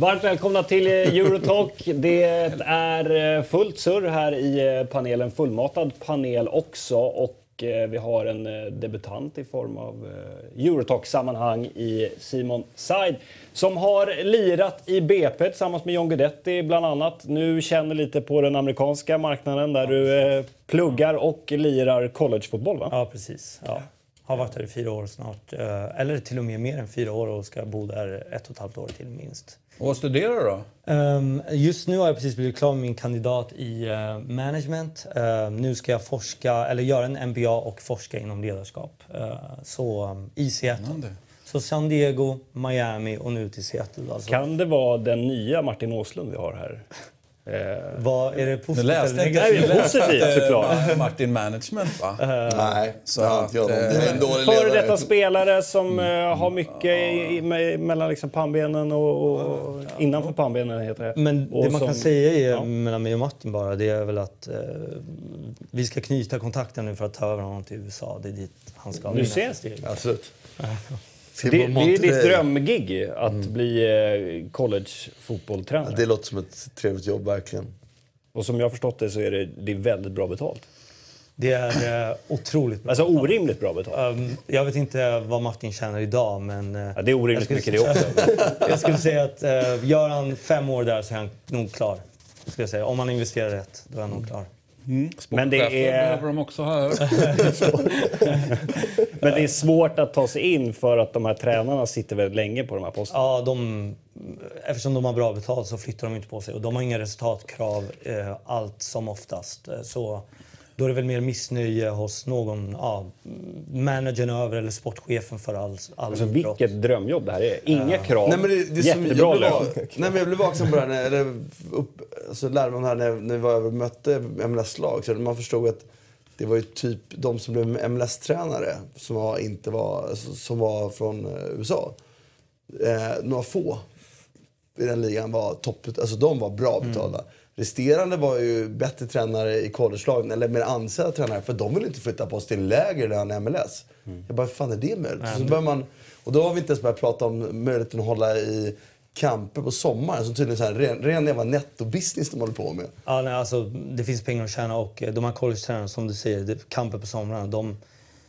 Varmt välkomna till eh, Eurotalk. Det är eh, fullt surr här i eh, panelen. Fullmatad panel också. Och vi har en debutant i form av Eurotalk-sammanhang i Simon Said som har lirat i BP tillsammans med John Guidetti bland annat. Nu känner lite på den amerikanska marknaden där du pluggar och lirar collegefotboll va? Ja, precis. Ja. Har varit här i fyra år snart. Eller till och med mer än fyra år och ska bo där ett och ett halvt år till minst. Och vad studerar du då? Um, just nu har jag precis blivit klar med min kandidat i uh, management. Uh, nu ska jag forska, eller göra en MBA och forska inom ledarskap. Uh, så um, i Seattle. Så San Diego, Miami och nu till Seattle. Alltså. Kan det vara den nya Martin Åslund vi har här? Eh, Vad är det positivt läste eller negativt? Nej, positivt såklart. Martin Management va? Uh, Nej, så att, jag, det dålig Före detta spelare som mm. har mycket i, i, mellan liksom pannbenen och, och ja. innanför pannbenen heter det. Men och det man som, kan säga är, ja. mellan mig och Martin bara, det är väl att eh, vi ska knyta kontakten nu för att ta över honom till USA. Det är dit han ska. Du ses. Absolut. Det, det, är ditt drömgig att mm. bli eh, college-fotbolltränare. Ja, det låter som ett trevligt jobb, verkligen. Och som jag har förstått det så är det, det är väldigt bra betalt. Det är uh, otroligt bra Alltså orimligt bra betalt? Um, jag vet inte vad Martin tjänar idag, men... Uh, ja, det är orimligt mycket det också. jag skulle säga att uh, gör han fem år där så är han nog klar. Skulle jag säga. Om han investerar rätt, då är han nog klar. Mm. Men det är... behöver de också här. Men det är svårt att ta sig in för att de här tränarna sitter väldigt länge på de här posterna. Ja, de, eftersom de har bra betalt så flyttar de inte på sig. Och de har inga resultatkrav eh, allt som oftast. Eh, så då är det väl mer missnöje hos någon, ja, managern över eller sportchefen för all, all alltså, Vilket drömjobb det här är. Inga ja. krav, nej, men det, det jättebra lön. Nej, men jag blev vaksam på det här, när, eller upp, alltså, lärde man här när, när vi var över och mötte MLS-lag. Så man förstod att det var ju typ de som blev MLS-tränare som var, inte var, alltså, som var från uh, USA. Eh, några få i den ligan var topp, alltså de var bra betalda. Mm. Resterande var ju bättre tränare i collegelagen, eller mer ansedda tränare, för de vill inte flytta på sig till lägre lön MLS. Mm. Jag bara, hur fan är det möjligt? Mm. Så man, och då har vi inte ens börjat prata om möjligheten att hålla i kamper på sommaren som tydligen är ren, ren jävla nettobusiness de håller på med. Ja, nej, alltså, det finns pengar att tjäna och eh, de här college-tränarna som du säger, kamper på sommaren, de,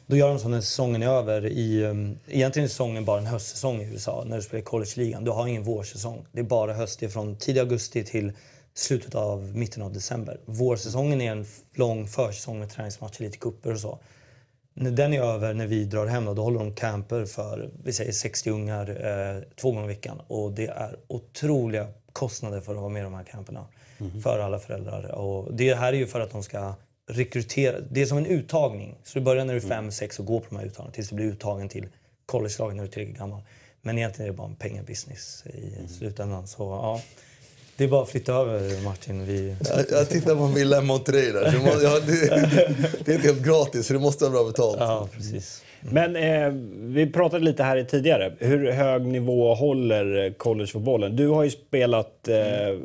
då gör de så när säsongen är över. I, um, egentligen är säsongen bara en höstsäsong i USA när du spelar i college-ligan. Du har ingen vårsäsong. Det är bara höst. Det är från tidig augusti till slutet av mitten av december. Vårsäsongen är en lång försäsong med träningsmatcher, lite kupper och så. När den är över, när vi drar hem, då, då håller de camper för vi säger 60 ungar eh, två gånger i veckan. Och det är otroliga kostnader för att vara med i de här camperna. Mm. För alla föräldrar. Och det här är ju för att de ska rekrytera. Det är som en uttagning. Så du börjar när du är 5, 6 och går på de här uttagningarna tills du blir uttagen till college-laget när du är tillräckligt gammal. Men egentligen är det bara en pengabusiness i mm. slutändan. Så, ja. Det är bara att flytta över Martin. Vi... Jag, jag tittar på hos dig där. Så jag, det, det, är inte helt gratis så det måste vara bra betalt. Ja, precis. Men eh, vi pratade lite här tidigare. Hur hög nivå håller collegefotbollen? Du har ju spelat... Eh,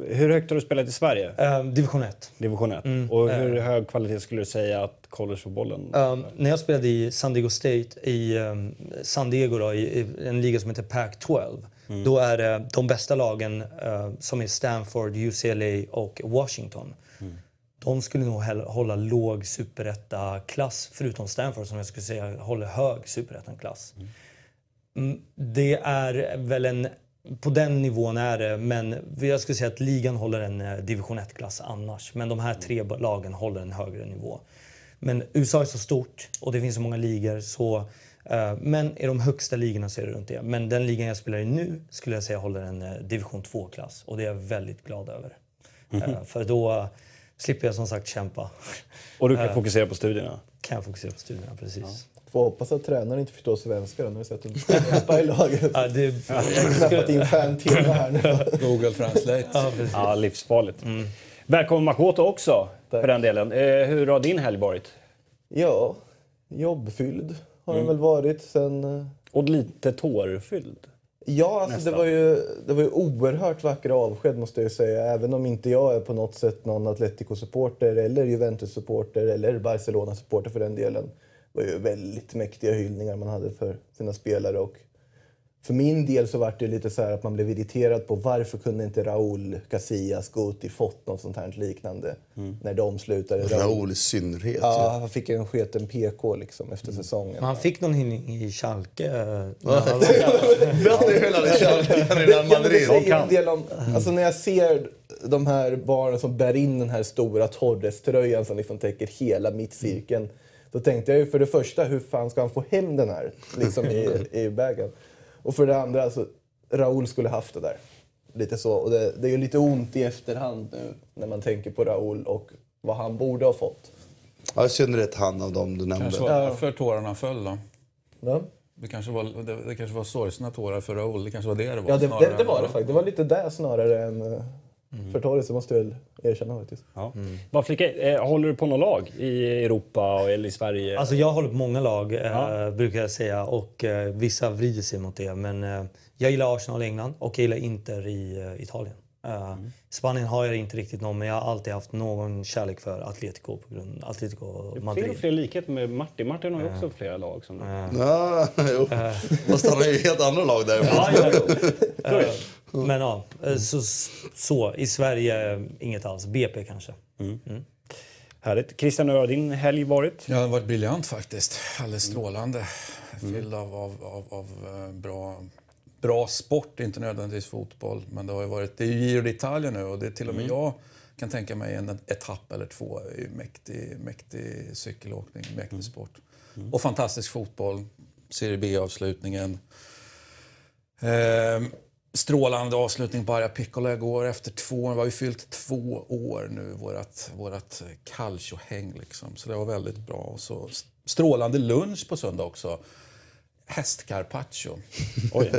hur högt har du spelat i Sverige? Uh, division 1. Division 1. Mm. Och hur hög kvalitet skulle du säga att collegefotbollen... Um, när jag spelade i San Diego State i um, San Diego då, i, i, en liga som heter Pac-12 Mm. Då är det de bästa lagen uh, som är Stanford, UCLA och Washington. Mm. De skulle nog hålla låg superetta-klass, förutom Stanford som jag skulle säga håller hög superettan-klass. Mm. Det är väl en... På den nivån är det, men jag skulle säga att ligan håller en eh, division 1-klass annars. Men de här tre lagen håller en högre nivå. Men USA är så stort och det finns så många ligor så men i de högsta ligorna så är det runt det. Men den ligan jag spelar i nu skulle jag säga håller en eh, division 2-klass och det är jag väldigt glad över. Mm -hmm. För då slipper jag som sagt kämpa. Och du kan fokusera på studierna? Kan jag fokusera på studierna, precis. Ja. Får hoppas att tränaren inte förstår svenska när vi sett att du kämpa i laget. ja, det, jag har knappat in fem timmar här nu. Google Translate. Ja, ja livsfarligt. Mm. Välkommen Makoto också, Tack. för den delen. Eh, hur har din helg varit? Ja, jobbfylld har mm. den väl varit sen... Eh, och lite tårfylld? Ja, alltså det var, ju, det var ju oerhört vackra avsked måste jag säga. Även om inte jag är på något sätt någon Atletico-supporter eller Juventus-supporter eller Barcelona-supporter för den delen. Det var ju väldigt mäktiga hyllningar man hade för sina spelare. Och för min del så var det lite så att man blev irriterad på varför kunde inte Raúl, Casillas, Guti fått något sånt här liknande mm. när de slutade. Raúl i synnerhet. Ja, han fick en sketen PK liksom efter mm. säsongen. Men han fick någon i Schalke. Berätta hur han i Schalke innan Madrid. En del om, alltså när jag ser de här barnen som bär in den här stora Torres-tröjan som liksom täcker hela mittcirkeln. Då tänkte jag ju för det första, hur fan ska han få hem den här liksom i, i bagen? Och för det andra, alltså, Raúl skulle haft det där. Lite så. Och det, det är ju lite ont i efterhand nu när man tänker på Raúl och vad han borde ha fått. Ja, i synnerhet han av dem du nämnde. Kanske var därför tårarna föll då. Ja. Det kanske var, det, det kanske var sorgsna tårar för Raúl. Det kanske var det det var. Ja, det, det, det var det faktiskt. Det var lite det snarare än eh, mm. för Torres, det måste jag väl erkänna faktiskt. Ja. Mm. Eh, håller du på något lag i Europa eller i Sverige? Alltså jag håller på många lag, eh, ja. brukar jag säga. Och eh, vissa vrider sig mot det. Men eh, jag gillar Arsenal i England och jag gillar Inter i Italien. Uh, mm. Spanien har jag inte riktigt någon, men jag har alltid haft någon kärlek för Atletico på grund Atletico Madrid. Det är fler likheter med Martin. Martin har ju också uh, flera lag. Som uh, ja, jo. Fast han har ju helt andra lag där. ja, ja, men ja, så, så, i Sverige inget alls. BP kanske. Mm. Mm. Härligt. Christian, hur har din helg varit? Ja, den har varit briljant faktiskt. Alldeles strålande. Fylld av, av, av, av bra bra sport, inte nödvändigtvis fotboll. Men det har varit, det är ju Giro d'Italia nu och det är till och med mm. jag kan tänka mig en etapp eller två. Det är mäktig, mäktig cykelåkning, mäktig mm. sport. Mm. Och fantastisk fotboll. Serie B-avslutningen. Ehm, strålande avslutning på Arja Piccola igår. Efter två år, vi har ju fyllt två år nu, vårat, vårat calcio-häng. Liksom. Så det var väldigt bra. Och så strålande lunch på söndag också hästcarpaccio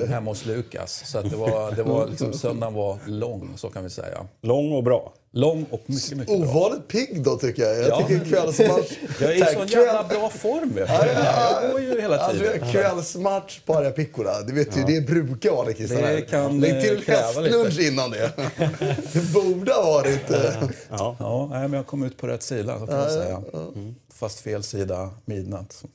hemma hos Lukas. Så att det var, det var liksom, söndagen var lång, så kan vi säga. Lång och bra. Lång och mycket, mycket bra. Ovanligt pigg då tycker jag. Jag ja. tycker kvällsmatch... jag är i sån jävla bra form du. Jag går ju hela tiden. Alltså, kvällsmatch på Arja Piccola, det vet ja. ju, det brukar vara det Christian. Det kan Lägg till hästlunch innan det. det borde ha varit... Eh, ja, ja men jag kom ut på rätt sida, så kan man säga. Mm fast fel sida midnatt.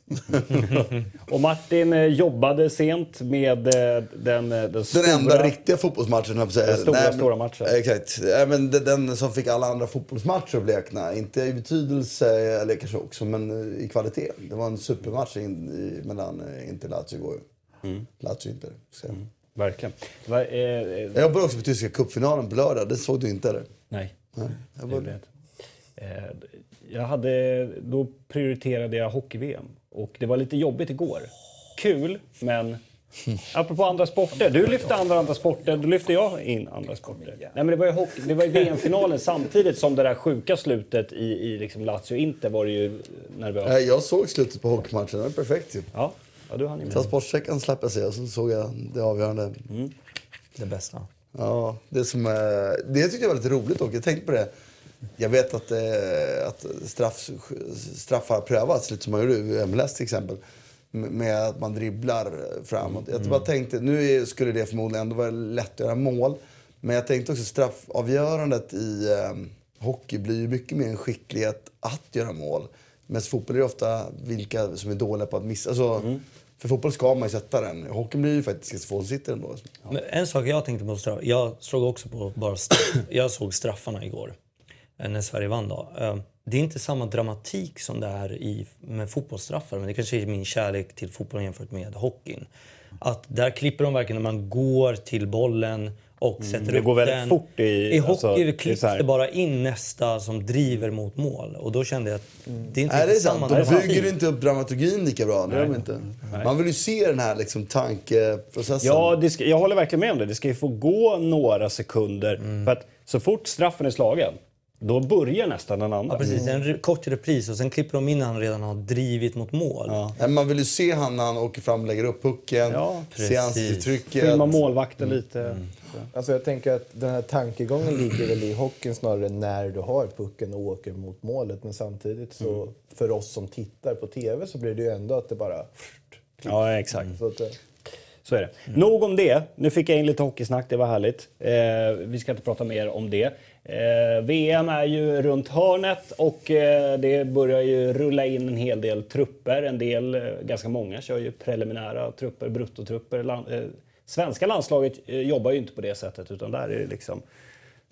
och Martin eh, jobbade sent med eh, den, eh, den, stora... Den enda riktiga fotbollsmatchen, jag säga. Den stora, Nej, stora matchen. Exakt. men den som fick alla andra fotbollsmatcher att blekna. Inte i betydelse, eller kanske också, men i kvalitet. Det var en supermatch in, i, mellan Inter och Lazio igår. Mm. Lazio Inter, mm. Verkligen. Var, eh, jag jobbade också på tyska cupfinalen på lördag. Det såg du inte eller? Nej. Nej. Jag. Jag hade, då prioriterade jag hockey-VM. Och det var lite jobbigt igår. Kul, men Apropå andra sporter. Du lyfte andra, andra sporter, då lyfte jag in andra sporter. Nej, men det var ju, hockey, det var ju VM-finalen samtidigt som det där sjuka slutet i, i liksom Lazio-Inter var det ju nervöst. Jag såg slutet på hockeymatchen, det var perfekt ju. Ja, ja du hann med. Transportsträckan släppte jag se och så såg jag det avgörande. Mm. Det bästa. Ja, det som Det tyckte jag var lite roligt och jag tänkte på det. Jag vet att, eh, att straff, straff har prövats, lite som man gjorde i MLS till exempel. Med att man dribblar framåt. Jag bara tänkte, nu skulle det förmodligen ändå vara lätt att göra mål. Men jag tänkte också straffavgörandet i eh, hockey blir ju mycket mer en skicklighet att göra mål. Men fotboll är det ofta vilka som är dåliga på att missa. Alltså, mm. För fotboll ska man ju sätta den. Hockeyn blir ju faktiskt få ändå. Ja. Men en sak jag tänkte på straff. Jag såg också på bara straff. Jag såg straffarna igår när Sverige vann. Då. Eh, det är inte samma dramatik som det är i, med fotbollsstraffar, men det kanske är min kärlek till fotbollen jämfört med hockeyn. Att där klipper de verkligen när man går till bollen och mm, sätter mm, det upp går väldigt den. fort i... I hockey alltså, klipps det bara in nästa som driver mot mål. Och då kände jag att det är inte mm. är det samma sant? Då bygger du inte upp dramaturgin lika bra. Nej. Nej. Inte. Nej. Man vill ju se den här liksom, tankeprocessen. Ja, ska, jag håller verkligen med om det. Det ska ju få gå några sekunder. Mm. För att så fort straffen är slagen, då börjar nästan den andra. Ja, precis. En kort repris och sen klipper de in när han redan har drivit mot mål. Ja. Man vill ju se han när han åker fram och lägger upp pucken. Ja, se ansiktsuttrycket. Filma målvakten mm. lite. Mm. Alltså jag tänker att den här tankegången ligger väl i hockeyn snarare när du har pucken och åker mot målet. Men samtidigt så, mm. för oss som tittar på TV så blir det ju ändå att det bara... Ja, exakt. Så att, Så är det. Nog om det. Nu fick jag in lite hockeysnack, det var härligt. Eh, vi ska inte prata mer om det. Eh, VM är ju runt hörnet och eh, det börjar ju rulla in en hel del trupper. En del, eh, ganska många, kör ju preliminära trupper, bruttotrupper. Land, eh, svenska landslaget eh, jobbar ju inte på det sättet utan där är det liksom,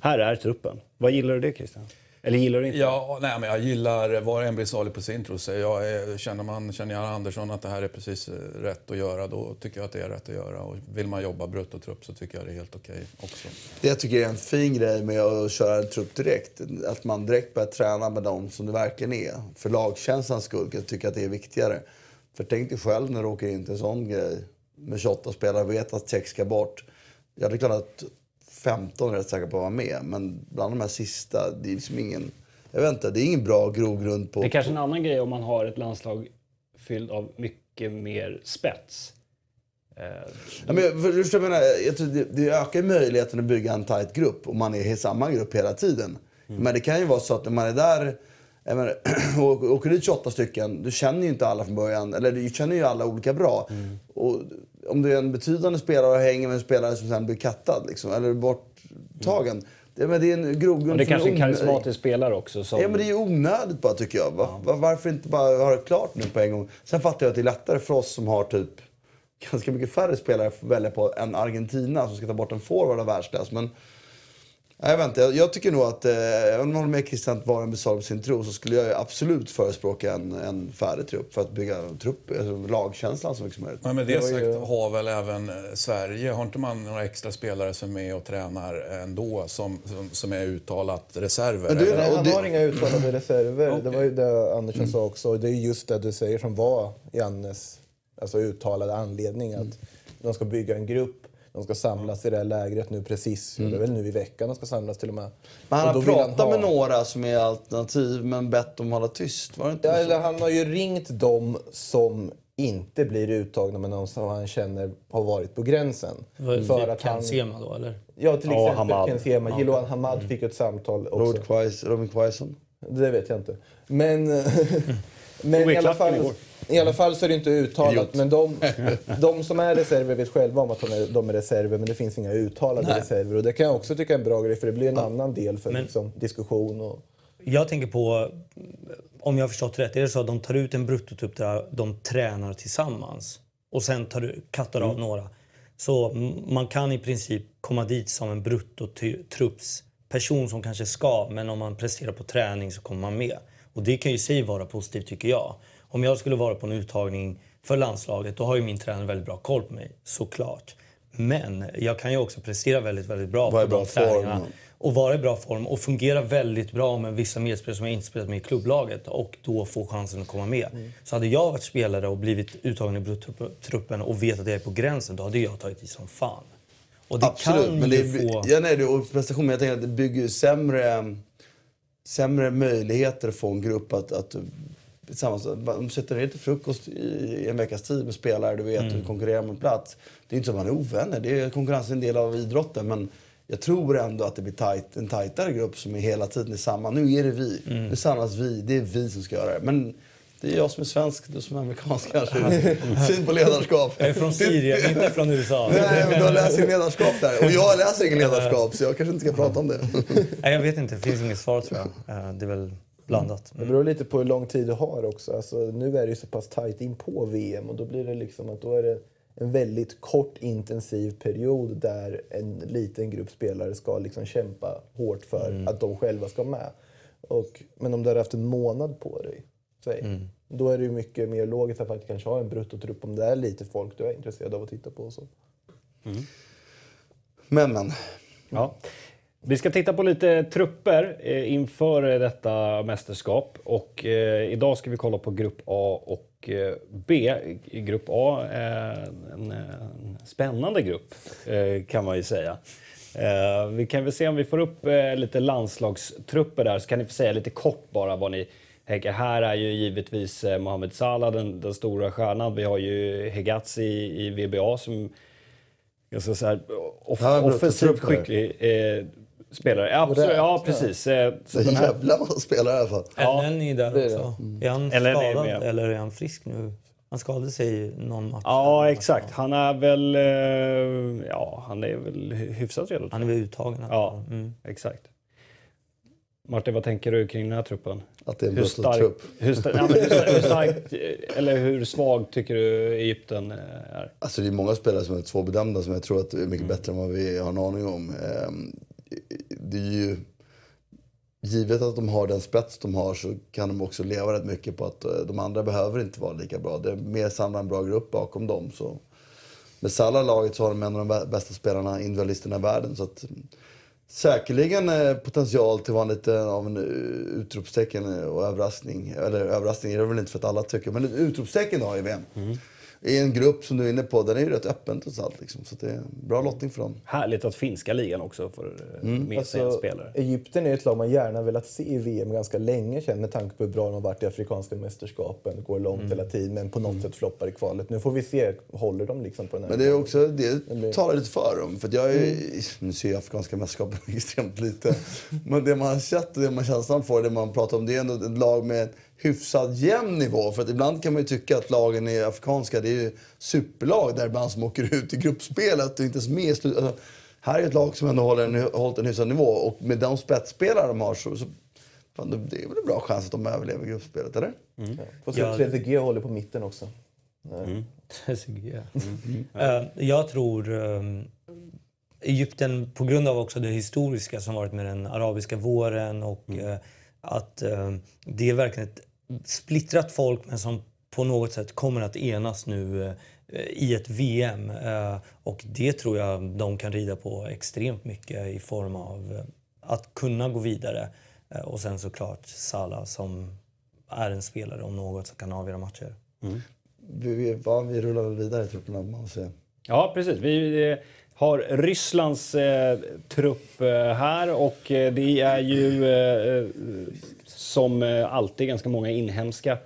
här är truppen. Vad gillar du det Christian? Eller gillar du inte? Ja, nej, men jag gillar var en blir salig på sin tro. Så jag är, känner man känner Jan Andersson att det här är precis rätt att göra, då tycker jag att det är rätt att göra. Och vill man jobba bruttotrupp så tycker jag det är helt okej också. Det jag tycker är en fin grej med att köra en trupp direkt, att man direkt börjar träna med dem som det verkligen är. För lagkänslans skull, jag tycker att det är viktigare. För tänk dig själv när du åker in till en sån grej med 28 spelare och vet att sex ska bort. Ja, det är klart att 15 är rätt säkra på att vara med, men bland de här sista, det är liksom ingen... Jag vet inte, det är ingen bra grogrund på... Det är kanske en annan grej om man har ett landslag fyllt av mycket mer spets. Eh, Ja, men, för, jag, menar? jag tror det, det ökar möjligheten att bygga en tight grupp om man är i samma grupp hela tiden. Men det kan ju vara så att när man är där jag menar, och åker dit 28 stycken, du känner ju inte alla från början. Eller du känner ju alla olika bra. Och om du är en betydande spelare och hänger med en spelare som sen blir kattad liksom, eller borttagen. Det, men det är en grogrund och det är kanske är en karismatisk spelare också. Som, Ja, men det är onödigt bara tycker jag. Var, var, varför inte bara ha det klart nu på en gång? Sen fattar jag att det är lättare för oss som har typ ganska mycket färre spelare att välja på än Argentina som ska ta bort en forward av världsklass. Men jag, vet inte, jag, jag tycker nog att, eh, om jag håller med Christian att vara en besalig på sin tro så skulle jag ju absolut förespråka en, en färdig trupp för att bygga en trupp, alltså lagkänslan så mycket som möjligt. Men med det, Det var ju- sagt har väl även eh, Sverige, har inte man några extra spelare som är med och tränar ändå som, som, som är uttalat reserver? Men du- eller? Nej, han det- har inga uttalade reserver. Det var ju det Andersson sa också. Det är just det du säger som var Jannes alltså uttalade anledning. Att de ska bygga en grupp, de ska samlas i det här lägret nu precis. Det är väl nu i veckan de ska samlas till och med. Men han har pratat ha- med några som är alternativ men bett dem hålla tyst. Var det inte Ja, eller han har ju ringt dem som inte blir uttagna men de som han känner har varit på gränsen. För att Ken Sema då, eller? Ja, till Ja, exempel Hamad. Ken Sema. Jiloan Hamad fick ett samtal också. Robin Quaison? Det vet jag inte. Men, men i alla fall, igår. I alla fall så är det inte uttalat. Idiot. Men de, de som är reserver vet själva om att de är, de är reserver men det finns inga uttalade reserver. Och det kan jag också tycka är en bra grej för det blir en annan del för Men- liksom, diskussion. Och, Jag tänker på, om jag har förstått rätt, är det så att de tar ut en bruttotrupp där de tränar tillsammans och sen tar du, kattar av några. Så man kan i princip komma dit som en bruttotrupps person som kanske ska, men om man presterar på träning så kommer man med. Och det kan ju i sig vara positivt tycker jag. Om jag skulle vara på en uttagning för landslaget, då har ju min tränare väldigt bra koll på mig, såklart. Men jag kan ju också prestera väldigt, väldigt bra Vara i på bra de form. träningarna och vara i bra form och fungera väldigt bra med vissa medspelare som jag inte spelat med i klubblaget och då få chansen att komma med. Mm. Så hade jag varit spelare och blivit uttagen i bruttruppen och vet att jag är på gränsen, då hade jag tagit i som fan. Och det Absolut, kan men det, är- få... ja, nej, det, och prestation, men jag tänker att det bygger ju sämre, sämre möjligheter att få en grupp att, att tillsammans. De sätter ner till frukost i, en veckas tid med spelare du vet Mm. och konkurrerar mot plats. Det är inte så att man är ovänner, det är konkurrens är en del av idrotten. Men jag tror ändå att det blir tight, en tajtare grupp som är hela tiden är samma. Nu är det vi, Mm. nu samlas vi, det är vi som ska göra det. Men det är jag som är svensk, du som är amerikansk kanske. Syn på ledarskap. Jag är från Syrien, inte från USA. Nej, men du in ledarskap där. Och jag läser ingen ledarskap, så jag kanske inte ska prata om det. Nej, jag vet inte, det finns inget svar tror jag. Eh, Det är väl blandat. det beror lite på hur lång tid du har också. Alltså, nu är det ju så pass tajt in på VM och då blir det liksom att då är det en väldigt kort intensiv period där en liten grupp spelare ska liksom kämpa hårt för att de själva ska med. Och, men om du har haft en månad på dig, säg, då är det ju mycket mer logiskt att faktiskt kanske ha en bruttotrupp om det är lite folk du är intresserad av att titta på. Och så. Men, men. Ja. Vi ska titta på lite trupper eh, inför eh, detta mästerskap. Och, eh, idag ska vi kolla på Grupp A och eh, B. I Grupp A är en, en spännande grupp, kan man ju säga. Vi kan väl se om vi får upp lite landslagstrupper där, så kan ni få säga lite kort bara vad ni tänker. Här är ju givetvis Mohamed Salah den, den stora stjärnan. Vi har ju Hegazi i, i VBA som ganska så här, off, offensivt skicklig spelare. Ja, absolut, ja precis. Eh, Så den här, jävla massa spelare i alla fall. Ja, Ellen är där är också. Är han Eller är det skadad med? eller är han frisk nu? Han skadade sig någon match. Ja, exakt. Han är väl, eh, ja, han är väl hyfsat redo. Han är väl uttagen. Ja, exakt. Martin, vad tänker du kring den här truppen? Att det är en Hur stark, trupp. hur, sta- ja, hur, hur starkt, eller hur svag tycker du Egypten eh, är? Alltså det är många spelare som är svårbedömda som jag tror att är mycket bättre än vad vi har en aning om. Det är ju... Givet att de har den spets de har så kan de också leva rätt mycket på att eh, de andra behöver inte vara lika bra. Det är mer samla en bra grupp bakom dem. Så. Med Salah i laget så har de en av de bästa spelarna, individualisterna i världen. Så att, säkerligen eh, potential till att vara lite av en eh, utropstecken och överraskning. Eller överraskning är det väl inte för att alla tycker, men ett utropstecken har i VM. Mm. I en grupp som du är inne på, den är ju rätt öppen trots allt. Liksom. Så det är bra lottning för dem. Härligt att finska ligan också får eh, med sig Alltså, spelare. Egypten är ett lag man gärna velat se i VM ganska länge känner med tanke på hur bra de har varit i Afrikanska mästerskapen. Går långt Mm. hela tiden men på något sätt floppar i kvalet. Nu får vi se, håller de liksom på den här Men det är också, det blir- talar lite för dem. För att jag är, nu ser jag afrikanska mästerskapen extremt lite. Men det man har sett och det man känslan får, det man pratar om, det är ändå ett lag med en hyfsat jämn nivå. För att ibland kan man ju tycka att lagen i afrikanska, det är ju superlag där ibland som åker ut i gruppspelet och inte ens med i alltså, Här är ett lag som ändå håller en, hållit en hyfsad nivå och med de spetsspelare de har så, så fan, det är väl en bra chans att de överlever gruppspelet, eller? Får se Ja. att Trezeguet håller på mitten också. Trezeguet. Eh, jag tror um, Egypten, på grund av också det historiska som varit med den arabiska våren och eh, att eh, det är verkligen ett splittrat folk men som på något sätt kommer att enas nu eh, i ett VM. Eh, och det tror jag de kan rida på extremt mycket i form av eh, att kunna gå vidare. Och sen såklart Salah som är en spelare om något som kan avgöra matcher. Vi, vi, ja, vi rullar väl vidare i trupperna, man säger. Ja, precis. Vi har Rysslands eh, trupp här och det är ju eh, som eh, alltid ganska många inhemska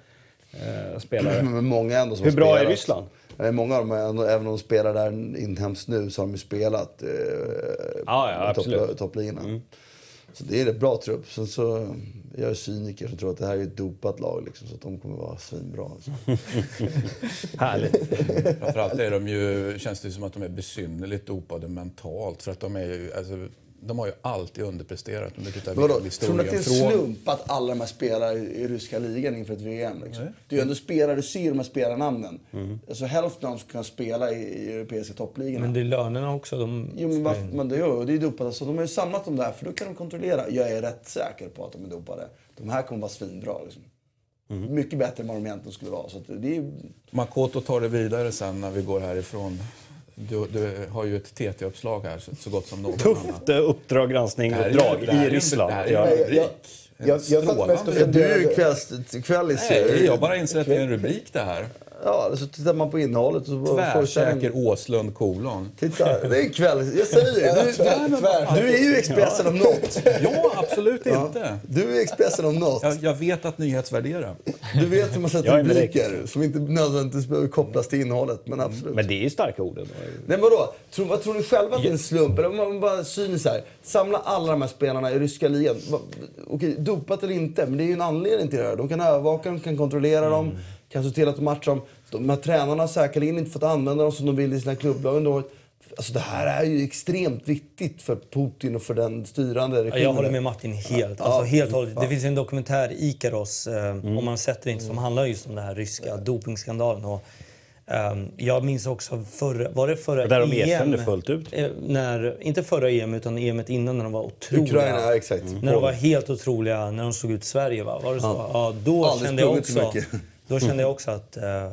eh, spelare. Men många ändå som Hur bra är spelat. Ryssland? Nej, många av dem, ändå- även om de spelar där inhemskt nu, så har de ju spelat eh, Ja, ja. Mm. topp, toppligorna. Så det är ett bra trupp. Sen så, jag är cyniker som tror att det här är ett dopat lag, liksom, så att de kommer vara svinbra. Liksom. Härligt. Framförallt är de ju, känns det som att de är besynnerligt dopade mentalt. För att de är ju, alltså, de har ju alltid underpresterat under tittar Men Vadå, tror ni att det är en från... slump att alla de här spelar i, ryska ligan inför ett VM? Liksom? Det är ju ändå spelare, du ser de här spelarnamnen. Alltså, hälften av dem ska kunna spela i, i europeiska toppligorna. Men det är lönerna också. De Jo, men, varför, men det, gör, det är dopat. Alltså, de har ju samlat dem där, för då kan de kontrollera. Jag är rätt säker på att de är dopade. De här kommer vara svinbra. Liksom. Mycket bättre än vad de egentligen skulle vara. Så att det är, Makoto tar det vidare sen när vi går härifrån. Du, du har ju ett TT-uppslag här, så, så gott som någon annan. Tufft eh, uppdrag, granskning, Det här är- uppdrag det här är i Ryssland. det här är Ja. en rubrik. Jag- jag- jag satt mest och Strålande. du är ju kvällis... Nej, jag bara inser att det är en rubrik det här. Ja, så tittar man på innehållet. Så Tvärsäker Åslund kolon. Titta, det är kväll. Jag säger det. Du, Tvär- du, du är ju Expressen om något. Ja, absolut inte. Du är Expressen om något. Jag, jag vet att nyhetsvärdera. Du vet hur man sätter rubriker som inte nödvändigtvis behöver kopplas till innehållet. Men absolut. Men det är ju starka ord. Nej, men vadå? Tror, vad tror ni själva att det är en slump? Eller om man bara cyniskt här. Samla alla de här spelarna i ryska ligan. Okej, dopat eller inte, men det är ju en anledning till det här. De kan övervaka dem, kan kontrollera dem, kan se till att de matchar dem. De här tränarna har säkerligen inte fått använda dem som de vill i sina klubblag under året. Alltså det här är ju extremt viktigt för Putin och för den styrande Ja, regimen. jag håller med Martin helt. Ja, Alltså, helt fan. Det finns en dokumentär, Ikaros, eh, om man sett den inte, som handlar just om den här ryska dopingskandalen. Och, ehm, jag minns också förra, var det förra Där de EM? erkände fullt ut. Eh, När, inte förra EM, utan EMet innan när de var otroliga. Ukraina, ja, exakt. När de var helt otroliga, när de slog ut Sverige. Va? Var det så? Ja. då, Aldrig kände jag också, mycket. Då kände jag också att eh,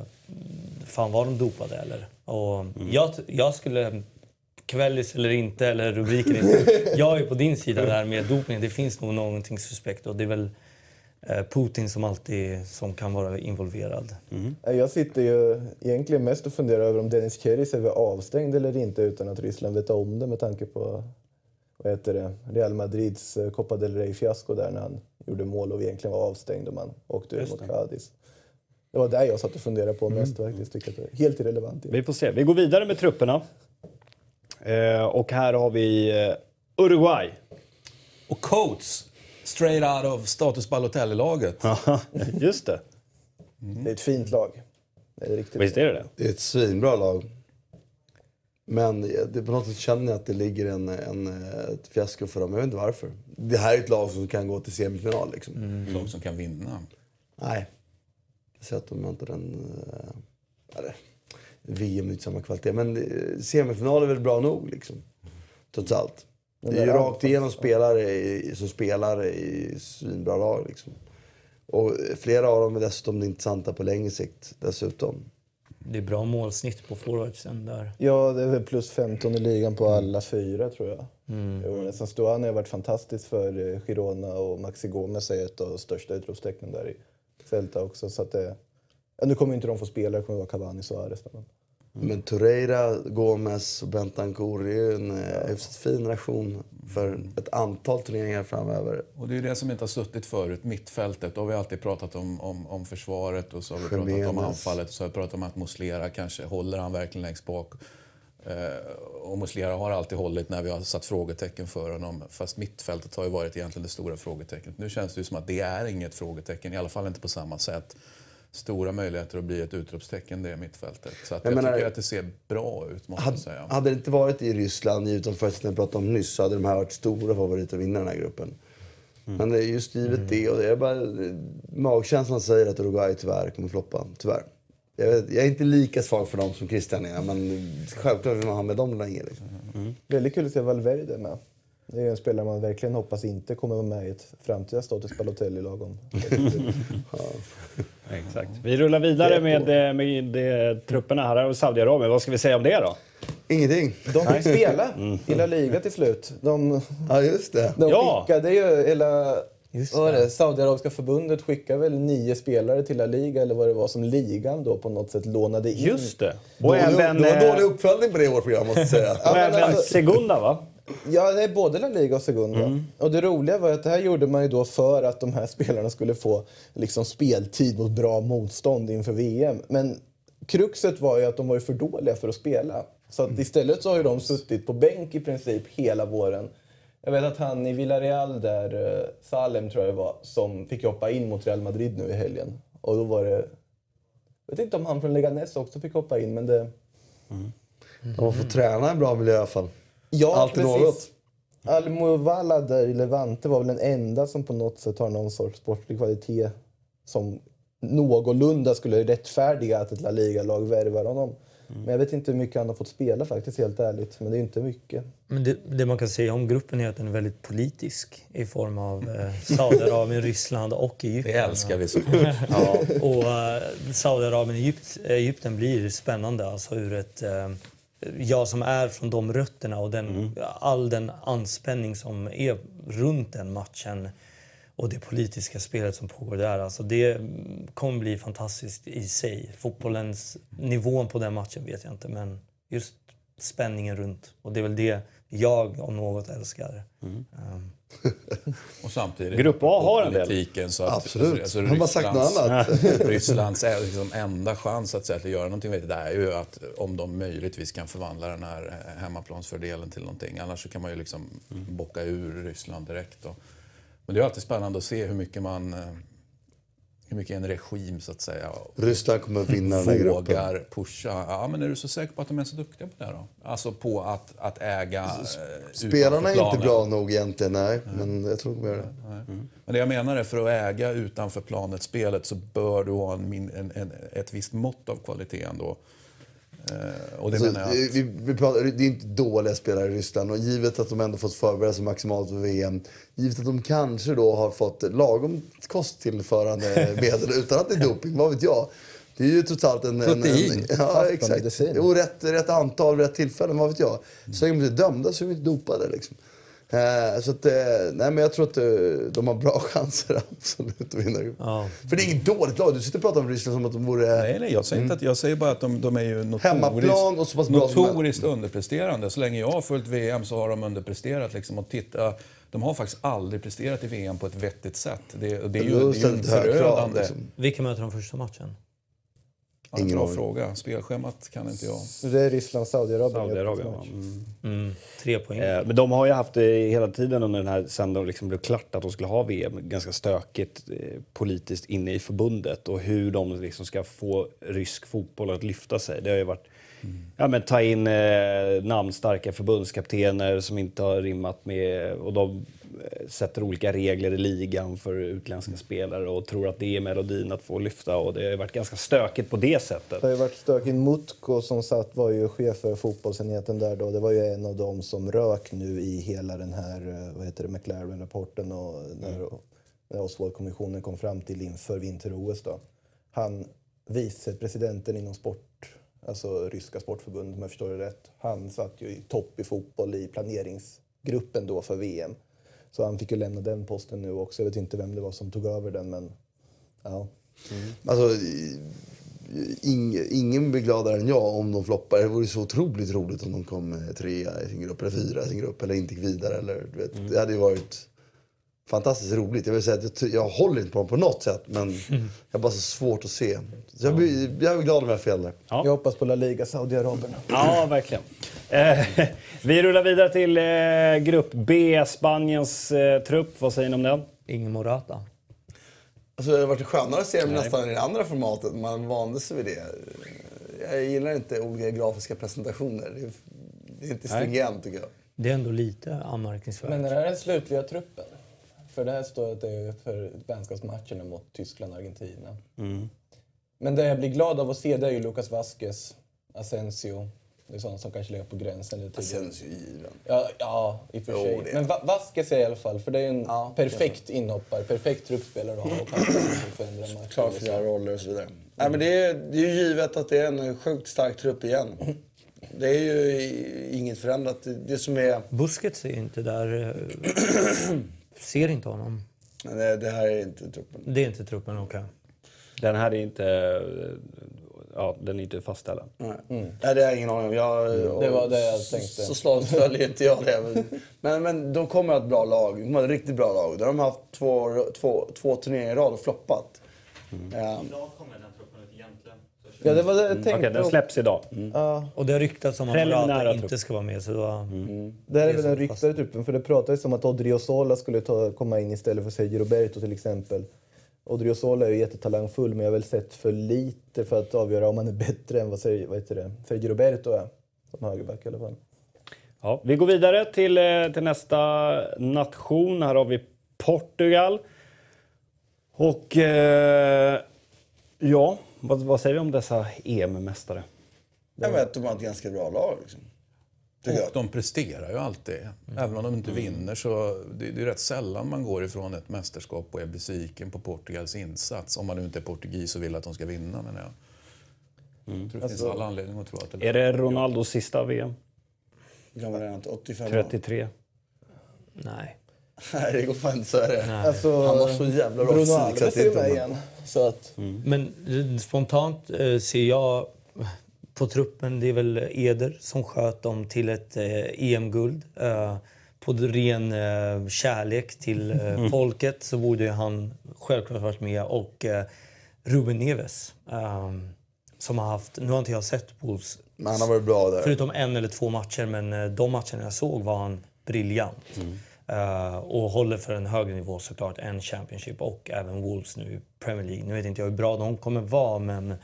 fan var de dopade eller? Och jag, jag skulle, kvällis eller inte, eller rubriken inte. Jag är på din sida där med doping. Det finns nog någonting suspekt och det är väl eh, Putin som alltid som kan vara involverad. Jag sitter ju egentligen mest och funderar över om Dennis Keris är avstängd eller inte utan att Ryssland vet om det med tanke på vad heter det, Real Madrids eh, Copa del Rey-fiasko där när han gjorde mål och egentligen var avstängd och man åkte ut mot Cadiz. Det var där jag satt och funderade på mest faktiskt. Tycker att det är helt irrelevant. Vi får se. Vi går vidare med trupperna. Eh, och här har vi eh, Uruguay. Och Coates, straight out of Status Balotelli-laget. Just det. Det är ett fint lag. Det är riktigt Visst är det det? Det är ett svinbra lag. Men det, på något sätt känner jag att det ligger en, en, ett fiasko för dem. Jag vet inte varför. Det här är ett lag som kan gå till semifinal. Liksom. Ett lag som kan vinna. Nej. Jag att de har inte den... eh, Eller, VM är inte samma kvalitet. Men eh, semifinal är väl bra nog, liksom. Trots allt. Det är ju rakt igenom spelare i, som spelar i svinbra lag. Liksom. Och flera av dem är dessutom intressanta på längre sikt. Dessutom. Det är bra målsnitt på forwardsen där. Ja, det är väl plus 15 i ligan på alla fyra tror jag. Mm. Jo, nästan Stuani har varit fantastisk för eh, Girona och Maxi Gomez är ett av de största utropstecknen där i Celta också. Så att det, ja, nu kommer inte de få spela, det kommer vara Cavani och Suarez. Men, Men Torreira, Gomes och Bentancourt är ju en eh, hyfsat fin ration för ett antal turneringar framöver. Och det är ju det som inte har suttit förut, mittfältet. Då har vi alltid pratat om, om, om försvaret och så har vi pratat om anfallet och så har vi pratat om att Muslera kanske håller han verkligen längst bak. Eh, och Muslera har alltid hållit när vi har satt frågetecken för honom. Fast mittfältet har ju varit egentligen det stora frågetecknet. Nu känns det ju som att det är inget frågetecken, i alla fall inte på samma sätt. Stora möjligheter att bli ett utropstecken det mittfältet. Så att Jag jag, menar- tycker att det ser bra ut måste jag Hade, säga. hade det inte varit i Ryssland, givet de förutsättningar jag pratade om nyss, så hade de här varit stora favoriter att vinna den här gruppen. Men det är just givet det och det är bara... Magkänslan säger att Uruguay tyvärr kommer floppa. Tyvärr. Jag, är inte lika svag för dem som Christian är, men självklart vill man ha med dem länge. Liksom. väldigt kul att se Valverde med. Det är ju en spelare man verkligen hoppas inte kommer vara med i ett framtida status Balotelli-lag. om- Exakt. Vi rullar vidare med, eh, med, eh, trupperna här och Saudiarabien. Vad ska vi säga om det då? Ingenting. De fick spela i La Liga till slut. De, Ja, just det. de Ja. skickade ju hela... Just var det? Saudiarabiska förbundet skickade väl nio spelare till La Liga eller vad det var som ligan då på något sätt lånade in. Just det. Och Dålig, även, det var eh, dålig uppföljning på det i vårt program, måste jag säga. och men även alltså- Segunda va? Ja, det är både La Liga och Segunda. Och det roliga var att det här gjorde man ju då för att de här spelarna skulle få liksom speltid mot bra motstånd inför VM. Men kruxet var ju att de var ju för dåliga för att spela. Så att istället så har ju de suttit på bänk i princip hela våren. Jag vet att han i Villarreal där, eh, Salem tror jag det var, som fick hoppa in mot Real Madrid nu i helgen. Och då var det... Jag vet inte om han från Leganes också fick hoppa in, men det... De har fått träna i en bra miljö i alla fall. Ja, Alltid precis. något. Almovala där i Levante var väl den enda som på något sätt har någon sorts sportlig kvalitet som någorlunda skulle rättfärdiga att ett La Liga-lag värvar honom. Men jag vet inte hur mycket han har fått spela faktiskt, helt ärligt. Men det är inte mycket. Men det, det man kan säga om gruppen är att den är väldigt politisk i form av eh, Saudiarabien, Ryssland och Egypten. Det älskar vi såklart. Ja, och uh, Saudiarabien och Egypt, Egypten blir spännande alltså ur ett... eh, jag som är från de rötterna och den, all den anspänning som är runt den matchen och det politiska spelet som pågår där. Alltså det mm, kommer bli fantastiskt i sig. Fotbollens nivån på den matchen vet jag inte, men just spänningen runt. Och det är väl det jag om något älskar. Um, Och samtidigt Grupp A har en del. Så att, Absolut. Alltså, Har man sagt något Rysslands- annat? Rysslands liksom enda chans att, säga, att göra någonting vet, det är ju att om de möjligtvis kan förvandla den här eh, hemmaplansfördelen till någonting. Annars så kan man ju liksom bocka ur Ryssland direkt. Då. Men det är alltid spännande att se hur mycket man eh, hur mycket en regim så att säga Ryssland kommer vinna den här vågar pusha. Ja, men är du så säker på att de är så duktiga på det då? Alltså på att, att äga eh, Spelarna är inte bra nog egentligen, nej. Men jag tror de göra det. Men det jag menar är för att äga utanför planet spelet så bör du ha en, en, en, ett visst mått av kvalitet ändå. Eh, och det Alltså, menar jag. vi, vi pratar, det är inte dåliga spelare i Ryssland och givet att de ändå fått förbereda sig maximalt för VM. Givet att de kanske då har fått lagom kosttillförande medel utan att det är doping, vad vet jag. Det är ju trots allt en... en, en ja, exakt. Jo, rätt, rätt antal, rätt tillfällen, vad vet jag. Så länge de inte är dömda så är de inte dopade liksom. Eh, så att, eh, nej men jag tror att eh, de har bra chanser absolut att vinna gruppen. Ja. För det är inget dåligt lag. Du sitter och pratar om Ryssland som att de vore... Nej, nej, jag säger, inte att, jag säger bara att de, de är ju notoriskt, Hemmaplan och så pass bra som notoriskt underpresterande. Så länge jag har följt VM så har de underpresterat. Liksom, och titta, de har faktiskt aldrig presterat i VM på ett vettigt sätt. Det, det är ju, det är ju förödande... liksom. vilka möter de första matchen? Ja, Ingen bra aning. fråga. Spelschemat kan inte jag. Det är Ryssland, Saudiarabien. Saudiarabien. öppningsmatch. Mm. Mm, tre poäng. Eh, Men de har ju haft det hela tiden under den här, sen de liksom blev klart att de skulle ha VM, ganska stökigt eh, politiskt inne i förbundet och hur de liksom ska få rysk fotboll att lyfta sig. Det har ju varit, ja men ta in eh, namnstarka förbundskaptener som inte har rimmat med, och de sätter olika regler i ligan för utländska spelare och tror att det är melodin att få lyfta och det har ju varit ganska stökigt på det sättet. Det har ju varit stökigt. Mutko som satt var ju chef för fotbollsenheten där då. Det var ju en av dem som rök nu i hela den här eh, vad heter det, McLaren-rapporten och när, när Oswald-kommissionen kom fram till inför vinter-OS. Han, vicepresidenten inom sport, alltså ryska sportförbundet om jag förstår det rätt. Han satt ju i topp i fotboll i planeringsgruppen då för VM. Så han fick ju lämna den posten nu också. Jag vet inte vem det var som tog över den men ja. Alltså, i- ing, ingen blir gladare än jag om de floppar. Det vore så otroligt roligt om de kom trea i sin grupp, eller fyra i sin grupp, eller inte gick vidare. Eller, du vet, Det hade ju varit fantastiskt roligt. Jag vill säga att jag, jag håller inte på dem på något sätt, men jag har bara så svårt att se. Så jag, blir, jag är glad om jag har fel där. Ja. Jag hoppas på La Liga, Saudiarabien. Ja, verkligen. Eh, vi rullar vidare till eh, grupp B, Spaniens eh, trupp. Vad säger ni om den? Ingen Morata. Alltså, det har varit skönare att se dem nästan i det andra formatet. Man vande sig vid det. Jag gillar inte olika grafiska presentationer. Det är, det är inte stringent tycker jag. Det är ändå lite anmärkningsvärt. Men är det här den slutliga truppen? För det här står att det är för vänskapsmatcherna mot Tyskland och Argentina. Men det jag blir glad av att se det är ju Lucas Vasquez, Asensio. Det är sådana som kanske ligger på gränsen lite tidigare. Ju given. Ja, ja, i och för Jo, sig. det Men Va- Vasquez är i alla fall, för det är en Ja, perfekt inhoppare, perfekt truppspelare att ha och förändra matchen. Klar för flera roller och så vidare. Nej, men det, är, det är ju givet att det är en sjukt stark trupp igen. Det är ju inget förändrat. Det, det som är... Busquets är inte där. Ser inte honom. Det, det här är inte truppen. Det är inte truppen, okej. Den här är inte, ja, den är inte fastställd. Nej. Nej, det har jag ingen aning om. Jag, Det var det jag tänkte. Så slaviskt följer inte jag det. Men, men, men de kommer att ha ett bra lag. De har ett riktigt bra lag. De har haft två, två, två turneringar i rad och floppat. Ehm, Ja, det var det jag tänkte. Okej, den släpps idag. Ja, Och det har ryktats om att Preliminära Morata inte ska vara med. Så då, det här är väl den ryktade truppen, för det pratades om att Odriozola skulle ta, komma in istället för Sergio Roberto till exempel. Odriozola är ju jättetalangfull, men jag har väl sett för lite för att avgöra om han är bättre än vad Sergio, vad heter det, Sergio Roberto är. Som högerback i alla fall. Ja, vi går vidare till, eh, till nästa nation. Här har vi Portugal. Och eh, ja, vad, vad säger vi om dessa EM-mästare? jag vet att de har ett ganska bra lag. Liksom. Och jag. de presterar ju alltid. Även om de inte vinner så det, det är rätt sällan man går ifrån ett mästerskap och är besviken på Portugals insats. Om man nu inte är portugis och vill att de ska vinna menar jag. Jag tror det finns all anledning att tro att det Är det Ronaldos sista VM? Gammal är han? 85 år? 33. nej. Nej, det går fan inte. Så är det. Alltså, Han var så jävla bra Bruno fysik, Alves är ju med igen. Så att, Men eh, spontant eh, ser jag på truppen, det är väl Eder som sköt dem till ett eh, EM-guld. Eh, på ren eh, kärlek till eh, folket så borde han självklart varit med. Och eh, Ruben Neves eh, som har haft, nu har inte jag sett Wolves Men han har varit bra där. Förutom en eller två matcher, men eh, de matcherna jag såg var han briljant. Uh, och håller för en högre nivå såklart än Championship och även Wolves nu i Premier League. Nu vet inte jag hur bra de kommer vara, men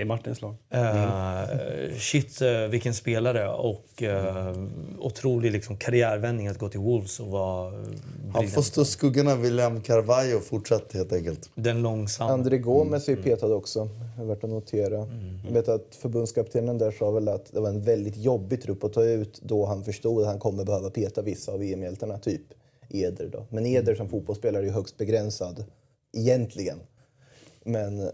det är Martins lag. eh, shit eh, vilken spelare och uh, otrolig liksom, karriärvändning att gå till Wolves och vara Han får stå skuggan av William Carvalho fortsatt helt enkelt. den långsamma. André Gomes är ju petad också, värt att notera. Jag vet att förbundskaptenen där sa väl att det var en väldigt jobbig trupp att ta ut då han förstod att han kommer behöva peta vissa av EM-hjältarna, typ Eder då. Men Eder som fotbollsspelare är ju högst begränsad, egentligen. Men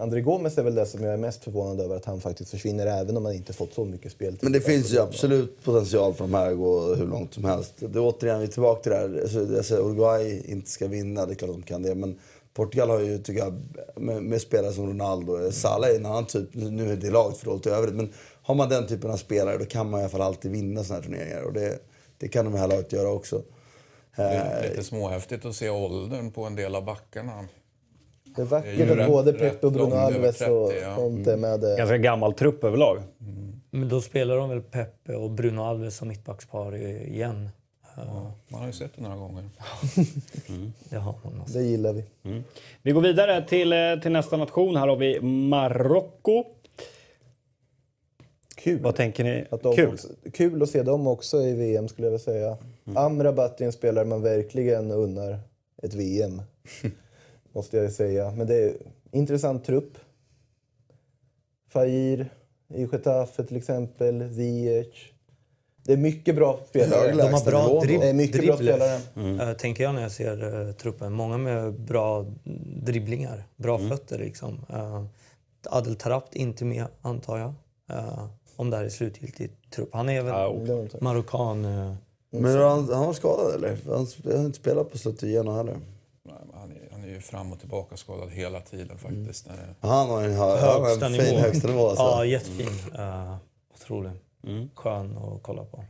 André Gomes är väl det som jag är mest förvånad över att han faktiskt försvinner även om han inte fått så mycket speltid. Men det finns ju absolut potential för de här att gå hur långt som helst. Det är återigen, vi är tillbaka till det här. Alltså, jag säger Uruguay inte ska vinna, det är klart de kan det. Men Portugal har ju, tycker jag, med, med spelare som Ronaldo, Salah är en annan typ. Nu är det laget för dåligt i övrigt. Men har man den typen av spelare då kan man i alla fall alltid vinna såna här turneringar. Och det, det kan de här laget göra också. Det Eh, är lite småhäftigt att se åldern på en del av backarna. Det är Det är vackert att både Peppe och Bruno Alves 30, och ja. Conte med det. Ganska gammal trupp överlag. Men då spelar de väl Pepe och Bruno Alves som mittbackspar igen. Uh, Man har ju sett det några gånger. det har man. Alltså. Det gillar vi. Vi går vidare till, eh, till nästa nation. Här har vi Marocko. Kul. Vad tänker ni? Att de Kul. Också, kul att se dem också i VM skulle jag vilja säga. Amrabat är en spelare man verkligen unnar ett VM. måste jag säga. Men det är intressant trupp. Fair i Getafe till exempel. Ziyech. Det är mycket bra spelare. De har bra dribb, Det är mycket bra dribblers, spelare. eh, tänker jag när jag ser eh, truppen. Många med bra dribblingar, bra fötter liksom. Uh, Adel Tarabt inte med, antar jag. Eh, om det här är slutgiltig trupp. Han är väl var inte- marockan. Men han, han var skadad eller? Han har inte spelat på slutet igenom heller. Nej, men Han är, han är ju fram och tillbaka skadad hela tiden faktiskt. När det- Han har en, högsta en nivå. fin högsta nivå alltså. Ja, jättefin. Uh, otrolig. Skön att kolla på.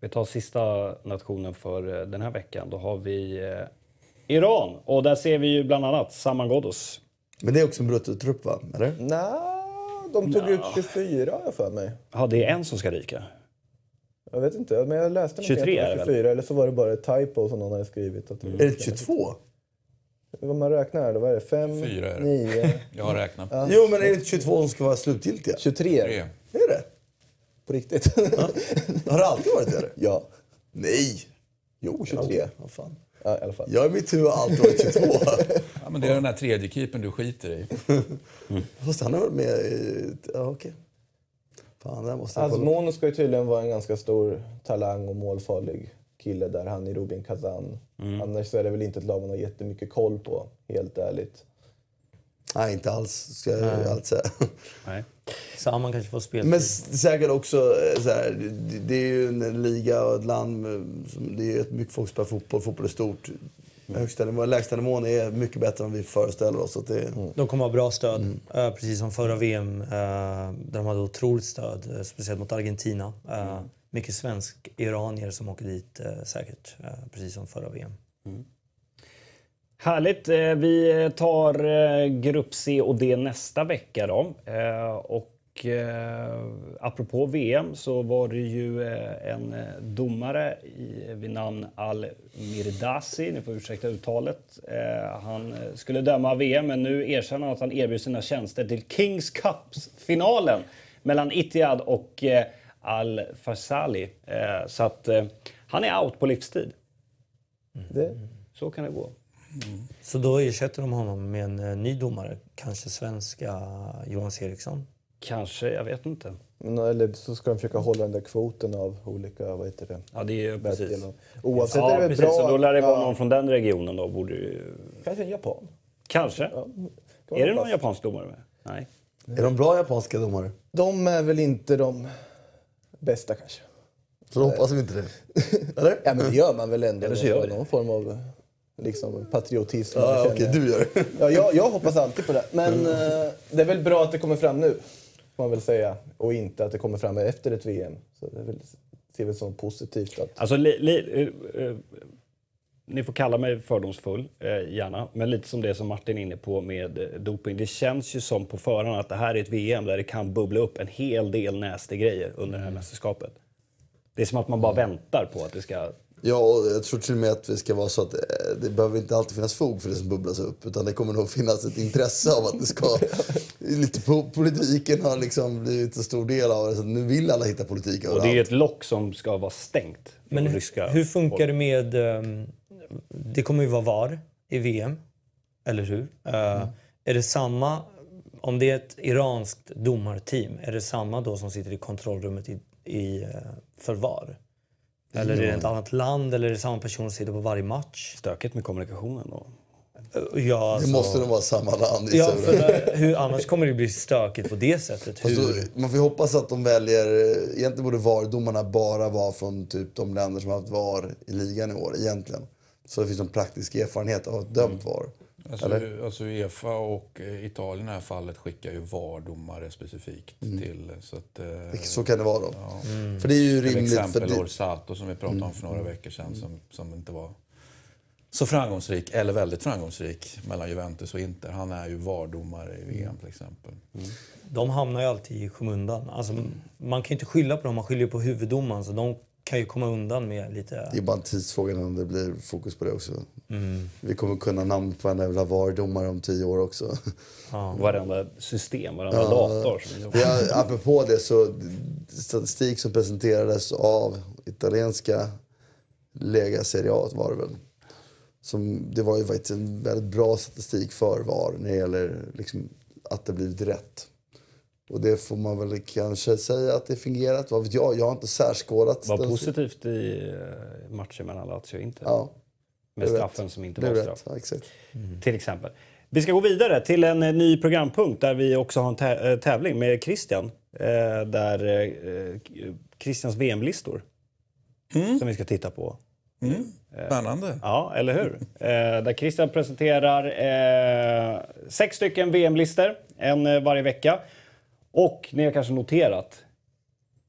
Vi tar sista nationen för eh, den här veckan. Då har vi eh, Iran. Och där ser vi ju bland annat Saman Ghoddos. Men det är också en bruttotrupp va? Eller? Nej, de tog ut 24 har jag för mig. Ja, det är en som ska ryka. Jag vet inte, men jag läste någonting 23 att är det det var väl? 24 eller så var det bara ett typo som någon hade skrivit. Att det Är det 22? Vad man räknar här, då, vad är det? 5, Fyra är det. 9, Jag har räknat. Jo men är det inte 22 som ska vara slutgiltiga? 23. Tre. Är det? På riktigt? Har det alltid varit det? eller? ja. Nej! Jo, 23. Okej, vad fan. Ja, i alla fall. Jag i mitt huvud har alltid varit 22. Ja, men det är den här tredje keepern du skiter i. Fast han har varit med i... Ja, okej. Fan, det här måste jag kolla. Azmono ska ju tydligen vara en ganska stor talang och målfarlig kille där, han i Rubin Kazan. Annars så är det väl inte ett lag man har jättemycket koll på, helt ärligt. Nej, inte alls ska jag allt säga. Nej. Saman kanske får speltid. Men säkert också eh, så här, det, är ju en liga och ett land det är ju ett mycket folk spelar fotboll, fotboll är stort. Högsta nivån, lägsta nivån är mycket bättre än vi föreställer oss. Att det, De kommer ha bra stöd, eh, precis som förra VM eh, där de hade otroligt stöd, speciellt mot Argentina. Eh, Mycket svensk-iranier som åker dit eh, säkert, eh, precis som förra VM. Härligt. Eh, Vi tar eh, grupp C och D nästa vecka. Då. Eh, Och eh, apropå VM så var det ju eh, en domare i, vid namn Al-Mirdasi, ni får ursäkta uttalet. Eh, Han skulle döma VM men nu erkänner han att han erbjuder sina tjänster till Kings Cup-finalen mellan Ittihad och Al-Farsali. Eh, Så att eh, han är out på livstid. Det, Så kan det gå. Så då ersätter de honom med en eh, ny domare, kanske svenska Jonas Eriksson. Kanske, jag vet inte. men, eller så ska de försöka hålla den där kvoten av olika, vad heter det? Ja, det är ju precis. Oavsett Ja, är det precis. bra... Så då lär det vara ja, någon från den regionen då. Borde ju... Kanske en japan. Kanske. Ja, kan Är det någon japansk domare med? Nej. är de bra japanska domare? De är väl inte de bästa kanske. Så då hoppas vi inte det. Eller? Ja, men det gör man väl ändå. Eller så gör vi. någon form av liksom, patriotism. Ja, jag okej, du gör det. Ja, jag, jag hoppas alltid på det. Men eh, det är väl bra att det kommer fram nu, får man väl säga. Och inte att det kommer fram efter ett VM. Så det är väl, ser väl som positivt att... Alltså, li, li, eh, eh, ni får kalla mig fördomsfull, eh, gärna. Men lite som det som Martin är inne på med eh, doping. Det känns ju som på förhand att det här är ett VM där det kan bubbla upp en hel del nästa grejer under det här mästerskapet. Det är som att man bara väntar på att det ska... Ja, och jag tror till och med att det ska vara så att eh, det behöver inte alltid finnas fog för det som bubblas upp. Utan det kommer nog finnas ett intresse av att det ska... lite po- politiken har liksom blivit en stor del av det. Så nu vill alla hitta politik Och det är överallt. ett lock som ska vara stängt. Men hur, hur funkar det med... ehm, det kommer ju vara VAR i VM, eller hur? Eh, Är det samma... Om det är ett iranskt domarteam, är det samma då som sitter i kontrollrummet i, i, eh, för VAR? Eller är det ett annat land eller är det samma person som sitter på varje match? Stökigt med kommunikationen då. Eh, Ja, Det alltså- måste nog vara samma land. Ja, för hur, annars kommer det bli stökigt på det sättet. Hur? då, man får ju hoppas att de väljer... Egentligen borde VAR-domarna bara vara från typ de länder som har haft VAR i ligan i år. Egentligen. Så det finns en praktisk erfarenhet av att ha dömt VAR. Alltså, alltså Uefa och eh, Italien i det här fallet skickar ju VAR-domare specifikt till. Så, att, eh, Så kan det vara då. För det är ju till rimligt. För exempel det, Orsato som vi pratade om för några veckor sedan som, som inte var så framgångsrik, eller väldigt framgångsrik, mellan Juventus och Inter. Han är ju VAR-domare i VM till exempel. De hamnar ju alltid i skymundan. Alltså, man kan ju inte skylla på dem, man skyller på huvuddomaren. Så de kan ju komma undan med lite... Det är bara en tidsfråga innan det blir fokus på det också. Vi kommer kunna namnet på en jävla VAR-domare om tio år också. Varenda system, varenda dator. Som jobbar. Ja, apropå det så statistik som presenterades av italienska Lega Serie A var det väl. Som, det var ju faktiskt en väldigt bra statistik för VAR när det gäller liksom, att det blivit rätt. Och det får man väl kanske säga att det fungerat. Vad vet jag? Jag har inte särskådat. var den- positivt i eh, matchen mellan Lazio och Inter. Ja, med det straffen rätt. som inte det var straff. Ja, exakt. Till exempel. Vi ska gå vidare till en eh, ny programpunkt där vi också har en eh, tävling med Christian. Där Christians VM-listor. Som vi ska titta på. Spännande. Ja, eller hur? Där Christian presenterar sex stycken VM-listor, en varje vecka. Och ni har kanske noterat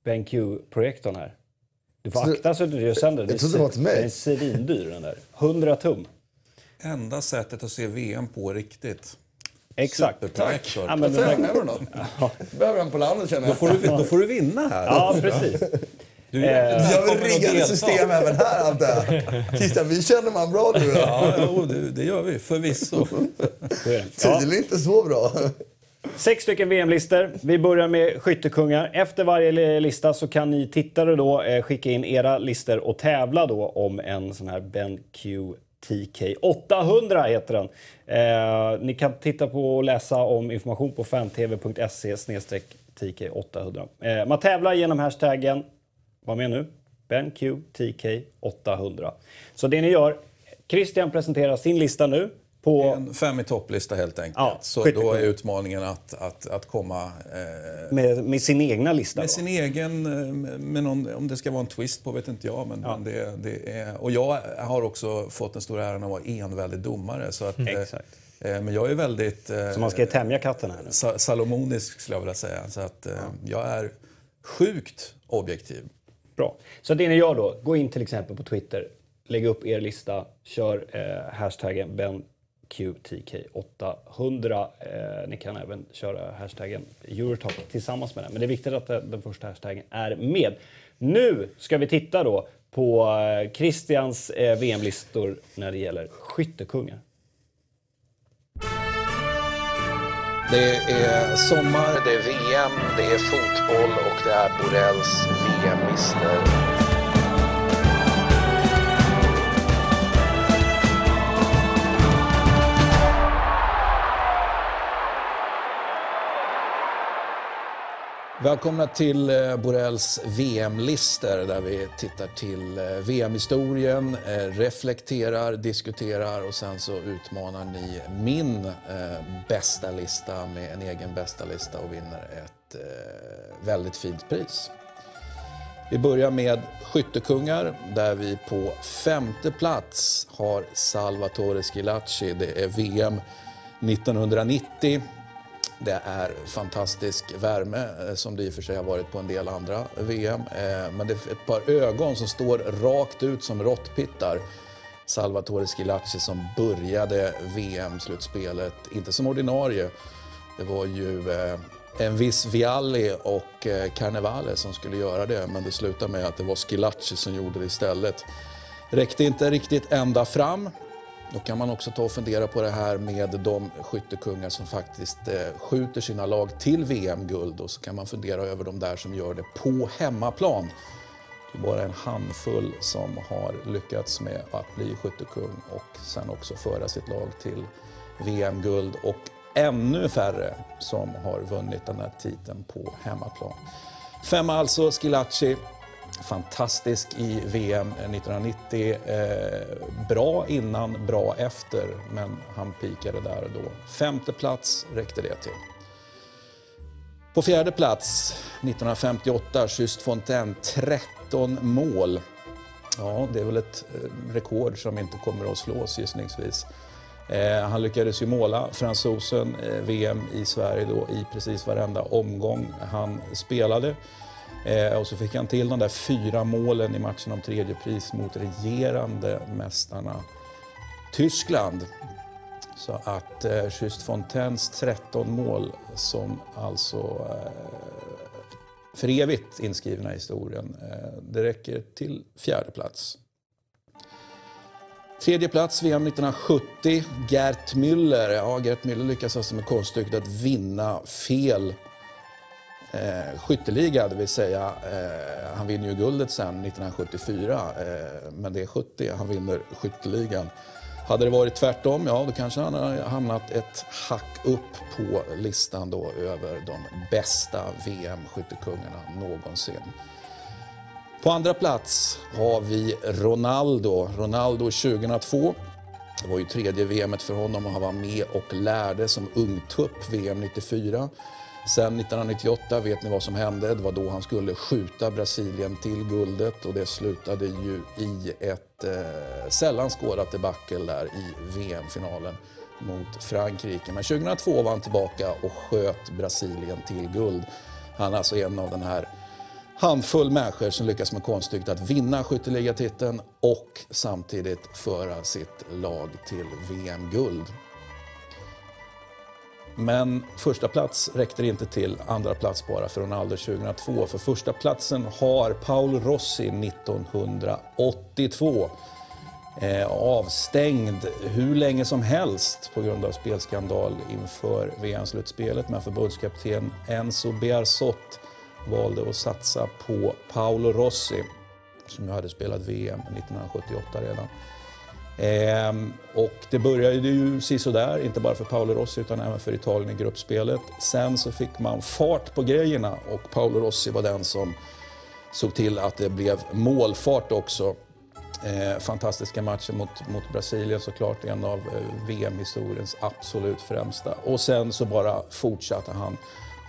BenQ-projektorn här. Du får Så- akta så att du inte gör sönder den. Den är svindyr den där. 100 tum. Enda sättet att se VM på riktigt. Exakt. Superprojektor. Ja, men den här, euro då? Behöver en på landet känner Då jag. får, du, då får du vinna här. ja, precis. Du, Eh, Jag vill rigga system även här antar jag. Christian, vi känner man bra jag. Ja, jo, det, det gör vi förvisso. Det. Ja. Tydligen inte så bra. Sex stycken VM-listor. Vi börjar med skyttekungar. Efter varje lista så kan ni tittare då eh, skicka in era listor och tävla då om en sån här BenQ TK 800 heter den. Eh, ni kan titta på och läsa om information på fantv.se TK 800. Eh, man tävlar genom hashtaggen, vad med nu? BenQ TK 800. Så det ni gör, Christian presenterar sin lista nu på En fem i topplista helt enkelt. Ja, så då är utmaningen att, att, att komma eh, med, med sin egna lista. med då. sin egen, eh, med någon, om det ska vara en twist på vet inte jag. Men, men det, det är, och jag har också fått den stora äran att vara enväldig domare. Så att, eh, Exakt. eh, men jag är väldigt eh, Så man ska tämja katten här nu. sa- salomonisk skulle jag vilja säga. Så att, eh, jag är sjukt objektiv. Bra. Så det ni gör då, gå in till exempel på Twitter, lägg upp er lista, kör eh, hashtaggen QTK800. Eh, ni kan även köra hashtaggen Eurotalk tillsammans med den. Men det är viktigt att eh, den, första hashtaggen är med. Nu ska vi titta då på eh, Christians eh, VM-listor när det gäller skyttekungar. Det är sommar, det är VM, det är fotboll och det är Borrells VM-listor. Välkomna till eh, Borrells VM-lister där vi tittar till eh, VM-historien, eh, reflekterar, diskuterar och sen så utmanar ni min bästa lista med en egen bästa lista och vinner ett väldigt fint pris. Vi börjar med skyttekungar där vi på femte plats har Salvatore Schillaci. Det är VM 1990. Det är fantastisk värme eh, som det i och för sig har varit på en del andra VM. Eh, men det är ett par ögon som står rakt ut som råttpittar. Salvatore Schillaci som började VM-slutspelet, inte som ordinarie. Det var ju eh, en viss Vialli och Carnevale som skulle göra det men det slutade med att det var Schillaci som gjorde det istället. Räckte inte riktigt ända fram. Då kan man också ta och fundera på det här med de skyttekungar som faktiskt eh, skjuter sina lag till VM-guld och så kan man fundera över de där som gör det på hemmaplan. Det är bara en handfull som har lyckats med att bli skyttekung och sen också föra sitt lag till VM-guld och ännu färre som har vunnit den här titeln på hemmaplan. Femma alltså Schillaci. Fantastisk i VM 1990. Eh, bra innan, bra efter, men han pikade där och då. Femte plats räckte det till. På fjärde plats 1958, Just Fontaine, 13 mål. Ja, det är väl ett eh, rekord som inte kommer att slås gissningsvis. Eh, han lyckades ju måla fransosen eh, VM i Sverige då i precis varenda omgång han spelade. Eh, och så fick han till de där fyra målen i matchen om tredje pris mot regerande mästarna Tyskland. Så att eh, Just Fontaines 13 mål som alltså eh, för evigt inskrivna i historien, eh, det räcker till fjärde plats. Tredje plats VM 1970, Gert Müller. Ja, Gert Müller lyckas alltså med konststycket att vinna fel eh, skytteliga, det vill säga eh, han vinner ju guldet sen 1974, eh, men det är 70 han vinner skytteligan. Hade det varit tvärtom, ja då kanske han hade hamnat ett hack upp på listan då över de bästa VM-skyttekungarna någonsin. På andra plats har vi Ronaldo. Ronaldo 2002. Det var ju tredje VM för honom och han var med och lärde som ungtupp VM 94. Sen 1998 vet ni vad som hände. Det var då han skulle skjuta Brasilien till guldet och det slutade ju i ett eh, sällan skådat debacle där i VM-finalen mot Frankrike. Men 2002 var han tillbaka och sköt Brasilien till guld. Han är alltså en av den här handfull människor som lyckas med konststycket att vinna skytteligatiteln och samtidigt föra sitt lag till VM-guld. Men första plats räckte inte till, andra plats bara för Ronaldo 2002. För första platsen har Paul Rossi 1982. Eh, avstängd hur länge som helst på grund av spelskandal inför VM-slutspelet. Men förbundskapten Enzo Bearzot valde att satsa på Paolo Rossi som ju hade spelat VM 1978 redan. Ehm, och det började ju sisådär, inte bara för Paolo Rossi utan även för Italien i gruppspelet. Sen så fick man fart på grejerna och Paolo Rossi var den som såg till att det blev målfart också. Ehm, fantastiska matcher mot, mot Brasilien såklart, en av eh, VM-historiens absolut främsta. Och sen så bara fortsatte han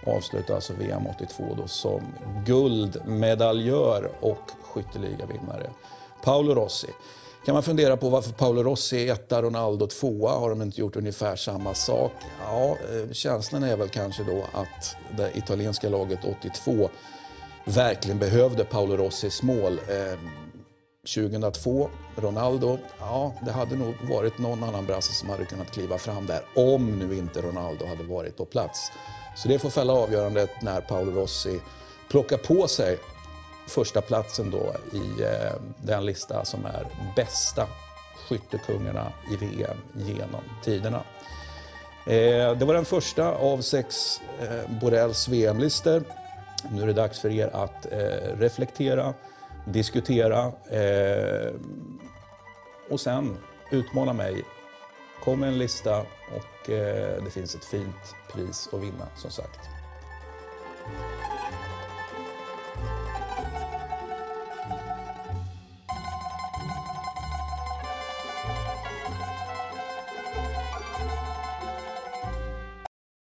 avslutade alltså VM 82 då som guldmedaljör och skytteligavinnare. Paolo Rossi. Kan man fundera på varför Paolo Rossi är etta, Ronaldo tvåa? Har de inte gjort ungefär samma sak? Ja, eh, känslan är väl kanske då att det italienska laget 82 verkligen behövde Paolo Rossis mål. Eh, 2002, Ronaldo, ja det hade nog varit någon annan brasse som hade kunnat kliva fram där om nu inte Ronaldo hade varit på plats. Så det får fälla avgörandet när Paolo Rossi plockar på sig första platsen då i eh, den lista som är bästa skyttekungarna i VM genom tiderna. Eh, det var den första av sex eh, Borrells VM-listor. Nu är det dags för er att reflektera, diskutera och sen utmana mig. Kom med en lista och det finns ett fint pris att vinna som sagt.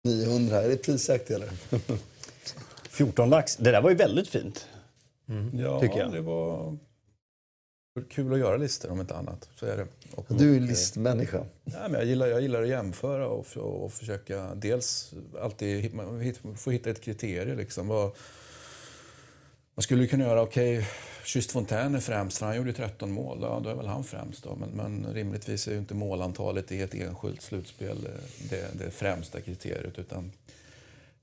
Är det prisjakt eller? 14 lax. Det där var ju väldigt fint. Ja, Tycker jag. det var kul att göra listor om inte annat. Så är det. Och, Du är listmänniska. Nej, men jag, gillar, jag gillar att jämföra och, och försöka dels alltid hit- få hitta ett kriterie. Liksom. Vad, man skulle ju kunna göra, okej, Just Fontaine är främst för han gjorde ju 13 mål. Ja, då är väl han främst då. Men, men rimligtvis är ju inte målantalet i ett enskilt slutspel det, det främsta kriteriet. Utan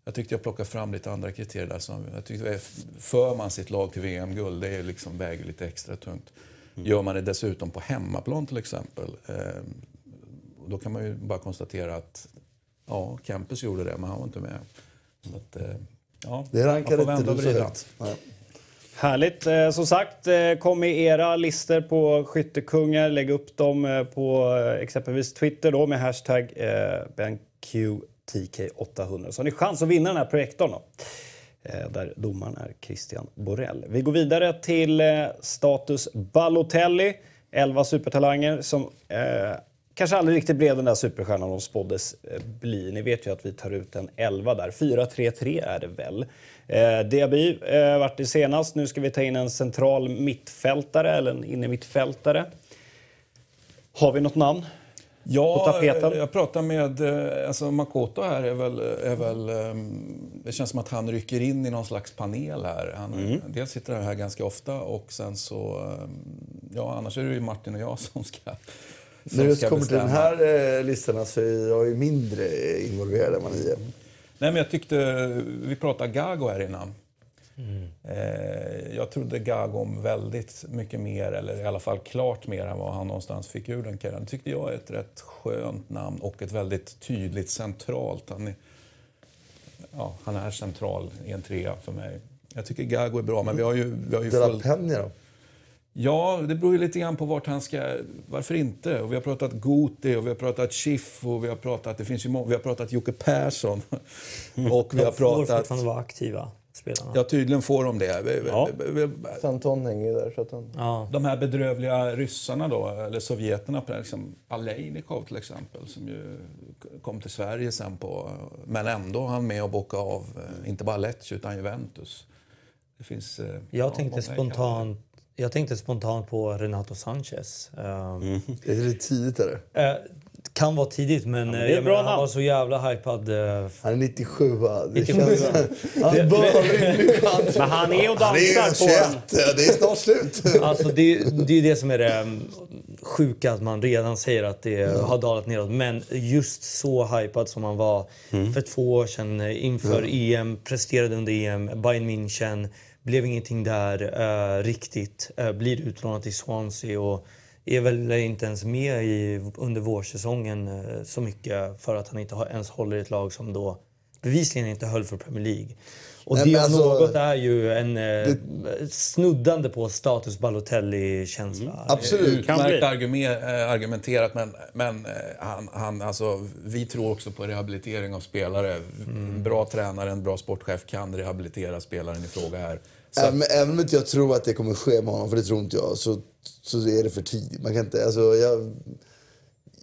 jag tyckte jag plockade fram lite andra kriterier där. Som, jag tyckte, eh, för man sitt lag till VM-guld, det är liksom, väger lite extra tungt. Gör man det dessutom på hemmaplan till exempel, eh, då kan man ju bara konstatera att ja, Kempes gjorde det, men han var inte med. Så att, eh, ja, Det rankar inte du så högt. Härligt. Eh, som sagt, eh, kom med era listor på skyttekungar. Lägg upp dem eh, på eh, exempelvis Twitter då, med hashtag eh, BenQTK800 så har ni chans att vinna den här projektorn. Då. Eh, där domaren är Christian Borell. Vi går vidare till status Balotelli. 11 supertalanger som kanske aldrig riktigt blev den där superstjärnan de spåddes eh, bli. Ni vet ju att vi tar ut en 11 där. 4-3-3 är det väl. Eh, Diaby eh, vart det senast. Nu ska vi ta in en central mittfältare eller en inne mittfältare. Har vi något namn? Ja, tapeten? jag pratar med... eh, Alltså Makoto här är väl... Är väl ehm, det känns som att han rycker in i någon slags panel här. Han, Mm. Dels sitter han här ganska ofta och sen så... ehm, Ja, annars är det ju Martin och jag som ska När det kommer till den här eh, listan så är jag ju mindre involverad än vad ni är. Nej, men jag tyckte, vi pratade Gago här innan. Eh, jag trodde Gago om väldigt mycket mer, eller i alla fall klart mer än vad han någonstans fick ur den karriären. tyckte jag är ett rätt skönt namn och ett väldigt tydligt centralt. Han är, ja, han är central i en trea för mig. Jag tycker Gago är bra, men vi har ju, vi har ju De följt... Peña då? Ja, det beror ju lite grann på vart han ska... Varför inte? Och vi har pratat Guti och vi har pratat Schiff och vi har pratat... Det finns ju vi har pratat Jocke Persson. Och vi har De får pratat... fortfarande vara aktiva, spelarna. Ja, tydligen får de det. Ja. Santon hänger ju där. Så att han... Ja. De här bedrövliga ryssarna då, eller sovjeterna, liksom Alejnikov till exempel, som ju kom till Sverige sen på... Men ändå han med och bocka av, eh, inte bara Lecce utan Juventus. Det finns... eh, ja, Jag tänkte många spontant jag tänkte spontant på Renato Sanchez. Um, Det är lite tidigt eller? eh, kan vara tidigt, men, det är eh, menar, han var så jävla hypad. eh, Han är 97 va? Det 97, känns... Han bör. Men han är och Han är ju dansar på en... 21, det är snart slut. Alltså det, det är det som är det mm, sjuka, att man redan säger att det har dalat neråt. Men just så hypad som han var för två år sedan inför EM, presterade under EM, Bayern München, blev ingenting där eh, riktigt. Eh, blir utlånad till Swansea och är väl inte ens med i, under vårsäsongen eh, så mycket för att han inte ens håller i ett lag som då bevisligen inte höll för Premier League. Och Nej, det alltså- något är ju en eh, snuddande på status Balotelli-känsla. Absolut. Kan bli. Utmärkt eh, argumenterat, men, men eh, han, han, alltså, vi tror också på rehabilitering av spelare. En bra tränare, en bra sportchef kan rehabilitera spelaren i fråga här. Så Även, även om inte jag tror att det kommer ske med honom, för det tror inte jag, så, så är det för tidigt. Man kan inte, alltså, jag,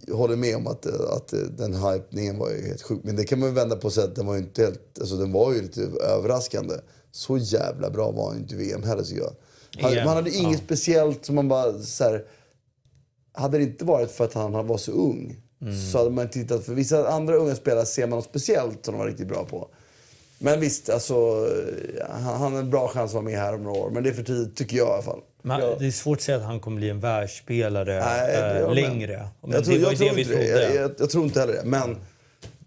jag håller med om att, att den hypningen var ju helt sjuk. Men det kan man vända på och säga att den var ju inte helt, alltså den var ju lite överraskande. Så jävla bra var ju inte VM heller tycker jag. Han, man hade inget ja. speciellt som man bara så här, Hade det inte varit för att han var så ung så hade man tittat... För vissa andra unga spelare ser man något speciellt som de var riktigt bra på. Men visst, alltså, han, han har en bra chans att vara med här om några år. Men det är för tidigt, tycker jag i alla fall. Men Det är svårt att säga att han kommer bli en världsspelare Nej, det eh, längre. Men Jag tror, det var jag ju tror det vi inte det. trodde. Jag, jag, jag tror inte heller det. Men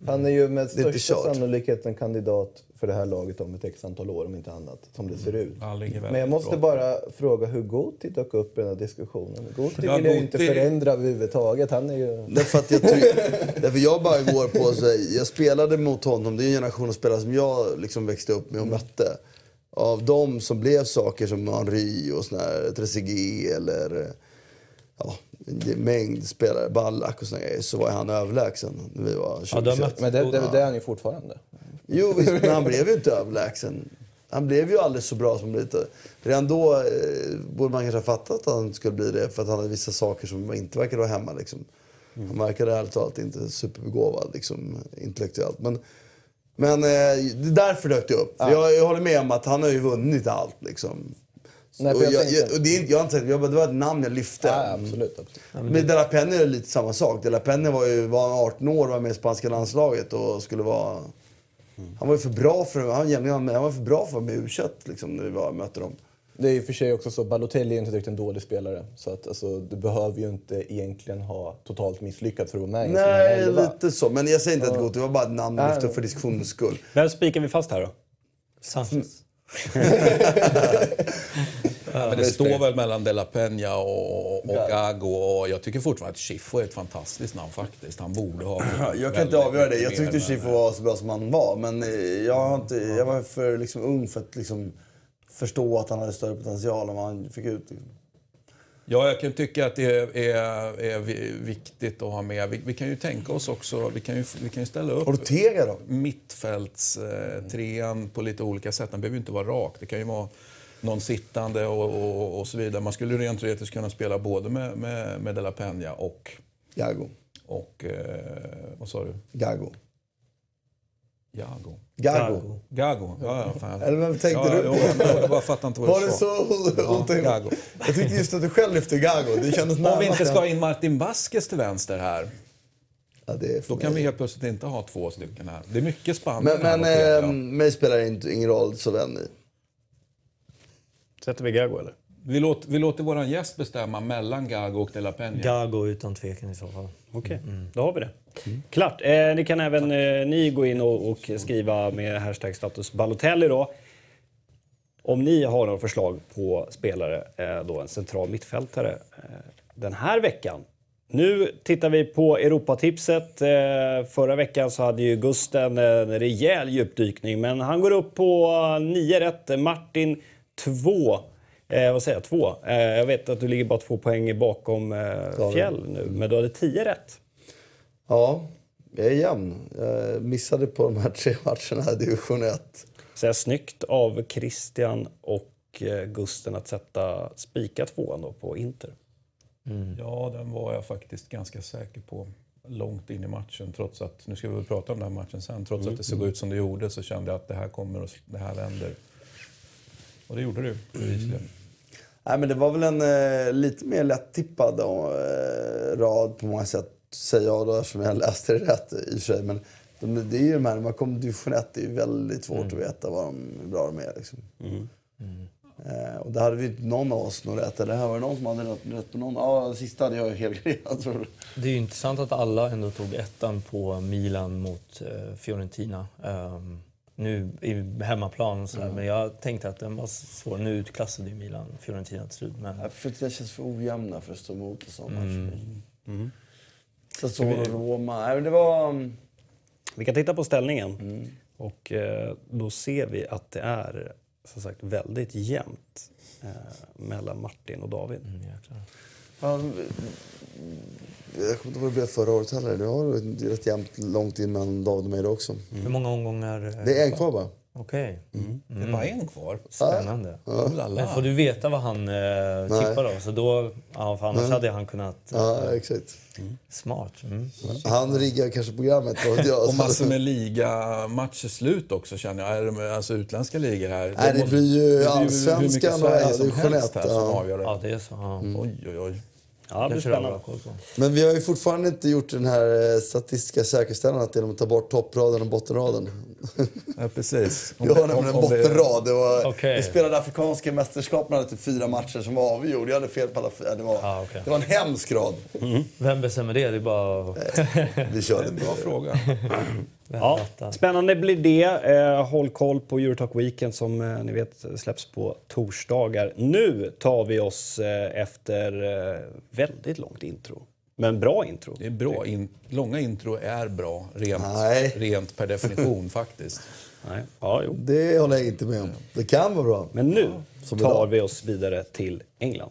Han är ju med största sannolikhet en kandidat för det här laget om ett x antal år, om inte annat, som det ser ut. Men jag måste bra. bara fråga hur Goti dök upp i den här diskussionen. Goti Ja, vill jag ju inte förändra överhuvudtaget. Han är ju... Därför att jag, därför jag bara går på så här, Jag spelade mot honom. Det är en generation av spelare som jag liksom växte upp med och mötte. Av de som blev saker som Henry och sån här Trezeguet eller ja, en mängd spelare, Ballack och såna grejer, så var han överlägsen när vi var 20 Ja, mött- Men det, det, det är han ju fortfarande. Jo, visst, men han blev ju inte överlägsen. Han blev ju aldrig så bra som lite. Redan då eh, borde man kanske ha fattat att han skulle bli det för att han hade vissa saker som inte verkade vara hemma. Liksom. Han verkade ärligt talat inte superbegåvad liksom, intellektuellt. Men, men eh, det är därför dök det upp. För jag, jag håller med om att han har ju vunnit allt. Liksom. Nej, och jag jag, och det är, inte- jag har inte sagt, jag bara, det var ett namn jag lyfte. Ja, absolut. absolut. Men De La Penne är lite samma sak. De La Penne var ju var 18 år och var med i spanska landslaget och skulle vara... Han var ju för bra för, han, jämligen- han var för bra för att vara med u liksom, när vi var, mötte dem. Det är ju för sig också så Balotelli är inte direkt en dålig spelare. Så att, alltså, du behöver ju inte egentligen ha totalt misslyckats för att vara med i Nej, elva. lite så. Men jag säger inte att det går Det var bara ett namn upp för diskussionens skull. Vem spikar vi fast här då? Sanchez. Men det står väl mellan De La Peña och, och Gago och jag tycker fortfarande att Schiffo är ett fantastiskt namn faktiskt. Han borde ha... Jag kan inte avgöra det. Jag tyckte Schifo var så bra som han var. Men eh, jag, har inte, jag var för liksom, ung för att liksom, förstå att han hade större potential än vad han fick ut. Liksom. Ja, jag kan tycka att det är, är, är vi- viktigt att ha med. Vi, vi kan ju tänka oss också, vi kan ju, vi kan ju ställa upp Ortega då? mittfältstrean eh, på lite olika sätt. Den behöver ju inte vara rak. Det kan ju vara någon sittande och, och, och så vidare. Man skulle rent teoretiskt kunna spela både med, med, med De La Peña och, Gago. och eh, vad sa du? Gago. Jago. Gago. Gago. Ja, ja, fan. Eller vem tänkte ja, du på? Jag, jag bara fattar inte vad Var du det så otänkt? Gago. Jag tyckte just att du själv lyfte Gago. Det kändes Om vi inte ska ha in Martin Vasquez till vänster här, Ja, det är för då kan vi helt plötsligt inte ha två stycken här. Det är mycket Spanien Men, men eh, mig spelar det inte, ingen roll så vän. Sätter vi Gago eller? Vi låter, vi låter vår gäst bestämma mellan Gago och De La Peña. Gago utan tvekan i så fall. Okej, då har vi det. Klart. Eh, ni kan även eh, ni gå in och, och skriva med hashtag status Balotelli då. Om ni har några förslag på spelare, eh, då en central mittfältare eh, den här veckan. Nu tittar vi på Europatipset. Eh, förra veckan så hade ju Gusten en rejäl djupdykning, men han går upp på 9 rätt. Martin 2. Eh, vad säger jag? 2. Eh, jag vet att du ligger bara två poäng bakom eh, Fjäll nu, men du hade 10 rätt. Ja, jag är jämn. Jag missade på de här tre matcherna i division 1. Så jag snyggt av Christian och eh, Gusten att sätta spika tvåan då på Inter. Ja, den var jag faktiskt ganska säker på långt in i matchen. Trots att, nu ska vi väl prata om den här matchen sen, trots att det såg ut som det gjorde så kände jag att det här kommer och det här vänder. Och det gjorde det ju bevisligen. Nej, men det var väl en eh, lite mer lätt-tippad eh, rad på många sätt, säger jag då eftersom jag läste det rätt i och för sig. Men de, det är ju de här, när man kommer till division 1, det är ju väldigt svårt att veta vad de, hur bra de är. Liksom. Eh, och det hade vi inte någon av oss nog rätt. Eller här var det någon som hade rätt, rätt på någon? Ja, sista hade jag helt jag tror. Det är ju intressant att alla ändå tog ettan på Milan mot eh, Fiorentina. Ehm, nu i hemmaplan och sådär, men jag tänkte att den var svår. Nu utklassade ju Milan Fiorentina till slut. Men det känns för ojämna för att stå emot en sån match. Sassuolo, Roma. Nej, det var... mm, Vi kan titta på ställningen. Och eh, då ser vi att det är som sagt väldigt jämnt eh, mellan Martin och David. Ja, jag kommer inte ihåg hur det blev förra året heller. Det har rätt jämnt långt in mellan David och mig då också. hur många omgångar? eh, Det är en kvar bara. Okej, Det är bara en kvar. spännande. Oh la. Men får du veta vad han eh, tippar då? Så då ja, för annars hade han kunnat... Ja, exakt. Smart. Mm. Han riggar kanske programmet. vad jag. Och massor med ligamatcher slut också känner jag. Är det alltså utländska ligor här? Nej, det blir ju Allsvenskan och som ja. avgör det. Ja, det är så. Ja. Oj, oj, oj. Ja, det blir spännande. Men vi har ju fortfarande inte gjort den här eh, statistiska säkerställandet genom att ta bort toppraden och bottenraden. Ja, precis. Vi har nämligen en bottenrad. Det var, Okej. Vi spelade afrikanska mästerskapen hade typ fyra matcher som var avgjorda. Jag hade fel på alla fyra. Det var, Ah, okej. det var en hemsk rad. Vem bestämmer det? Det är bara att Vi körde Bra fråga. Ja, spännande blir det. Eh, håll koll på Eurotalk Weekend som eh, ni vet släpps på torsdagar. Nu tar vi oss eh, efter eh, väldigt långt intro. Men bra intro. Det är bra. In, långa intro är bra, rent, Nej. rent per definition faktiskt. Nej. Ja, jo. Det håller jag inte med om. Det kan vara bra. Men nu Som tar idag. vi oss vidare till England.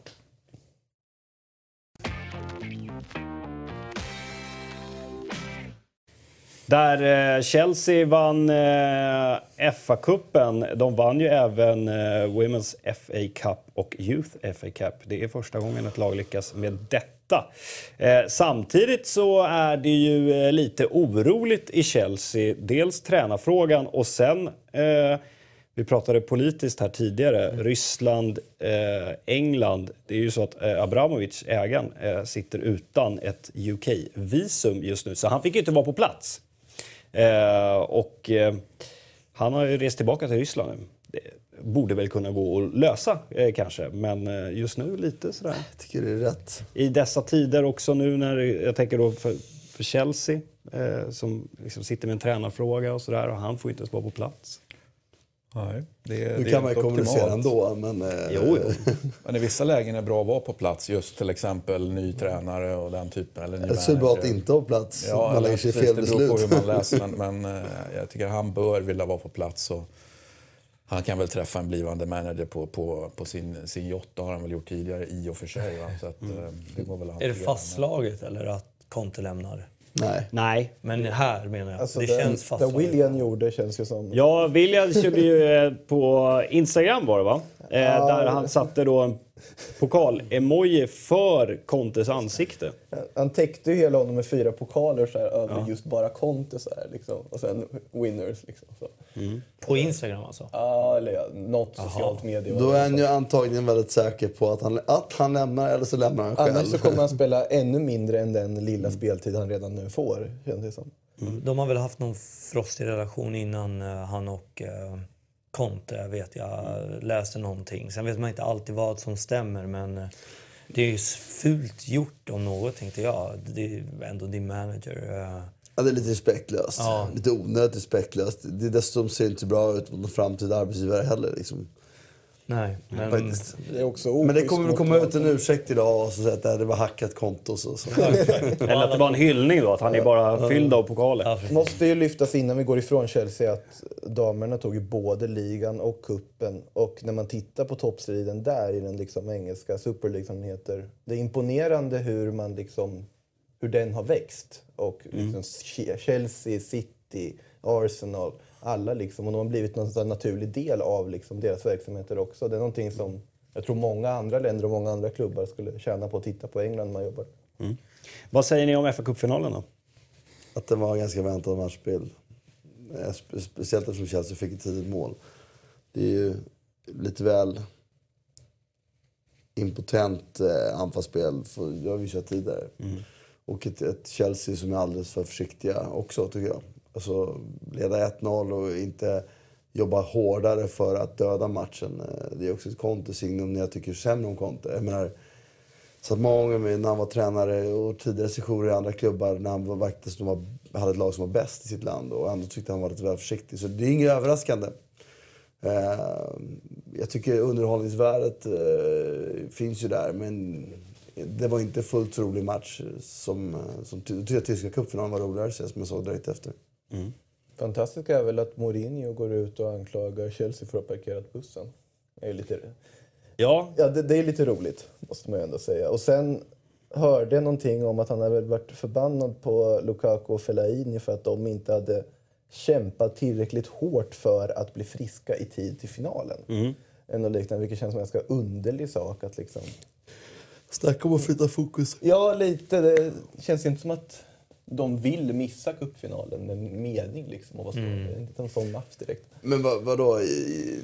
Där eh, Chelsea vann eh, FA-cupen. De vann ju även eh, Women's FA Cup och Youth FA Cup. Det är första gången ett lag lyckas med detta. Eh, samtidigt så är det ju eh, lite oroligt i Chelsea. Dels tränarfrågan och sen eh, vi pratade politiskt här tidigare. Ryssland, eh, England. Det är ju så att eh, Abramovic, ägaren, eh, sitter utan ett UK-visum just nu. Så han fick ju inte vara på plats. Eh, och eh, han har ju rest tillbaka till Ryssland nu. Det borde väl kunna gå att lösa eh, kanske. Men eh, just nu lite sådär. Jag tycker det är rätt. I dessa tider också nu när jag tänker då för, för Chelsea eh, som liksom sitter med en tränarfråga och sådär och han får inte ens vara på plats. Nej, det, Nu det kan man ju kommunicera ändå. Men, eh, Jo, jo. Men i vissa lägen är det bra att vara på plats. Just till exempel ny tränare och den typen. Eller ny Det är så bra att inte ha plats. Ja, man lägger sig i fel det beror på beslut. hur man läser. Men, men eh, jag tycker han bör vilja vara på plats. Och han kan väl träffa en blivande manager på, på, på sin, sin yacht. Det har han väl gjort tidigare i och för sig. Va? Så att, eh, det går väl Är det fastslaget eller att Conte lämnar? Nej. Nej. Men här menar jag. Alltså det det, känns det fastslaget. William gjorde känns ju som... Ja, William körde ju eh, på Instagram var det va? Eh, där han satte då en pokal-emoji för Contes ansikte. Han täckte ju hela honom med fyra pokaler så här, över just bara Conte så här, liksom. Och sen winners liksom. Så. På Instagram alltså? Ja, eller ja, något socialt medie. Då är han ju antagligen väldigt säker på att han, att han lämnar eller så lämnar han själv. Annars så kommer han spela ännu mindre än den lilla speltid han redan nu får, känns det som. De har väl haft någon frostig relation innan eh, han och eh, Conte, vet jag. Läste någonting. Sen vet man inte alltid vad som stämmer, men eh, det är ju fult gjort om något, tänkte jag. Det är ändå din manager. eh. Ja, det är lite respektlöst. Ja. Lite onödigt respektlöst. Det dessutom ser inte bra ut mot någon framtida arbetsgivare heller. Liksom. Nej, men... Faktiskt. Det är också Men det kommer mot komma ut en ursäkt idag och så säga att det var hackat konto. Så, så. Eller att det var en hyllning då, att han är bara fylld av pokaler. Ja. Måste ju lyftas innan vi går ifrån Chelsea att damerna tog ju både ligan och kuppen Och när man tittar på toppstriden där i den liksom engelska Super League som den heter. Det är imponerande hur man liksom hur den har växt. Och liksom Che- Chelsea, City, Arsenal, alla liksom. Och de har blivit här naturlig del av liksom deras verksamheter också. Det är någonting som jag tror många andra länder och många andra klubbar skulle tjäna på att titta på England när man jobbar. Vad säger ni om fa Cup-finalen då? Att det var en ganska väntad matchbild. Eh, spe- Speciellt eftersom Chelsea fick ett tidigt mål. Det är ju lite väl impotent eh, anfallsspel. För det har vi sett tidigare. Och ett, ett Chelsea som är alldeles för försiktiga också, tycker jag. Alltså, leda 1-0 och inte jobba hårdare för att döda matchen. Eh, det är också ett Conte-signum när jag tycker sämre om Conte. Jag menar, så att många gånger med- när han var tränare och tidigare sessioner i andra klubbar när han var faktiskt var, hade ett lag som var bäst i sitt land och ändå tyckte han var lite väl försiktig. Så det är inget överraskande. Eh, jag tycker underhållningsvärdet eh, finns ju där men det var inte fullt rolig match som, som jag att tyska cupfinalen var roligare som jag såg direkt efter. Fantastiska är väl att Mourinho går ut och anklagar Chelsea för att ha parkerat bussen. Det är lite, Ja, ja, det, det är lite roligt, måste man ju ändå säga. Och sen hörde jag någonting om att han väl varit förbannad på Lukaku och Fellaini för att de inte hade kämpat tillräckligt hårt för att bli friska i tid till finalen. Mm. Ändå liknande, vilket känns som en ganska underlig sak att liksom... Snacka om att flytta fokus. Ja, lite. Det känns inte som att de vill missa cupfinalen med mening liksom. Och vad mm. Det är inte en sån match direkt. Men vad, vadå? i-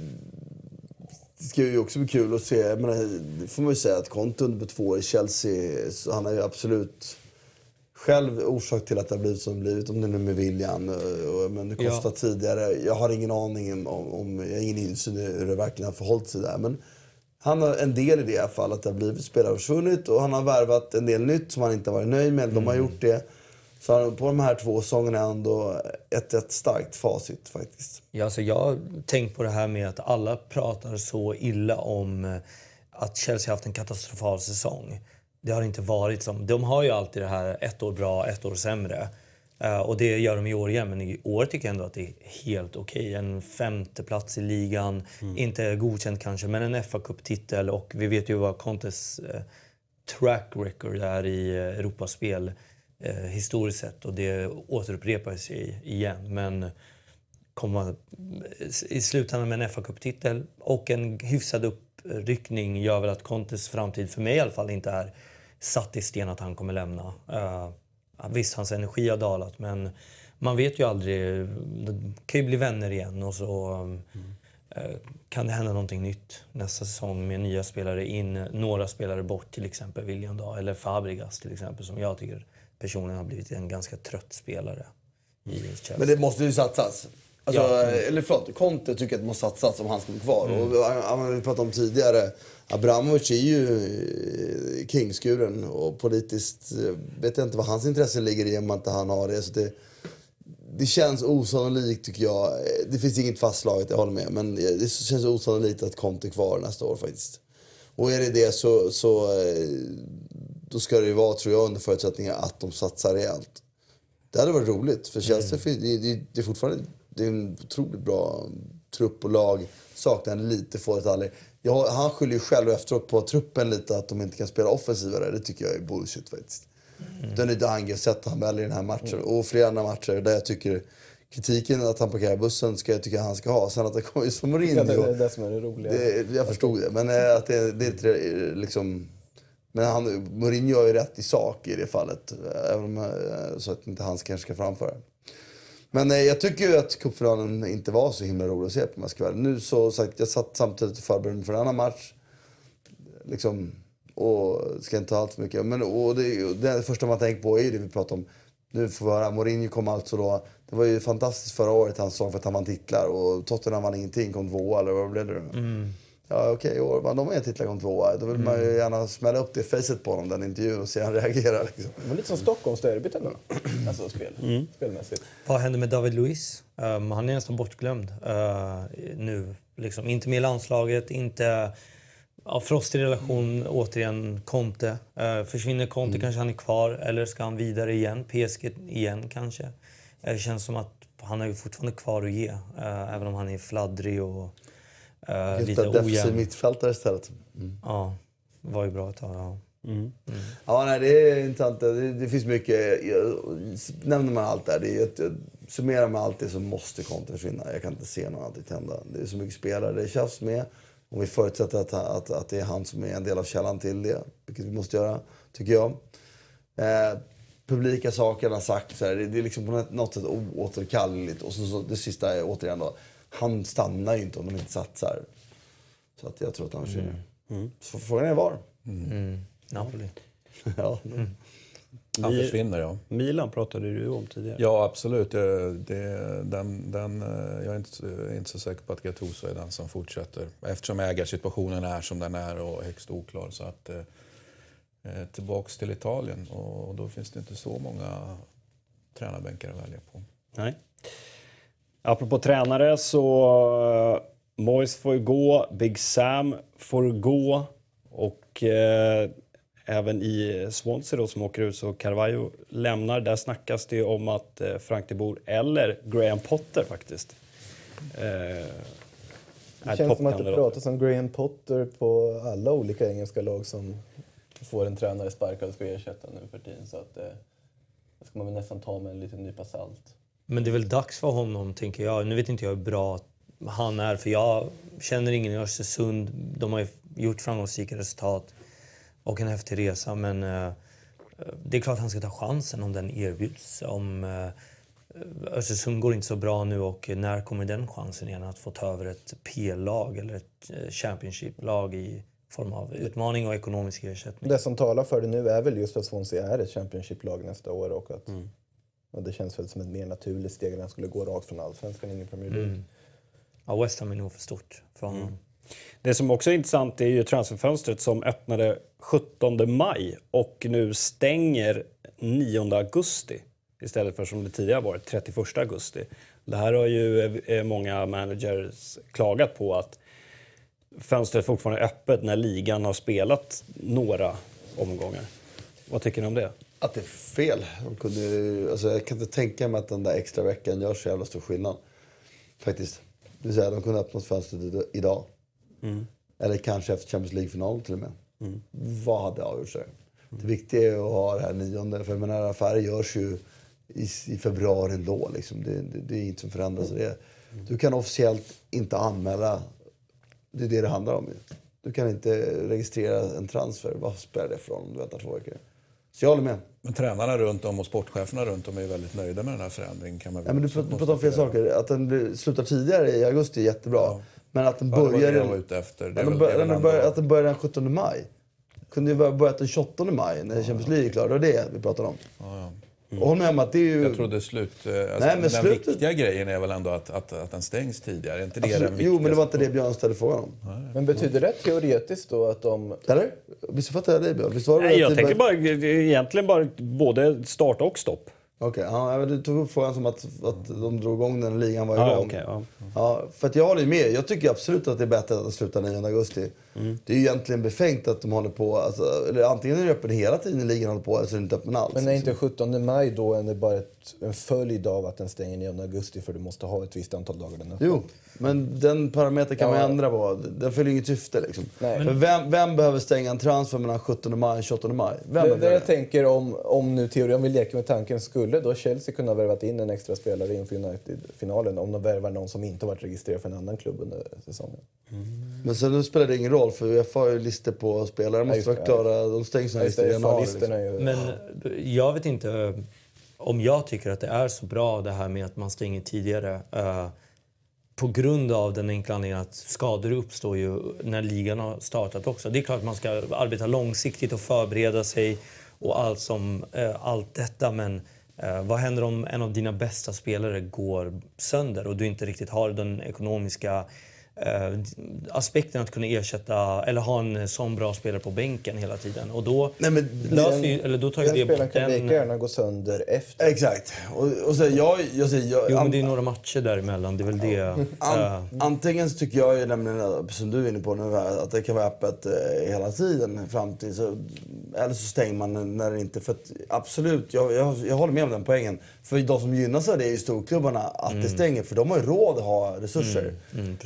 Det ska ju också bli kul att se. Jag menar, det får man ju säga att Conte under två år i Chelsea, så han har ju absolut själv orsak till att det har blivit som det blivit. Om det nu är med viljan. och- Men det kostar Ja. tidigare. Jag har ingen aning om, om jag har ingen insyn i hur det verkligen har förhållit sig där. Men han har en del i det i alla fall, att det har blivit spelare försvunnit. Och han har värvat en del nytt som han inte har varit nöjd med. De har gjort det. Så på de här två säsongerna är ändå ett, ett starkt facit faktiskt. Ja, alltså jag har tänkt på det här med att alla pratar så illa om eh, att Chelsea har haft en katastrofal säsong. Det har inte varit som... De har ju alltid det här ett år bra, ett år sämre. Eh, och det gör de i år igen, men i år tycker jag ändå att det är helt okej. En femte plats i ligan, inte godkänt kanske, men en fa Cup-titel och vi vet ju vad Contes eh, track record är i Europaspel eh, historiskt sett och det återupprepar sig igen. Men komma i slutändan med en fa Cup-titel och en hyfsad uppryckning gör väl att Contes framtid, för mig i alla fall, inte är satt i sten att han kommer lämna. Eh, visst, hans energi har dalat, men man vet ju aldrig. De kan ju bli vänner igen och så mm. kan det hända någonting nytt nästa säsong med nya spelare in, några spelare bort, till exempel William Dahl eller Fabregas till exempel, som jag tycker personligen har blivit en ganska trött spelare i Chelsea. Men det måste ju satsas. Alltså, Ja. Eller förlåt, Conte tycker att det måste satsas om han ska bli kvar. Och, ja, vi pratade om tidigare, Abramovic är ju eh, kingskuren och politiskt eh, vet jag inte vad hans intresse ligger i om inte han har det. Så det, det känns osannolikt tycker jag. Eh, Det finns inget fastslaget, jag håller med. Men det känns osannolikt att Conte är kvar nästa år faktiskt. Och är det det så, så då ska det ju vara, tror jag, under förutsättning att de satsar rejält. Det hade varit roligt. För Chelsea fin- det, det, det är fortfarande det är en otroligt bra trupp och lag. Saknar lite få detaljer. Jag, han skyller ju själv efteråt på truppen lite att de inte kan spela offensivare. Det tycker jag är bullshit faktiskt. Mm. Den är Dange sätt han väljer i den här matchen. Och flera andra matcher där jag tycker kritiken att han parkerar bussen ska jag tycka han ska ha. Sen att det kommer från Mourinho. Ja, det är det som är det roliga. Det, jag förstod det. Men eh, att det, det är eh, liksom... Men han, Mourinho har ju rätt i sak i det fallet. Även om, eh, så att inte han kanske ska framföra. Men eh, jag tycker ju att cupfinalen inte var så himla rolig att se på om. Nu så sagt, jag satt samtidigt och förberedde mig för en annan match. Liksom, och ska inte ta allt för mycket. Men och det, det första man tänker på är ju det vi pratade om. Nu får vi höra, Mourinho kom alltså då... Det var ju fantastiskt förra året hans säsong för att han vann titlar och Tottenham vann ingenting, kom tvåa eller vad blev det nu? Ja okej, i år vann de en titlar kom tvåa. Då vill man ju gärna smälla upp det i facet på honom den intervjun och se hur han reagerar. Liksom. Det var lite som Stockholmsderbyt ändå. Alltså spel, spelmässigt. Vad händer med David Luiz? Um, han är nästan bortglömd uh, nu. Liksom, inte med i landslaget, inte... Ja, frostig relation, återigen, Conte. Uh, försvinner Conte kanske han är kvar, eller ska han vidare igen? PSG igen kanske? Uh, Det känns som att han har ju fortfarande kvar att ge, uh, även om han är fladdrig och uh, lite defensiv mittfältare istället. Ja, var ju bra ett tag. Ja. Ja, nej, det är intressant. Det, det finns mycket. Jag, nämner man allt där. Det är, ett- summerar man allt det så måste Conte försvinna. Jag kan inte se något annat hända. Det är så mycket spelare det tjafs med. Om vi förutsätter att, att, att det är han som är en del av källan till det, vilket vi måste göra, tycker jag. Eh, publika saker han har sagt, så här, det, det är liksom på något sätt oåterkalleligt. Och så, så, det sista är återigen då, han stannar ju inte om de inte satsar. Så att jag tror att han försvinner. Så frågan är var. Napoli. ja. Han försvinner, ja. Milan pratade du om tidigare. Ja, absolut. Det, det, den, den, eh, jag är inte, inte så säker på att Gattuso är den som fortsätter. Eftersom ägarsituationen är som den är och högst oklar. Så att, eh, eh, tillbaks till Italien och då finns det inte så många tränarbänkar att välja på. Nej. Apropå tränare så uh, Moyes får ju gå, Big Sam får gå och eh, även i Swansea då, som åker ut så Carvalho lämnar. Där snackas det om att eh, Frank de Boer eller Graham Potter faktiskt är Det känns som att det pratas om Graham Potter på alla olika engelska lag som får en tränare sparkad och ska ersätta nu för tiden. Så att, det ska man väl nästan ta med en liten nypa salt. Men det är väl dags för honom, tänker jag. Nu vet inte jag hur bra han är, för jag känner ingen i Östersund. De har ju gjort framgångsrika resultat och en häftig resa, men eh, det är klart han ska ta chansen om den erbjuds. Om, eh, Östersund går inte så bra nu och när kommer den chansen igen att få ta över ett P-lag eller ett eh, Championship-lag i form av utmaning och ekonomisk ersättning? Det som talar för det nu är väl just att Swansea är ett Championship-lag nästa år och att Mm. Och det känns väl som ett mer naturligt steg än att han skulle gå rakt från Allsvenskan in i Premier League. Ja, West Ham är nog för stort för honom. Det som också är intressant är ju transferfönstret som öppnade 17 maj och nu stänger 9 augusti istället för som det tidigare varit 31 augusti. Det här har ju eh, många managers klagat på att fönstret fortfarande är öppet när ligan har spelat några omgångar. Vad tycker ni om det? Att det är fel. De kunde, alltså jag kan inte tänka mig att den där extra veckan gör så jävla stor skillnad. Faktiskt. Det vill säga, de kunde öppnat fönstret id- idag. Eller kanske efter Champions League-final till och med. Vad hade avgjort sig? Det viktiga är att ha det här nionde. För jag menar, affärer görs ju i, i februari ändå. Liksom. Det, det, det är inget som förändras. Det, du kan officiellt inte anmäla. Det är det det handlar om. ju. Du kan inte registrera en transfer. Vad spelar det för roll om du väntar två veckor? Så jag håller med. Men tränarna runt om och sportcheferna runt om är väldigt nöjda med den här förändringen. Kan man väl Ja, men du pratar om fel saker. Att den slutar tidigare i augusti är jättebra. Men att den Ja, det var börjar... det jag var ute efter. Det Ja, väl- bör, den börjar, att den börjar den 17 maj. Kunde ju börjat den 28 maj när Champions League är klar. Det var det vi pratade om. Och håll med om att det är ju... Jag trodde slut... eh, Alltså, Nej, men den slutet- viktiga grejen är väl ändå att, att, att den stängs tidigare. Är inte det Absolut. den Jo, men det var inte viktigaste? det Björn ställde frågan om. Men betyder det teoretiskt då att de... Eller? Visst fattade jag dig Björn? Visst var det Nej, jag det tänker bara, egentligen bara både start och stopp. Okej, ja, men du tog upp frågan som att, att de drog igång den ligan var igång. Ja, okej, ja. Ja, för att jag håller med. Jag tycker absolut att det är bättre att den slutar 9 augusti. Mm. Det är ju egentligen befängt att de håller på, alltså, eller antingen är det öppen hela tiden i ligan håller på eller så är det inte öppen alls. Men är inte 17 maj då en, bara ett, en följd av att den stänger 9 augusti för du måste ha ett visst antal dagar den öppen? Jo, men den parametern kan Ja. man ändra på. Den fyller inget syfte liksom. Nej. För vem, vem behöver stänga en transfer mellan 17 maj och 28 maj? Vem Det, det jag tänker om, om nu teorin, om vi leker med tanken, skulle då Chelsea kunna värvat in en extra spelare inför United-finalen om de värvar någon som inte varit registrerad för en annan klubb under säsongen? Men sen nu spelar det ingen roll för Uefa har ju listor på spelare. De måste vara klara. De stängs listor i januari. Liksom. Men jag vet inte om jag tycker att det är så bra det här med att man stänger tidigare. eh, på grund av den enkla anledningen att skador uppstår ju när ligan har startat också. Det är klart att man ska arbeta långsiktigt och förbereda sig och allt, som, eh, allt detta men Eh, vad händer om en av dina bästa spelare går sönder och du inte riktigt har den ekonomiska aspekten att kunna ersätta eller ha en sån bra spelare på bänken hela tiden. Och då, Nej, men löser ju, eller då tar ju Den det bort kan den... lika gärna gå sönder efter. Exakt. Och, och så, jag, jag, säger, jag, Jo, men det är några matcher däremellan. Det är väl det. Eh, An, antingen så tycker jag ju nämligen, eh, som du är inne på nu, att det kan vara öppet eh, hela tiden fram till så, Eller så stänger man när det inte... För att, absolut, jag, jag, jag håller med om den poängen. För de som gynnas av det är ju storklubbarna, att det stänger. För de har ju råd att ha resurser.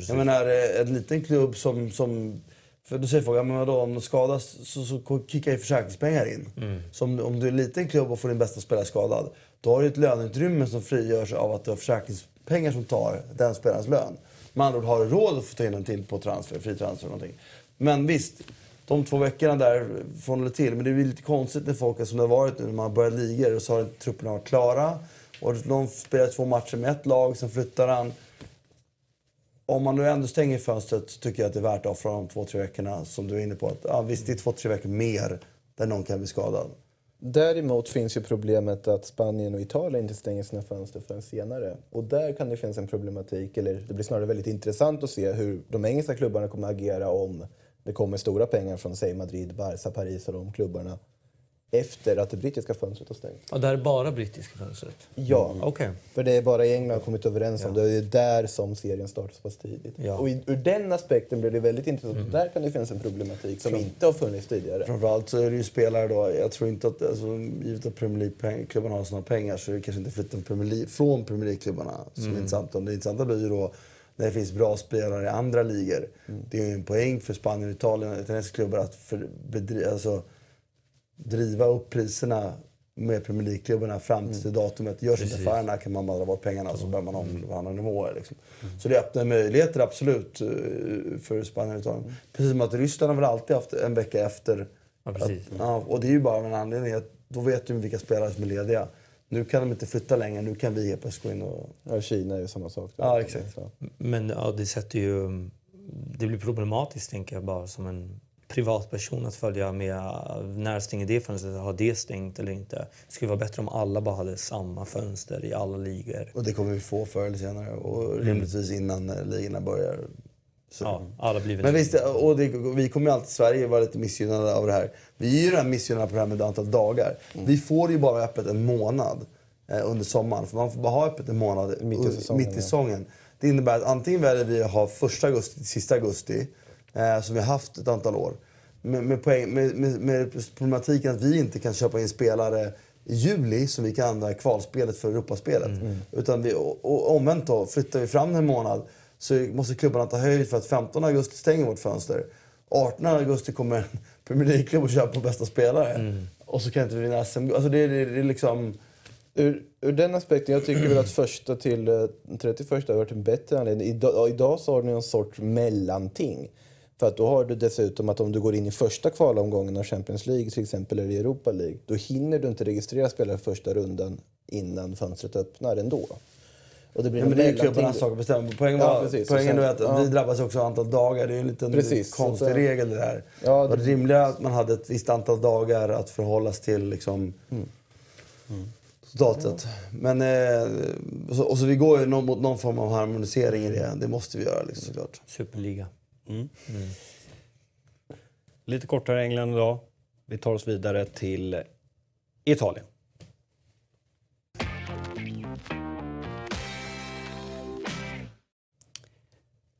jag menar, eh, en liten klubb som... som för då säger folk, ja, men vadå, om de skadas så, så kickar ju försäkringspengar in. Så om, om du är en liten klubb och får din bästa spelare skadad, då har du ett löneutrymme som frigörs av att du har försäkringspengar som tar den spelarens lön. Med andra ord har du råd att få ta in en till på transfer, fri transfer eller någonting. Men visst, de två veckorna där från eller till. Men det är lite konstigt när folk, som det har varit nu, när man har börjat ligor och så har trupperna varit klara. Och de spelar två matcher med ett lag, sen flyttar han. Om man nu ändå stänger fönstret så tycker jag att det är värt att offra de två, tre veckorna som du är inne på. Att, ja, visst, det är två, tre veckor mer där någon kan bli skadad. Däremot finns ju problemet att Spanien och Italien inte stänger sina fönster förrän senare. Och där kan det finnas en problematik, eller det blir snarare väldigt intressant att se hur de engelska klubbarna kommer att agera om det kommer stora pengar från säg Madrid, Barca, Paris och de klubbarna efter att det brittiska fönstret har stängt. ja, det här är bara brittiska fönstret? Ja, Okej. för det är bara i England kommit överens om det. Det är där som serien startar så pass tidigt. Ja. Och i, ur den aspekten blir det väldigt intressant. Där kan det finnas en problematik som inte har funnits tidigare. Framförallt så är det ju spelare då, jag tror inte att, alltså, givet att Premier League-klubbarna har sådana pengar så är det kanske inte flytten Premier League, från Premier League-klubbarna som är intressant. Det intressanta blir ju då när det finns bra spelare i andra ligor. Det är ju en poäng för Spanien och Italien och italienska klubbar att för, bedri, alltså, driva upp priserna med Premier League-klubbarna fram till det datumet. Görs inte affärerna kan man bara dra bort pengarna och så börjar man om på andra nivåer. Liksom. Så det öppnar möjligheter absolut eh, för Spanien och Italien. Precis som att Ryssland har väl alltid haft en vecka efter. Ja. Att, ja, och det är ju bara av en anledning att då vet du vilka spelare som är lediga. Nu kan de inte flytta längre, nu kan vi helt plötsligt gå in och... Ja, Kina är ju samma sak. Ja, exakt. Men ja, det sätter ju... Det blir problematiskt, tänker jag, bara som en privatperson att följa med när stänger det fönstret, har det stängt eller inte. Det skulle vara bättre om alla bara hade samma fönster i alla ligor. Och det kommer vi få förr eller senare. Och rimligtvis innan eh, ligorna börjar. Så. Ja, alla blir. Men visst, och det, vi kommer ju alltid i Sverige vara lite missgynnade av det här. Vi är ju redan missgynnade på det här med antal dagar. Vi får ju bara öppet en månad eh, under sommaren. För man får bara ha öppet en månad Mitt i säsongen, mitt i ja. säsongen. Det innebär att antingen väljer vi att ha första augusti till sista augusti, eh, som vi har haft ett antal år. Med, med, poäng, med, med, problematiken att vi inte kan köpa in spelare i juli som vi kan använda kvalspelet för Europaspelet. Utan vi, och, och omvänt då, flyttar vi fram en månad så måste klubbarna ta höjd för att 15 augusti stänger vårt fönster. 18 augusti kommer en Premier League-klubb och köper bästa spelare. Och så kan inte vi vinna SM. Alltså det, det, det är liksom... Ur, ur den aspekten, jag tycker väl att första till eh, 31 har varit en bättre anledning. Idag, idag så har du en sorts mellanting. För att då har du dessutom att om du går in i första kvalomgången av Champions League till exempel eller Europa League, då hinner du inte registrera spelare första rundan innan fönstret öppnar ändå. Och det blir Ja, en men det är ju klubbarnas sak att bestämma. Poängen, Ja, var, precis. poängen är att ja. vi drabbas också av antal dagar. Det är ju en liten Precis, konstig så regel det där. Ja, det var rimligare att man hade ett visst antal dagar att förhållas till liksom, Mm. totalt sett. Men, eh, och, så, och så vi går ju någon, mot någon form av harmonisering i det. Det måste vi göra liksom, såklart. Superliga. Lite kortare England idag. Vi tar oss vidare till Italien.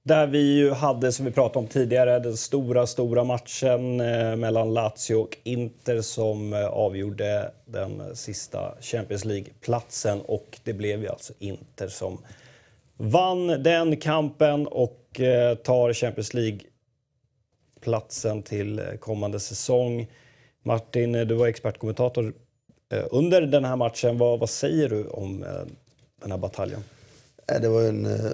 Där vi ju hade, som vi pratade om tidigare, den stora, stora matchen eh, mellan Lazio och Inter som eh, avgjorde den sista Champions League-platsen. Och det blev ju alltså Inter som vann den kampen och eh, tar Champions League platsen till kommande säsong. Martin, du var expertkommentator under den här matchen. Vad, vad säger du om den här bataljen? Eh, det var en, en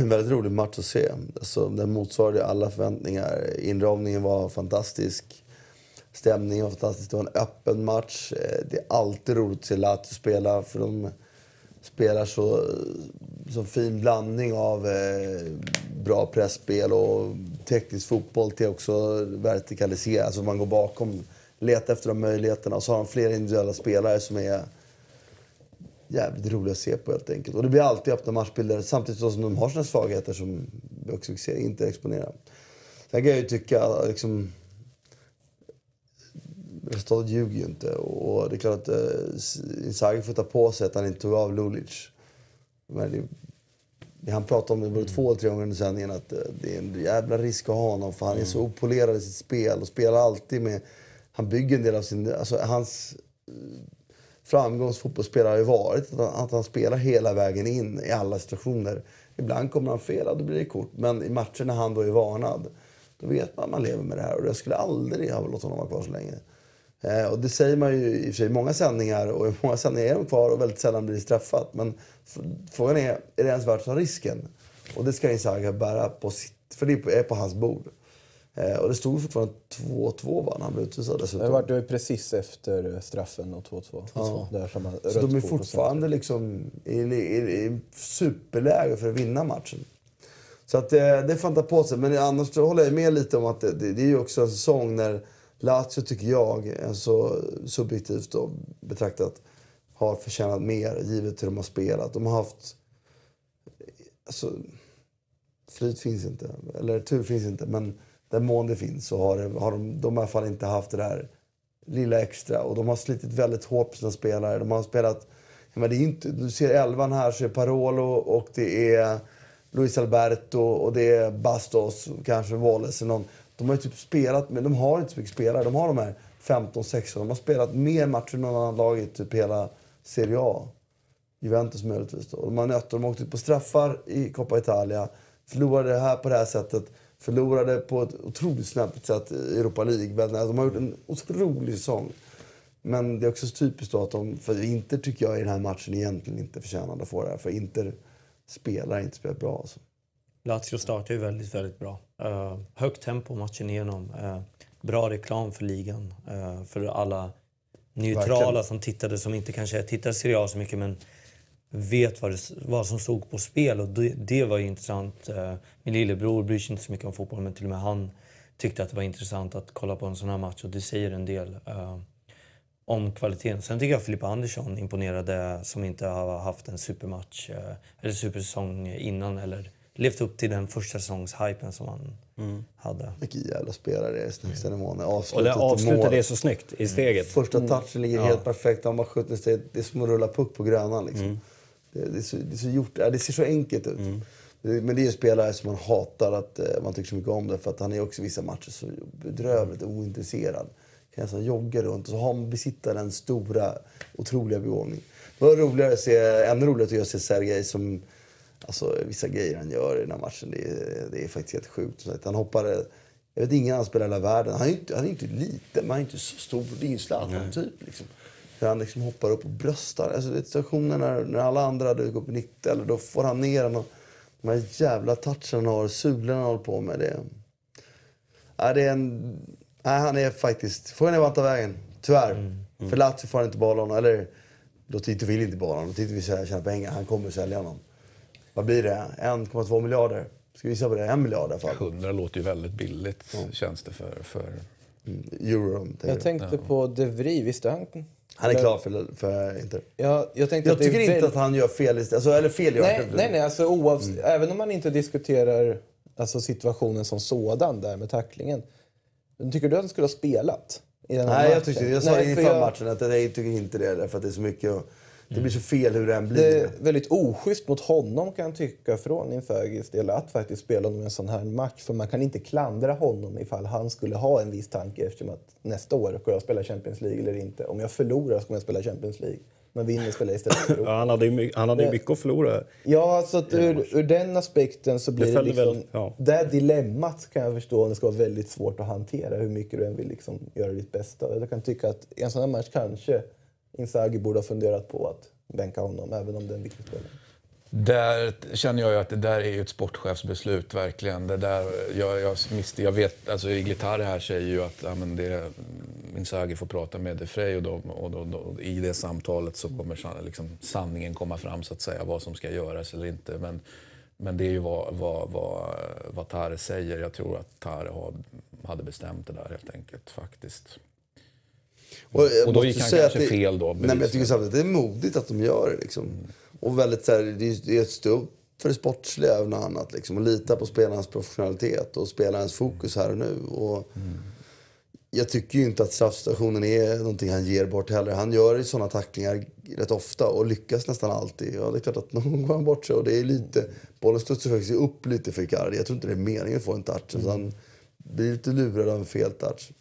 eh, väldigt rolig match att se. Alltså, den motsvarade alla förväntningar. Inramningen var fantastisk. Stämningen var fantastisk. Det var en öppen match. Eh, det är alltid roligt att se Lazio spela för de spelar så, så fin blandning av eh, bra pressspel och teknisk fotboll till också vertikalisera. Alltså man går bakom, letar efter de möjligheterna och så har de flera individuella spelare som är jävligt roliga att se på helt enkelt. Och det blir alltid öppna matchbilder samtidigt som de har sina svagheter som vi också fick se inte exponera. Sen kan jag ju tycka liksom resultatet ljuger ju inte. Och det är klart att uh, Inzaghi får ta på sig att han inte tog av Lulic. Men det, han pratade om det både två eller tre gånger under sändningen att uh, det är en jävla risk att ha honom för han är så opolerad i sitt spel och spelar alltid med... Han bygger en del av sin... Alltså hans framgångsfotbollsspelare har ju varit att han, att han spelar hela vägen in i alla situationer. Ibland kommer han fel, och då blir det kort. Men i matcher när han då är varnad, då vet man att man lever med det här. Och jag skulle aldrig ha låtit honom vara kvar så länge. Eh, och det säger man ju i och för sig i många sändningar och i många sändningar är de kvar och väldigt sällan blir det straffat. Men frågan är, är det ens värt att ta risken? Och det ska Insaga bära på sitt, för det är på hans bord. Eh, och det stod fortfarande 2-2 va, när han blev utvisad dessutom. Det var det precis efter straffen och 2-2. Ja. Där som man, Så de är fortfarande liksom i, i, i superläge för att vinna matchen. Så att det, det får han på sig. Men annars håller jag med lite om att det, det, det är ju också en säsong när Lazio, tycker jag, alltså subjektivt då, betraktat, har förtjänat mer givet hur de har spelat. De har haft... Alltså, flyt finns inte, eller tur finns inte, men den mån det finns så har, det, har de, de i alla fall inte haft det där lilla extra. Och de har slitit väldigt hårt på sina spelare. De har spelat... Men det är inte, du ser elvan här så är Parolo och det är Luis Alberto och det är Bastos, kanske Wallace. Någon. De har ju typ spelat, men de har inte så mycket spelare. De har de här 15-16. De har spelat mer matcher än någon annan lag i typ hela Serie A. Juventus möjligtvis då. De har nött De åkte ut på straffar i Coppa Italia. Förlorade här på det här sättet. Förlorade på ett otroligt snabbt sätt i Europa League. De har gjort en otrolig säsong. Men det är också så typiskt att de, för Inter tycker jag i den här matchen egentligen inte förtjänade att få det här. För Inter spelar inte spelat bra alltså. Lazio startar ju väldigt, väldigt bra. Uh, högt tempo matchen igenom. Uh, bra reklam för ligan. Uh, för alla neutrala Verkligen. som tittade, som inte kanske tittar Serie A så mycket men vet vad, det, vad som stod på spel. Och det, det var ju intressant. Uh, min lillebror bryr sig inte så mycket om fotboll men till och med han tyckte att det var intressant att kolla på en sån här match och det säger en del uh, om kvaliteten. Sen tycker jag Filippa Andersson imponerade som inte har haft en supermatch uh, eller supersäsong innan eller levt upp till den första säsongshypen som han hade. Vilken jävla spelare det är, snyggaste nivån. Och Avslutet det till avslutar det så snyggt i steget. Första touchen ligger helt perfekt. Han bara skjuter steg. Det är som att rulla puck på grönan. Liksom. Det, det, är så, det, är så gjort, det ser så enkelt ut. Det, men det är ju spelare som man hatar att eh, man tycker så mycket om det. För att han är också i vissa matcher så bedrövligt ointresserad. Kan nästan jogga runt och så har man besitter den stora, otroliga begåvning. Det var roligare att se, ännu roligare att se Sergej som... Alltså vissa grejer han gör i den här matchen, det är, det är faktiskt helt sjukt. Han hoppade... Jag vet ingen annan spelare i hela världen. Han är inte, han är inte liten, men han är inte så stor. Det är ju en Zlatan-typ. Liksom. Hur han liksom hoppar upp och bröstar. Alltså, det är situationer när, när alla andra hade gått på 90 eller då får han ner den. Och, de här jävla touchen han har, sulorna han håller på med. Det, ja, det är en... Nej, han är faktiskt... Frågan är vart han vägen. Tyvärr. För Lazio får han inte behålla honom. Eller, Lotito vill inte behålla honom. Lotito vill tjäna pengar. Han kommer att sälja honom. Vad blir det? 1,2 miljarder? Ska vi gissa på det? En miljard i alla fall. 100 låter ju väldigt billigt, känns det för... för... Euro. tänker Jag tänkte på De Vries, visste han? Han är klar för, för Inter. Ja, jag tänkte Jag att tycker inte väl- att han gör fel. Alltså, eller fel gör Nej, nej, nej alltså, oavs- Mm. även om man inte diskuterar alltså, situationen som sådan där med tacklingen. Tycker du att han skulle ha spelat? I den Nej, jag, tyckte, jag sa Nej, för inför jag- matchen att jag tycker inte det. Därför att det är så mycket... och- Det blir så fel hur det än Det blir. är väldigt oschysst mot honom kan jag tycka från Inzagis del att faktiskt spela honom en sån här match. För man kan inte klandra honom ifall han skulle ha en viss tanke eftersom att nästa år kommer jag spela Champions League eller inte. Om jag förlorar så kommer jag spela Champions League. Men vinner spelar istället för Europa. Ja, han hade ju han hade mycket att förlora. Ja, så att ur, ur den aspekten så blir det, följde liksom... väl, ja. Det dilemmat kan jag förstå om det ska vara väldigt svårt att hantera hur mycket du än vill liksom göra ditt bästa. Jag kan tycka att en sån här match kanske Inzaghi borde ha funderat på att bänka honom, även om det är en viktig spelare. Där känner jag ju att det där är ett sportchefsbeslut, verkligen. Det där, jag, jag, misste, jag vet, alltså Iglitari här säger ju att ja, men det, Inzaghi får prata med De Frey och, då, och då, då, i det samtalet så kommer liksom, sanningen komma fram, så att säga, vad som ska göras eller inte. Men, men det är ju vad, vad, vad, vad Tare säger. Jag tror att Tare hade bestämt det där helt enkelt, faktiskt. Och, jag Och då gick han kanske det, fel då, Nej, men jag tycker samtidigt att det är modigt att de gör det. Liksom. Och väldigt så här, det är, ett stå upp för det sportsliga och något annat. Liksom. Och lita på spelarens professionalitet och spelarens fokus här och nu. Och Jag tycker ju inte att straffstationen är någonting han ger bort heller. Han gör ju sådana tacklingar rätt ofta och lyckas nästan alltid. Ja, det är klart att någon går han bort sig och det är lite... Bollen studsar faktiskt upp lite för Icardi. Jag tror inte det är meningen att få en touch. Så han blir lite lurad av en fel touch.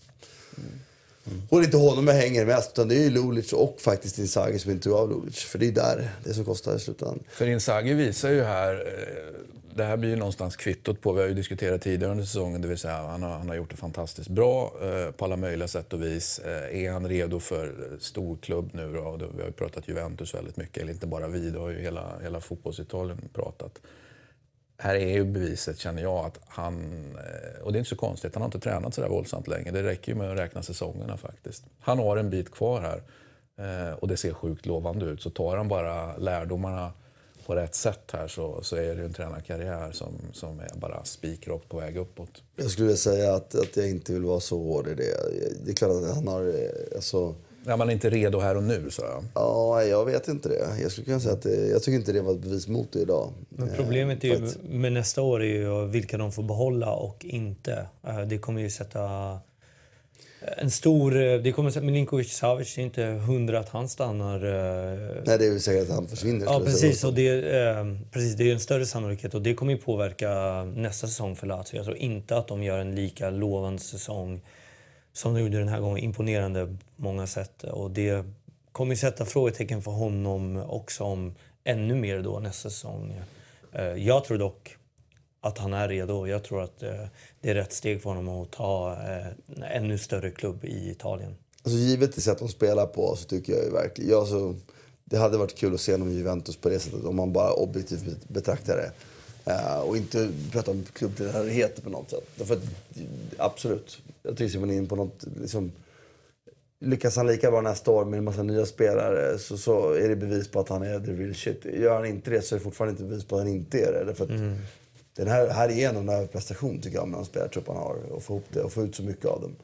Och det är inte honom jag hänger mest, utan det är ju Lulic och faktiskt Inzaghi som inte tog av Lulic. För det är där det som kostar i slutändan. För Inzaghi visar ju här, eh, det här blir ju någonstans kvittot på, vi har ju diskuterat tidigare under säsongen, det vill säga han har, han har gjort det fantastiskt bra eh, på alla möjliga sätt och vis. Eh, är han redo för storklubb nu då? Då? Vi har ju pratat Juventus väldigt mycket, eller inte bara vi, det har ju hela, hela fotbollsitalien pratat. Här är ju beviset, känner jag, att han... Eh, och det är inte så konstigt, han har inte tränat så där våldsamt länge. Det räcker ju med att räkna säsongerna faktiskt. Han har en bit kvar här eh, och det ser sjukt lovande ut. Så tar han bara lärdomarna på rätt sätt här så, så är det ju en tränarkarriär som, som är bara spikrakt på väg uppåt. Jag skulle vilja säga att, att jag inte vill vara så hård i det. Det är klart att han har... Eh, alltså, är man inte redo här och nu, så jag. ja, jag vet inte det. Jag skulle kunna säga att det, jag tycker inte det var ett bevis mot det idag. Men Eh, problemet är ju, med nästa år är ju vilka de får behålla och inte. Eh, Det kommer ju sätta en stor... eh, Det kommer sätta Milinkovic Savic, det är inte hundra att han stannar. eh, Nej, det är väl säkert att han försvinner. Ja, precis. Och det, eh, precis. Det är en större sannolikhet och det kommer ju påverka nästa säsong för Lazio. Jag tror inte att de gör en lika lovande säsong som de gjorde den här gången. Imponerande på många sätt. Och det kommer ju sätta frågetecken för honom också om ännu mer då nästa säsong. Eh, jag tror dock att han är redo. Jag tror att eh, det är rätt steg för honom att ta en ännu större klubb i Italien. Alltså, givet det sätt de spelar på så tycker jag ju verkligen... Jag, så, det hade varit kul att se honom i Juventus på det sättet om man bara objektivt betraktar det. Uh, och inte prata om klubbtillhörigheter på något sätt. Därför att, absolut, jag tycker man in på något... Liksom, lyckas han lika bra nästa år med en massa nya spelare så, så är det bevis på att han är the real shit. Gör han inte det så är det fortfarande inte bevis på att han inte är det. Därför att den här, här är en överprestation tycker jag med de spelartrupp han har. Och få ihop det och få ut så mycket av dem.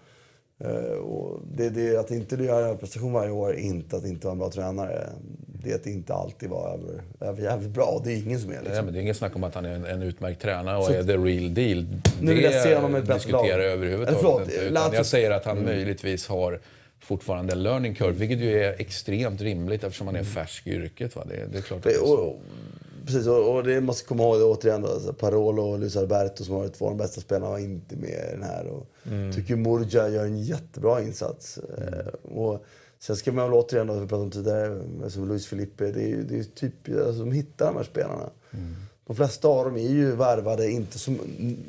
Eh, och det, det, att inte göra en prestation varje år inte att inte vara en bra tränare. Det är att inte alltid vara över, över jävligt bra. Det är ingen som är Nej, liksom. men det är inget snack om att han är en, en utmärkt tränare och är the real deal. Nu vill jag se honom ett det bättre lag. överhuvudtaget förlåt, inte. Utan jag säger att han möjligtvis har fortfarande en learning curve, vilket ju är extremt rimligt eftersom han är färsk i yrket. Va? Det, det är klart att det är så. Precis, och, och det måste komma ihåg återigen. Då, alltså, Parolo och Luis Alberto som har varit två av de bästa spelarna var inte med i den här. Och tycker Murgia gör en jättebra insats. Eh, och sen ska man väl återigen, då, vi pratade om tidigare, som Luis Felipe, det är, ju- det är typ, alltså, de hittar de här spelarna. De flesta av dem är ju värvade, inte som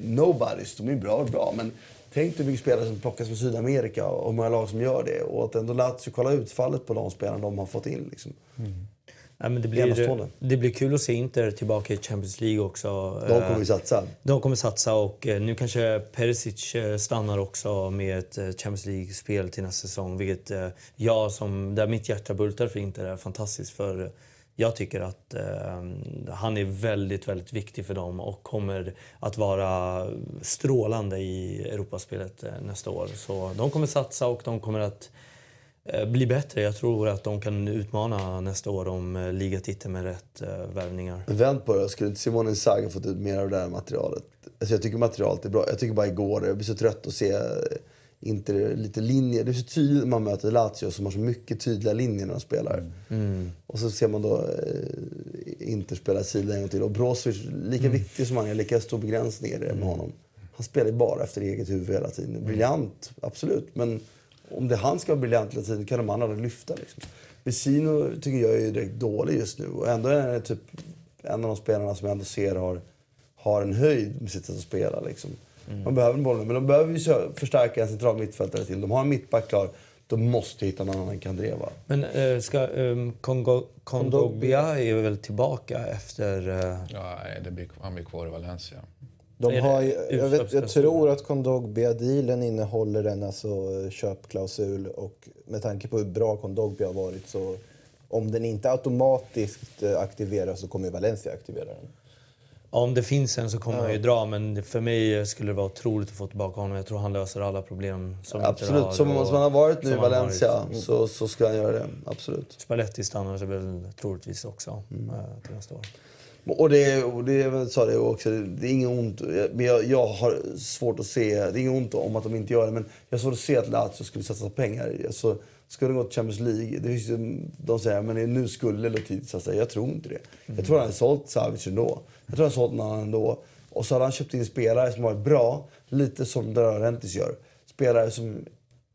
nobodies. De är bra och bra, men tänk dig hur mycket spelare som plockas från Sydamerika och många lag som gör det. Och att ändå Lazio kolla utfallet på de spelarna de har fått in. Liksom. Ja, men det, blir, det blir kul att se Inter tillbaka i Champions League också. De Eh, kommer ju satsa. De kommer satsa och eh, nu kanske Perisic eh, stannar också med ett eh, Champions League-spel till nästa säsong. Vilket eh, jag, som, där mitt hjärta bultar för Inter, är fantastiskt. För jag tycker att eh, han är väldigt, väldigt viktig för dem och kommer att vara strålande i Europaspelet eh, nästa år. Så de kommer satsa och de kommer att eh, bli bättre. Jag tror att de kan utmana nästa år om eh, ligatiteln med rätt eh, värvningar. Vänd på det. Skulle inte Simone Inzaghi fått ut mer av det här materialet? Alltså jag tycker materialet är bra. Jag tycker bara igår, jag blir så trött att se eh, inte lite linjer. Det är så tydligt när man möter Lazio som har så mycket tydliga linjer när de spelar. Och så ser man då eh, Inter spela sidled en gång till. Och Brozovic, lika viktig som han är, lika stor begränsning är det med honom. Han spelar ju bara efter eget huvud hela tiden. Briljant, absolut. Men om det han ska vara briljant hela tiden kan de andra aldrig lyfta. Liksom. Vesino tycker jag är direkt dålig just nu. Och ändå är han typ en av de spelarna som jag ändå ser har, har en höjd med sitt sätt att spela. Liksom. De behöver bollen, men de behöver ju förstärka en central mittfältare till. De har en mittback klar. De måste hitta någon annan Kandreva. Men äh, ska, um, Kongo, Kondogbia är väl tillbaka efter... eh, Ja, nej, det blir, han blir kvar i Valencia. De har, ju- jag, vet, jag tror att Kondogbia-dealen innehåller en alltså köpklausul och med tanke på hur bra Kondogbia har varit så om den inte automatiskt eh, aktiveras så kommer Valencia aktivera den. Om det finns en så kommer han ju dra, men för mig skulle det vara otroligt att få tillbaka honom. Jag tror han löser alla problem som Absolut, har som, som han har varit nu i Valencia varit. så, så ska han göra det. Absolut. Spalletti stannar sig väl troligtvis också Mm. eh, till nästa år. Och det, och det jag sa det också, det är inget ont. Men jag, jag har svårt att se, det är inget ont om att de inte gör det, men jag har svårt att se att Lazio skulle satsa pengar. Alltså, skulle de gå till Champions League, det finns ju, de säger men nu skulle Lotito satsa. Jag tror inte det. Jag tror han hade sålt Savic ändå. Jag tror han hade sålt någon annan ändå. Och så hade han köpt in spelare som varit bra, lite som Dörrentis gör. Spelare som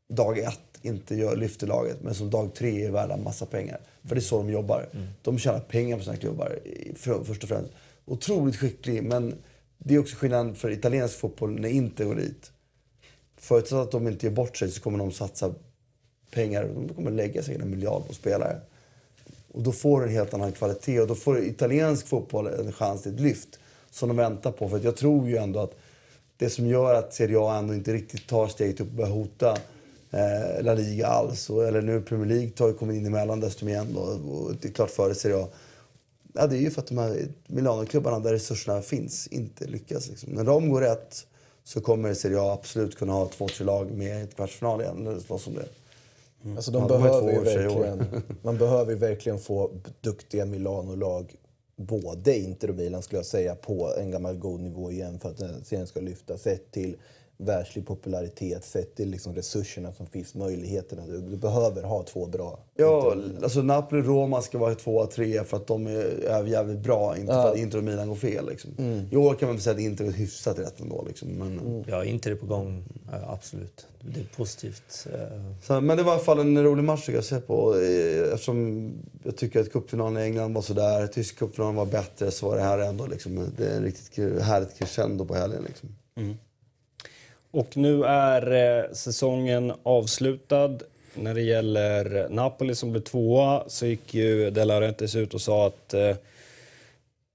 dag ett inte gör, lyfter laget, men som dag tre är värda massa pengar. För det är så de jobbar. De tjänar pengar på sina klubbar, för, först och främst. Otroligt skicklig, men det är också skillnad för italiensk fotboll när inte går dit. Förutsatt att de inte gör bort sig så kommer de satsa pengar. De kommer lägga sig en miljard på spelare. Och då får du en helt annan kvalitet och då får italiensk fotboll en chans till ett lyft som de väntar på. För jag tror ju ändå att det som gör att Serie A ändå inte riktigt tar steget upp och börjar hota eh, La Liga alls, och, eller nu Premier League tar ju kommit in emellan dessutom igen då, och det är klart före Serie A. Ja, det är ju för att de här Milano-klubbarna där resurserna finns inte lyckas. Liksom. När de går rätt så kommer Serie A absolut kunna ha två, tre lag med i kvartsfinal igen eller slåss om det. Alltså de Ja, de har behöver ju verkligen, man behöver ju verkligen få duktiga Milano-lag, både Inter och Milan skulle jag säga, på en gammal god nivå igen för att den serien ska lyfta. Sett till världslig popularitet, sett till liksom resurserna som finns, möjligheterna. Du, du behöver ha två bra. Ja, alltså Napoli-Roma ska vara tvåa, trea för att de är, är jävligt bra. Inte för att Inter och Milan går fel. Liksom. I år kan man säga att Inter är hyfsat rätt ändå. Liksom. Men, Ja, inte det på gång. eh, absolut. Det är positivt. eh, så, men det var i alla fall en rolig match att se på. Eh, Eftersom jag tycker att cupfinalen i England var sådär. Tysk cupfinalen var bättre så var det här ändå liksom, det är en riktigt kul- härligt crescendo på helgen. Liksom. Och nu är eh, säsongen avslutad. När det gäller Napoli som blev tvåa så gick ju De Laurentiis ut och sa att eh,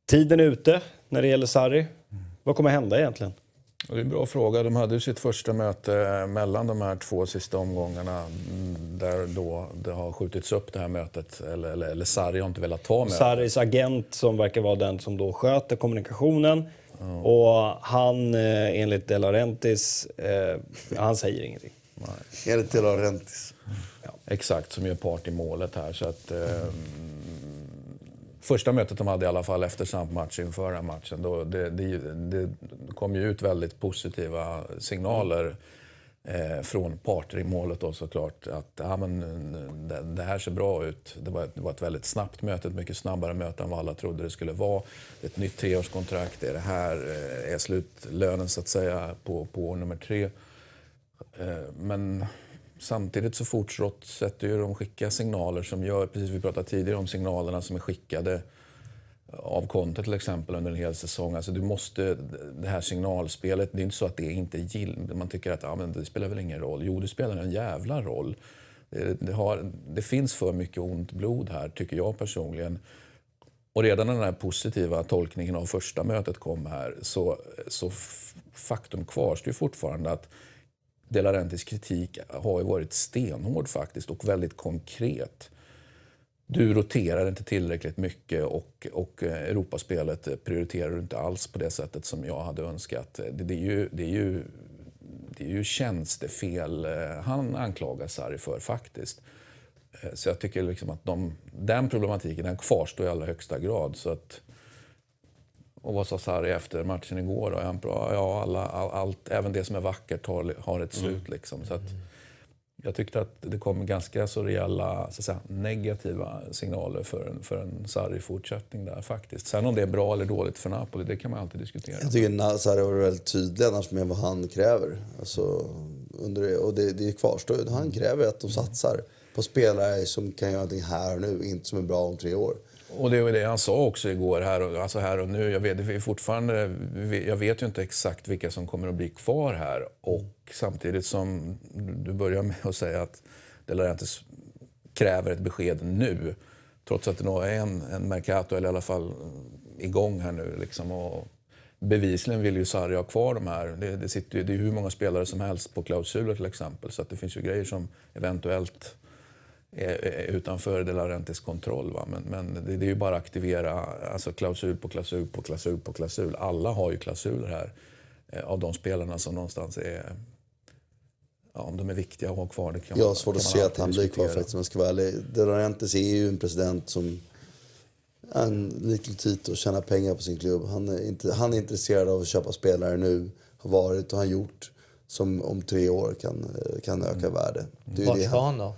tiden är ute när det gäller Sarri. Vad kommer hända egentligen? Det är en bra fråga. De hade ju sitt första möte mellan de här två sista omgångarna mm, där då det har skjutits upp det här mötet. Eller, eller, eller Sarri har inte velat ta mötet. Sarris agent som verkar vara den som då sköter kommunikationen. Och han, eh, enligt De Laurentiis, eh, han säger ingenting. Enligt De Laurentiis. Exakt, som är part i målet här. Så att, eh, första mötet de hade i alla fall efter samt inför matchen, då, det, det, det kom ju ut väldigt positiva signaler eh, från parter i målet då såklart. Att ja, men, det, det här ser bra ut. Det var, det var ett väldigt snabbt möte, ett mycket snabbare möte än vad alla trodde det skulle vara. Ett nytt treårskontrakt, är det här eh, är slutlönen så att säga på, på år nummer tre. Eh, Men samtidigt så fortsätter ju de skicka signaler som gör, precis vi pratade tidigare om signalerna som är skickade av kontot till exempel under en hel säsong. Alltså du måste, det här signalspelet, det är inte så att det inte gillar. Man tycker att ja, men det spelar väl ingen roll. Jo, det spelar en jävla roll. Det, det, har, det finns för mycket ont blod här, tycker jag personligen. Och redan när den här positiva tolkningen av första mötet kom här så, så faktum kvarstår fortfarande att Delarentis kritik har ju varit stenhård faktiskt och väldigt konkret. Du roterar inte tillräckligt mycket och, och eh, Europaspelet prioriterar du inte alls på det sättet som jag hade önskat. Det, det, är, ju, det, är, ju, det är ju tjänstefel eh, han anklagar Sarri för faktiskt. Eh, Så jag tycker liksom att de, den problematiken den kvarstår i allra högsta grad. Så att, och vad sa Sarri efter matchen igår? Då? Ja, alla, all, allt, även det som är vackert har, har ett slut. Liksom. Så att, jag tyckte att det kom ganska så rejäla så att säga, negativa signaler för en, för en Sarri-fortsättning där faktiskt. Sen om det är bra eller dåligt för Napoli, det kan man alltid diskutera. Jag tycker Sarri var väldigt tydlig annars med vad han kräver. Alltså, under och det, det kvarstår ju. Han kräver att de satsar på spelare som kan göra någonting här och nu, inte som är bra om tre år. Och det var det han sa också igår, här och, alltså här och nu. Jag vet, vi fortfarande, jag vet ju inte exakt vilka som kommer att bli kvar här. Och samtidigt som du börjar med att säga att De Laurentiis kräver ett besked nu. Trots att det nog är en, en Mercato, eller i alla fall igång här nu. Liksom, och bevisligen vill ju Sarri ha kvar de här. Det, det, sitter det är hur många spelare som helst på klausuler till exempel. Så att det finns ju grejer som eventuellt är, utanför De Laurentiis kontroll. Va? Men, men det, det är ju bara att aktivera alltså klausul på klausul på klausul på klausul. Alla har ju klausuler här eh, av de spelarna som någonstans är Ja, om de är viktiga att ha kvar. Det kan Jag har svårt kan att se att han blir kvar faktiskt om jag ska vara ärlig. De Laurentiis är ju en president som en lik Tito tjänar pengar på sin klubb. Han är, inte, han är intresserad av att köpa spelare nu, har varit och har gjort som om tre år kan, kan öka Mm. värde. Det är ju Vart ska han då?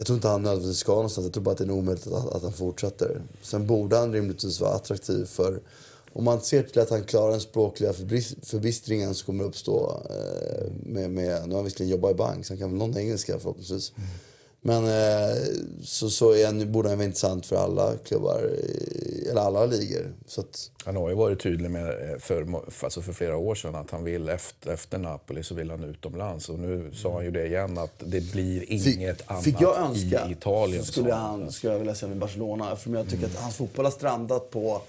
Jag tror inte han nödvändigtvis ska någonstans. Jag tror bara att det är omöjligt att, att han fortsätter. Sen borde han rimligtvis vara attraktiv för om man ser till att han klarar den språkliga förbistringen som kommer uppstå eh, med, med, nu har han visserligen jobbat i bank så han kan väl någon engelska förhoppningsvis. Mm. Men eh, så, så är han, borde han vara intressant för alla klubbar, eller alla ligor. Så att, Han har ju varit tydlig med eh, för, alltså för flera år sedan att han vill efter, efter Napoli så vill han utomlands. Och nu sa han ju det igen att det blir Fick- inget annat fick jag önska i Italien. så skulle, han, skulle jag vilja se i Barcelona. För jag tycker att hans fotboll har strandat på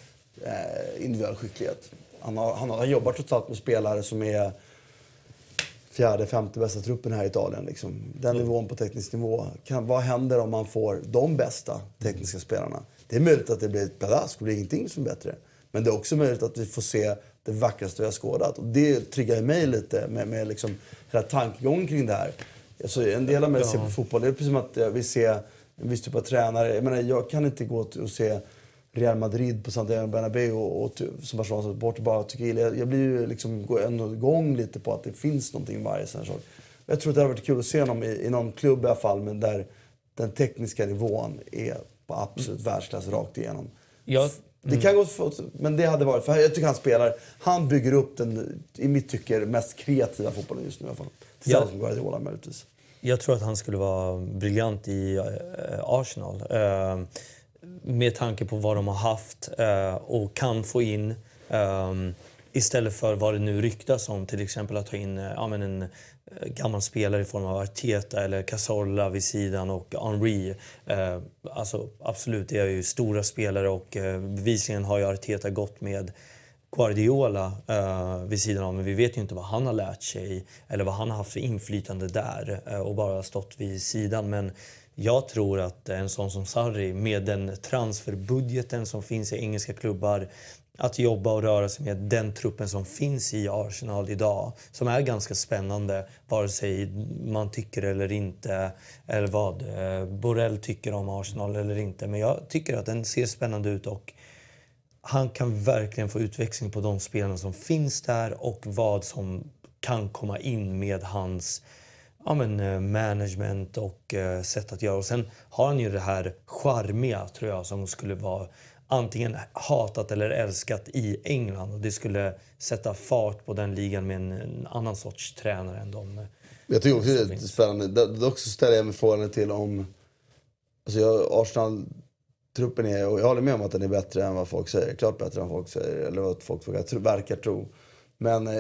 eh, individuell skicklighet. Han har, han har jobbat trots allt med spelare som är fjärde, femte bästa truppen här i Italien. Liksom. Den nivån på teknisk nivå. Kan, vad händer om man får de bästa tekniska spelarna? Det är möjligt att det blir ett pladask och är ingenting som är bättre. Men det är också möjligt att vi får se det vackraste vi har skådat. Och det triggar mig lite med, med liksom hela tankegången kring det här. Alltså, en del av mig ser på fotboll, det är precis som att jag vill se en viss typ av tränare. Jag, menar, jag kan inte gå och se Real Madrid på Santiago Bernabéu och, och, som Barcelona supporter bara tycker illa. Jag, jag blir ju liksom, ändå igång lite på att det finns någonting i varje sån sak. Jag tror att det hade varit kul att se honom i, i någon klubb i alla fall, men där den tekniska nivån är på absolut världsklass rakt igenom. Jag, Det kan gå, för- men det hade varit, för jag tycker han spelar, han bygger upp den, i mitt tycke, mest kreativa fotbollen just nu i alla fall. Tillsammans Ja. med Guardiola möjligtvis. Jag tror att han skulle vara briljant i eh, Arsenal. Med tanke på vad de har haft eh, och kan få in. eh, istället för vad det nu ryktas om, till exempel att ta in eh, ja, men en eh, gammal spelare i form av Arteta eller Cazorla vid sidan och Henry. Eh, alltså, absolut, det är ju stora spelare och eh, bevisligen har ju Arteta gått med Guardiola eh, vid sidan av, men vi vet ju inte vad han har lärt sig eller vad han har haft för inflytande där eh, och bara stått vid sidan. Men jag tror att en sån som Sarri med den transferbudgeten som finns i engelska klubbar att jobba och röra sig med den truppen som finns i Arsenal idag som är ganska spännande vare sig man tycker eller inte eller vad eh, Borrell tycker om Arsenal eller inte. Men jag tycker att den ser spännande ut och han kan verkligen få utväxling på de spelarna som finns där och vad som kan komma in med hans ja, men, eh, management och eh, sätt att göra. Och sen har han ju det här charmiga, tror jag, som skulle vara antingen hatat eller älskat i England. Och det skulle sätta fart på den ligan med en, en annan sorts tränare än de eh, Jag tycker också det är finns. spännande. Dock så ställer jag mig frågan till om... Alltså jag, Arsenal-truppen är, och jag håller med om att den är bättre än vad folk säger. Klart bättre än vad folk säger, eller vad folk verkar, tro- verkar tro. Men eh,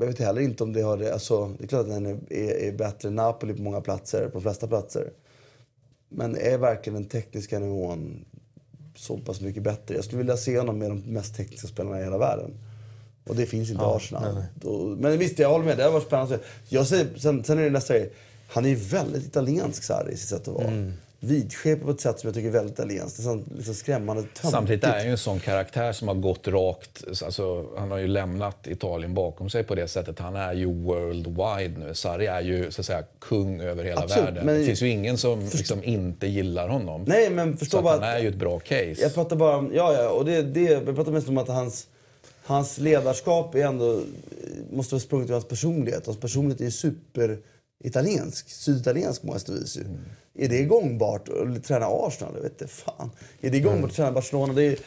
jag vet heller inte om det har det. Alltså, det är klart att den är, är, är bättre än Napoli på många platser, på de flesta platser. Men är verkligen den tekniska nivån så pass mycket bättre? Jag skulle vilja se honom med de mest tekniska spelarna i hela världen. Och det finns inte i Arsenal. Då, men visst, jag håller med. Det har varit spännande. Jag säger, sen, sen är det nästa grej. Han är ju väldigt italiensk, Sarri, i sitt sätt att vara. Mm. Vidskeplig på ett sätt som jag tycker är väldigt italienskt. Liksom skrämmande töntigt. Samtidigt är han ju en sån karaktär som har gått rakt... Alltså, han har ju lämnat Italien bakom sig på det sättet. Han är ju worldwide nu. Sarri är ju så att säga kung över hela Absolut, världen. men- Det finns ju ingen som liksom inte gillar honom. Nej, men förstå så bara han är ju ett bra case. Jag pratar bara om, ja, ja, och det, det, jag pratar mest om att hans, hans ledarskap är ändå, måste vara sprunget ur hans personlighet. Hans personlighet är ju superitaliensk, syditaliensk på många vis ju. Är det gångbart att träna Arsenal? Jag vet inte fan. Är det gångbart att träna Barcelona? Det är,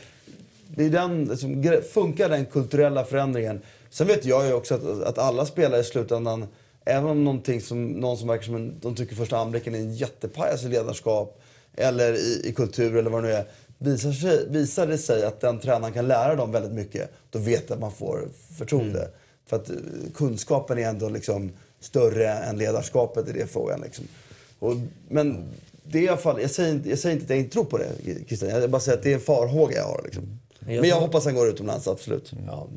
det är den, liksom, funkar den kulturella förändringen? Sen vet jag ju också att, att alla spelare i slutändan, även om någonting som, någon som verkar som en, de tycker första anblicken är en jättepajas i ledarskap eller i, i kultur eller vad det nu är. Visar, sig, visar det sig att den tränaren kan lära dem väldigt mycket, då vet jag att man får förtroende. För att eh, kunskapen är ändå liksom större än ledarskapet i det frågan. Liksom. Och, men det är i alla fall, jag säger, inte- jag säger inte att jag inte tror på det, Christian. Jag bara säger att det är en farhåga jag har. Liksom. Men jag hoppas han går utomlands, absolut. Ja,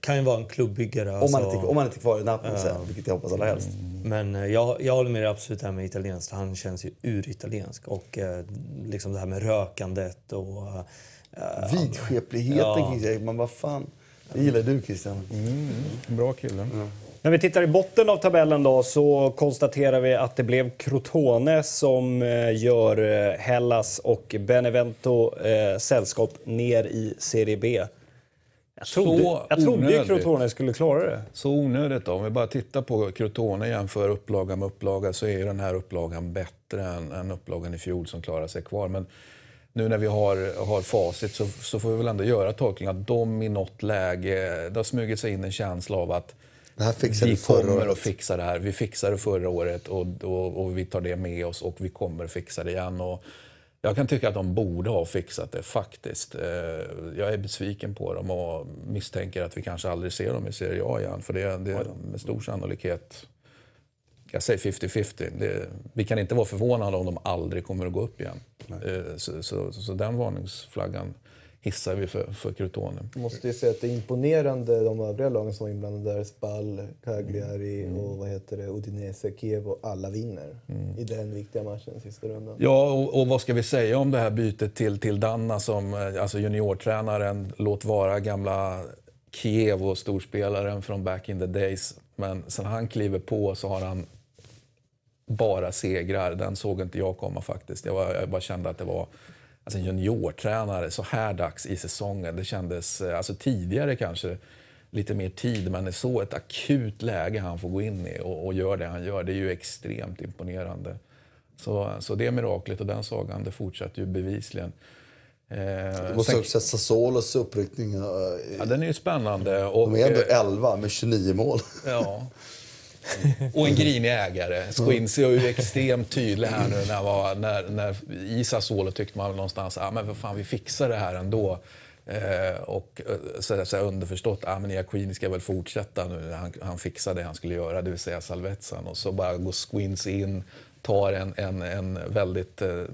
kan ju vara en klubbyggare. Om han, alltså. inte, om han inte är kvar i Napoli, ja. vilket jag hoppas allra helst. Men eh, jag, jag håller med dig absolut här med italienskt. Han känns ju uritaliensk. Och eh, liksom det här med rökandet och... Eh, Vidskepligheten ja. Men vad fan. Det gillar du Christian. Mm, bra kille. Ja. När vi tittar i botten av tabellen då så konstaterar vi att det blev Crotone som eh, gör eh, Hellas och Benevento eh, sällskap ner i Serie B. Jag trodde, så jag trodde ju Crotone skulle klara det. Så onödigt då. Om vi bara tittar på Crotone jämför upplaga med upplaga så är den här upplagan bättre än, än upplagan i fjol som klarar sig kvar. Men nu när vi har, har facit så, så får vi väl ändå göra tolkningen att de i något läge, det har smugit sig in en känsla av att det här fixade vi kommer året. att fixa det här. Vi fixade det förra året och, och, och, vi tar det med oss och vi kommer att fixa det igen. Och jag kan tycka att de borde ha fixat det faktiskt. Eh, jag är besviken på dem och misstänker att vi kanske aldrig ser dem i Serie A igen. För det, är med stor sannolikhet, jag säger 50-50. Vi kan inte vara förvånade om de aldrig kommer att gå upp igen. Eh, så, så, så den varningsflaggan hissar vi för, för Crotone. Måste ju säga att det är imponerande de övriga lagen som var inblandade där. Spal, Cagliari mm. och vad heter det, Udinese, Kiev och alla vinner mm. i den viktiga matchen sista rundan. Ja, och, och, vad ska vi säga om det här bytet till, till Danna som eh, alltså juniortränaren, låt vara gamla Kiev och storspelaren från back in the days. Men sen han kliver på så har han bara segrar. Den såg inte jag komma faktiskt. Jag, var, jag bara kände att det var alltså juniortränare så här dags i säsongen. Det kändes, eh, alltså tidigare kanske, lite mer tid, men så ett akut läge han får gå in i och, och gör det han gör, det är ju extremt imponerande. Så, så det miraklet och den sagan, det fortsätter ju bevisligen. Eh, du måste sen, också Sassuolos uppryckning. Ja, den är ju spännande. Och, de är ändå 11 med 29 mål. Ja, Och en grinig ägare. Squincy är ju extremt tydlig här nu. När, var, när, när I Sassuolo tyckte man någonstans att ah, fan, vi fixar det här ändå. Eh, och eh, så, så underförstått, ah, men Iaquini ska väl fortsätta nu. Han, han fixar det han skulle göra, det vill säga Salvetsan. Och så bara går Squincy in, tar en, en, en väldigt eh,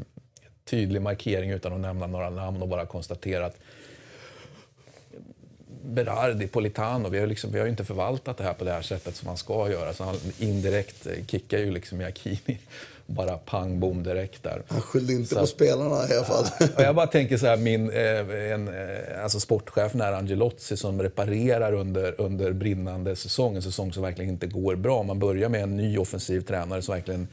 tydlig markering utan att nämna några namn och bara konstaterar att Berardi, Politano, vi har, liksom, vi har inte förvaltat det här på det här sättet som man ska göra. Så han indirekt eh, kickar ju liksom Iacchini. Bara pang bom direkt där. Han skyllde inte så på spelarna i alla fall. Ja, jag bara tänker så här, min eh, en, eh, alltså sportchef nära Angelozzi som reparerar under, under brinnande säsong. En säsong som verkligen inte går bra. Man börjar med en ny offensiv tränare som verkligen,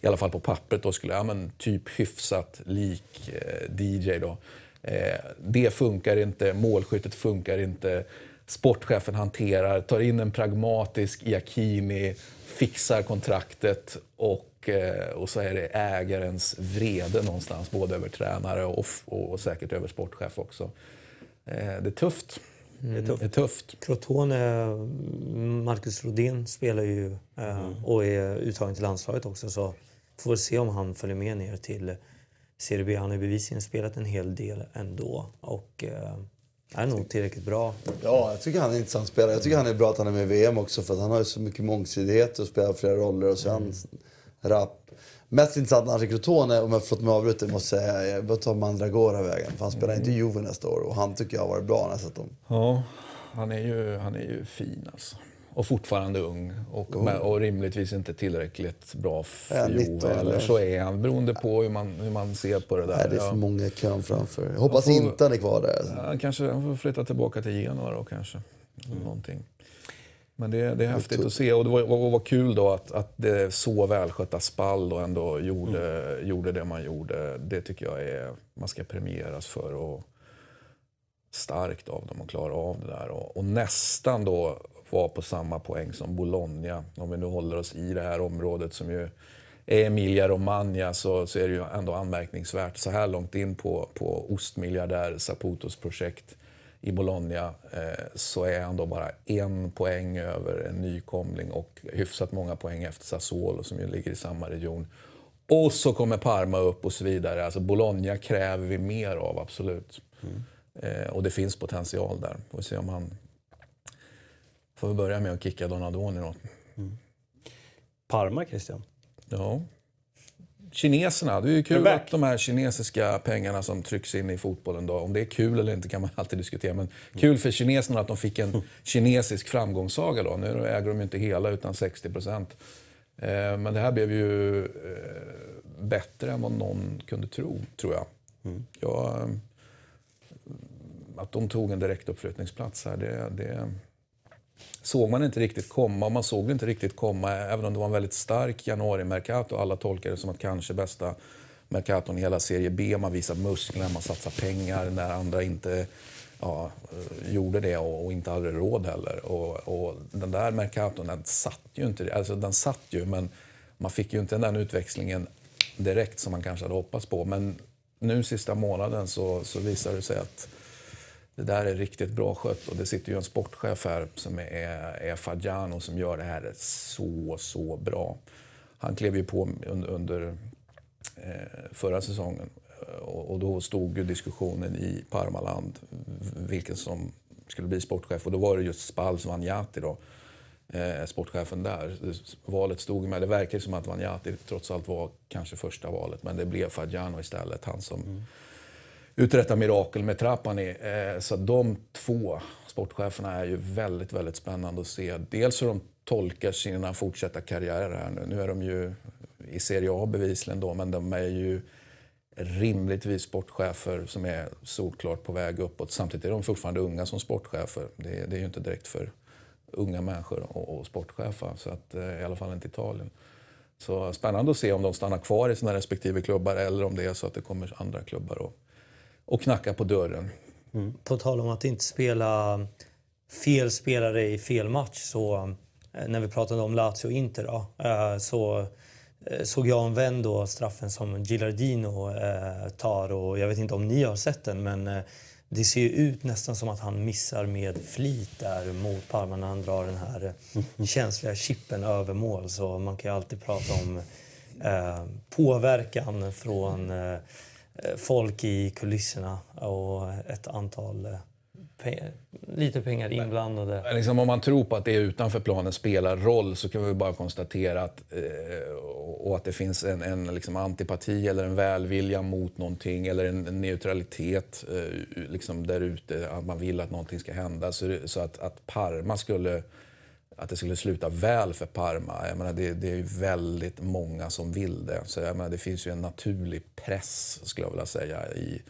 i alla fall på pappret, då skulle, ja men typ hyfsat lik eh, DJ då. Eh, det funkar inte, målskyttet funkar inte. Sportchefen hanterar, tar in en pragmatisk Iacchini, fixar kontraktet och, eh, och så är det ägarens vrede någonstans, både över tränare och, och, och säkert över sportchef också. Eh, det är tufft. Mm. Det är tufft. Det är tufft. Crotone, Marcus Rodin spelar ju mm. och är uttagen till landslaget också så får vi se om han följer med ner till Han har bevisligen spelat en hel del ändå och eh, är nog tillräckligt bra. Ja, jag tycker han är en intressant spelare. Jag tycker han är bra att han är med i VM också för han har ju så mycket mångsidighet och spelar flera roller och så är han rapp. Mest intressant annars i Crotone, om jag fått mig avbruta, måste jag säga, jag tar Mandragora vägen. För han spelar inte i Juve nästa år och han tycker jag har varit bra när jag sett dem. Ja, han är ju, han är ju fin alltså och fortfarande ung och, oh. och rimligtvis inte tillräckligt bra för Juve. Eller så är han, beroende på hur man, hur man ser på det där. Nej, det är för många kön framför. Jag hoppas får, inte han är kvar där. Ja, kanske han får flytta tillbaka till Genoa då kanske. Mm. Någonting. Men det, det är häftigt att se och det var, var, var kul då att, att det så välskötta Spall då ändå gjorde, mm. gjorde det man gjorde. Det tycker jag är, man ska premieras för. Och, starkt av dem att klara av det där. Och, och nästan då var på samma poäng som Bologna. Om vi nu håller oss i det här området som ju är Emilia Romagna så, så är det ju ändå anmärkningsvärt så här långt in på, på ostmiljardär Saputos projekt i Bologna eh, så är han då bara en poäng över en nykomling och hyfsat många poäng efter Sassuolo som ju ligger i samma region. Och så kommer Parma upp och så vidare. Alltså Bologna kräver vi mer av, absolut. Mm. Eh, och det finns potential där. Får se om han Får vi börja med att kicka Donadoni då. Mm. Parma, Christian? Ja. kineserna. Det är ju kul att de här kinesiska pengarna som trycks in i fotbollen då, om det är kul eller inte kan man alltid diskutera. Men kul för kineserna att de fick en kinesisk framgångssaga då. Nu äger de ju inte hela utan 60 procent. Eh, men det här blev ju eh, bättre än vad någon kunde tro, tror jag. jag eh, att de tog en direktuppflyttningsplats här, det, det såg man inte riktigt komma. Och man såg det inte riktigt komma, även om det var en väldigt stark januari-mercato. Alla tolkade det som att kanske bästa mercaton i hela Serie B. Man visar muskler, man satsar pengar när andra inte ja, eh, gjorde det och, och inte hade råd heller. Och, och den där mercaton, den satt ju inte. Alltså den satt ju, men man fick ju inte den utväxlingen direkt som man kanske hade hoppats på. Men nu sista månaden så, så visar det sig att det där är riktigt bra skött och det sitter ju en sportchef här som är, är Fagiano som gör det här så, så bra. Han klev ju på under, under eh, förra säsongen eh, och, och då stod ju diskussionen i Parmaland vilken som skulle bli sportchef och då var det just Spals Vanjati då, eh, sportchefen där. Valet stod med. Det verkar som att Vanjati trots allt var kanske första valet men det blev Fagiano istället. Han som mm uträtta mirakel med Trapani. Eh, så de två sportcheferna är ju väldigt, väldigt spännande att se. Dels hur de tolkar sina fortsatta karriärer här nu. Nu är de ju i Serie A bevisligen då, men de är ju rimligtvis sportchefer som är solklart på väg uppåt. Samtidigt är de fortfarande unga som sportchefer. Det, det är ju inte direkt för unga människor och, och sportchefer, så att, eh, i alla fall inte Italien. Så spännande att se om de stannar kvar i sina respektive klubbar eller om det är så att det kommer andra klubbar och, och knackar på dörren. På tal om att inte spela fel spelare i fel match så eh, när vi pratade om Lazio och Inter då, eh, så eh, såg jag en vän då straffen som Gilardino tar och jag vet inte om ni har sett den men det ser ju ut nästan som att han missar med flit där mot Parma när han drar den här känsliga chippen över mål så man kan ju alltid prata om eh, påverkan från eh, folk i kulisserna och ett antal eh, pe- lite pengar inblandade. Men Liksom om man tror på att det utanför planen spelar roll så kan vi bara konstatera att, eh, och att det finns en, en liksom antipati eller en välvilja mot någonting eller en, en neutralitet eh, liksom där ute, att man vill att någonting ska hända. Så, så att, att Parma skulle att det skulle sluta väl för Parma. Jag menar, det, det är ju väldigt många som vill det. Så jag menar, det finns ju en naturlig press, skulle jag vilja säga, i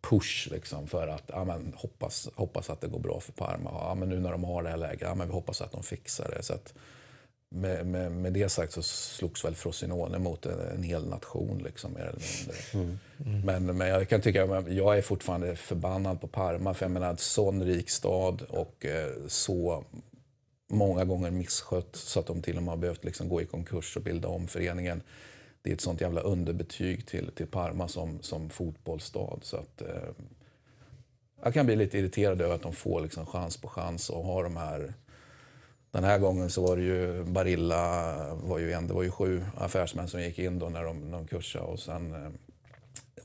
push liksom, för att ja, men, hoppas, hoppas att det går bra för Parma. Ja, men nu när de har det här läget, ja, men vi hoppas att de fixar det. Så att, med, med, med det sagt så slogs väl Frosinone mot en, en hel nation. Liksom, mer eller mindre. Men, men jag kan tycka att jag är fortfarande förbannad på Parma. För jag menar, en sån rik stad och eh, så många gånger misskött så att de till och med har behövt liksom gå i konkurs och bilda om föreningen. Det är ett sånt jävla underbetyg till, till Parma som, som fotbollsstad. Så att, eh, jag kan bli lite irriterad över att de får liksom chans på chans och har de här... Den här gången så var det ju Barilla, var ju en, det var ju sju affärsmän som gick in då när de, de kursade och sen eh,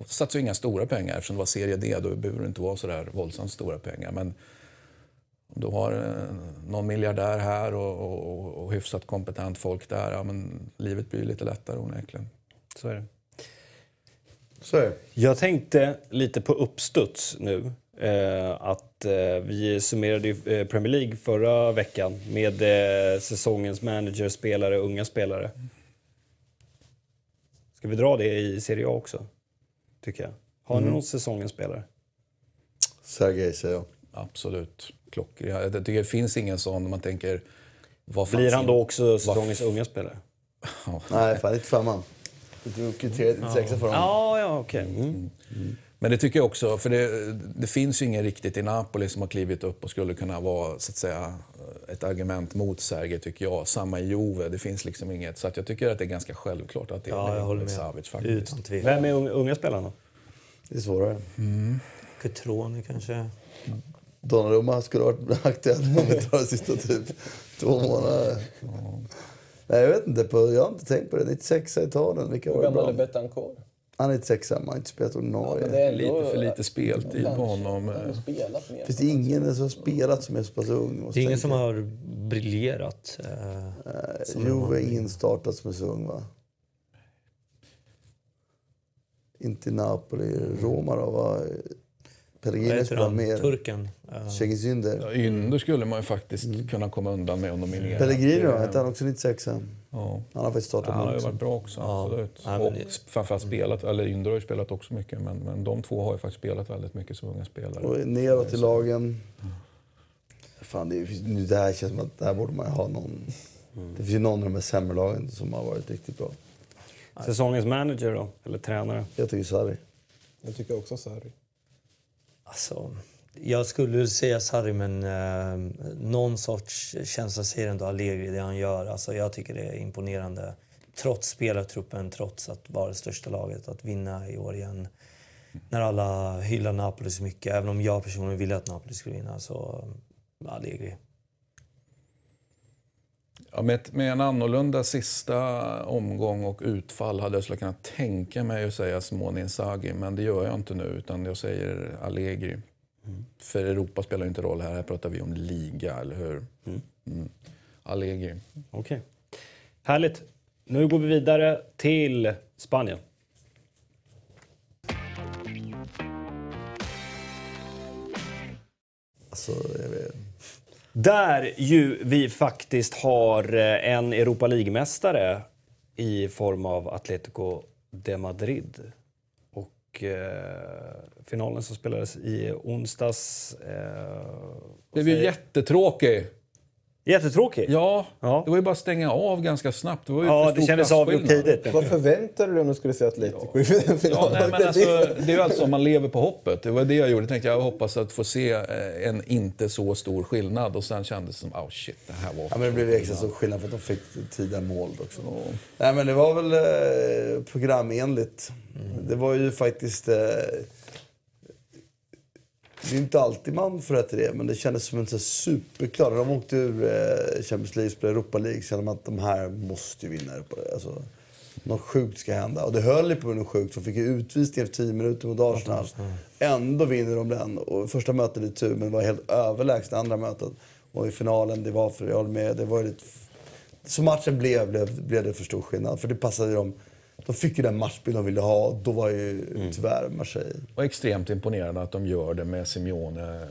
satsade ju inga stora pengar eftersom det var serie D. Då behöver det inte vara så där våldsamt stora pengar. Men du har eh, någon miljardär här och, och, och hyfsat kompetent folk där, ja, men livet blir lite lättare onekligen. Så är det. Så är det. Jag tänkte lite på uppstuds nu. Eh, att eh, vi summerade ju eh, Premier League förra veckan med eh, säsongens manager, spelare, unga spelare. Ska vi dra det i Serie A också? Tycker jag. Har ni någon säsongens spelare? Sergej säger jag. Absolut. Klockren. Jag tycker det finns ingen sån man tänker... Vad Blir han in- då också säsongens unga spelare? Nej, fan 95 Du drog kriteriet 96 för honom. Ja, ja, okej. Mm. Men det tycker jag också, för det, det finns ju ingen riktigt i Napoli som har klivit upp och skulle kunna vara så att säga, ett argument mot Sergej, tycker jag. Samma i Juve, det finns liksom inget. Så att jag tycker att det är ganska självklart att det Ja, jag är håller Milinkovic med. Savic faktiskt. Vem är unga, spelarna? Det är svårare. Cutrone kanske. Donnarumma skulle ha varit aktuell om vi tar de sista typ två månader. Nej, jag vet inte. På, jag har inte tänkt på det. 96 i Italien. Vilka Hur var det gammal är bra? Betancourt? Han är 96 man har inte spelat ordinarie. men det är Lite för lite speltid på honom. Har mer. Finns det ingen som har spelat som är så pass ung? Det är ingen som har briljerat. Eh, Eh, Juve är ingen startat som är så ung va? Inte Napoli. Roma då? Var Vad Pellegrini han? mer. Turken. Cengiz Ynder. Ja, Ynder skulle man ju faktiskt kunna komma undan med att nominera. Pellegrini då? Det- Hette han också 96? Ja. Han har faktiskt startat Han har ju varit bra också, Ja. absolut. Ja, men och framförallt spelat, eller Ynder har ju spelat också mycket, men, men de två har ju faktiskt spelat väldigt mycket som unga spelare. Och neråt i lagen. Fan, det, är- nu, det här känns som att där borde man ha någon... Det finns ju någon av de här sämre lagen som har varit riktigt bra. Säsongens manager då? Eller tränare? Jag tycker Sarri. Jag tycker också Sarri. Alltså, jag skulle säga Sarri, men eh, någon sorts känsla säger ändå Allegri det han gör. Alltså, jag tycker det är imponerande. Trots spelartruppen, trots att vara det största laget, att vinna i år igen. När alla hyllar Napoli så mycket, även om jag personligen ville att Napoli skulle vinna, så eh, Allegri. Ja, med, ett, med en annorlunda sista omgång och utfall hade jag skulle kunna tänka mig att säga Simone Inzaghi, men det gör jag inte nu utan jag säger Allegri. För Europa spelar ju inte roll här, här pratar vi om liga, eller hur? Mm. Allegri. Okej. Härligt. Nu går vi vidare till Spanien. Alltså, jag vet. Där ju vi faktiskt har eh, en Europa League-mästare i form av Atletico de Madrid. Och eh, finalen som spelades i onsdags... Eh, Det blev ju jättetråkigt. Jättetråkig. Ja, Ja. det var ju bara att stänga av ganska snabbt. Det, var ju Ja, det kändes avgjort tidigt. Vad förväntade du dig om du skulle se Atletico i den Ja, finalen? nej, men alltså, det är ju alltså om man lever på hoppet. Det var det jag gjorde. Jag tänkte jag hoppas att få se eh, en inte så stor skillnad. Och sen kändes det som, oh shit, det här var Ja, men det blev ju extra stor skillnad för att de fick tidiga mål också. Nej, men det var väl eh, programenligt. Det var ju faktiskt... Eh, det är inte alltid man får rätt i det, men det kändes som en superklar... När de åkte ur eh, Champions League och Europa League kände man att de här måste vinna Europa. Alltså, något sjukt ska hända. Och det höll ju på något sjukt. De fick ju utvisning efter 10 minuter mot Arsenal. Ändå vinner de den. Och första mötet är tur, men var helt överlägset andra mötet. Och i finalen, det var för jag håller med, det var lite... Så matchen blev, blev, blev det för stor skillnad. För det passade dem. De fick ju den matchbild de ville ha. Då var ju tyvärr Marseille... Och extremt imponerande att de gör det med Simeone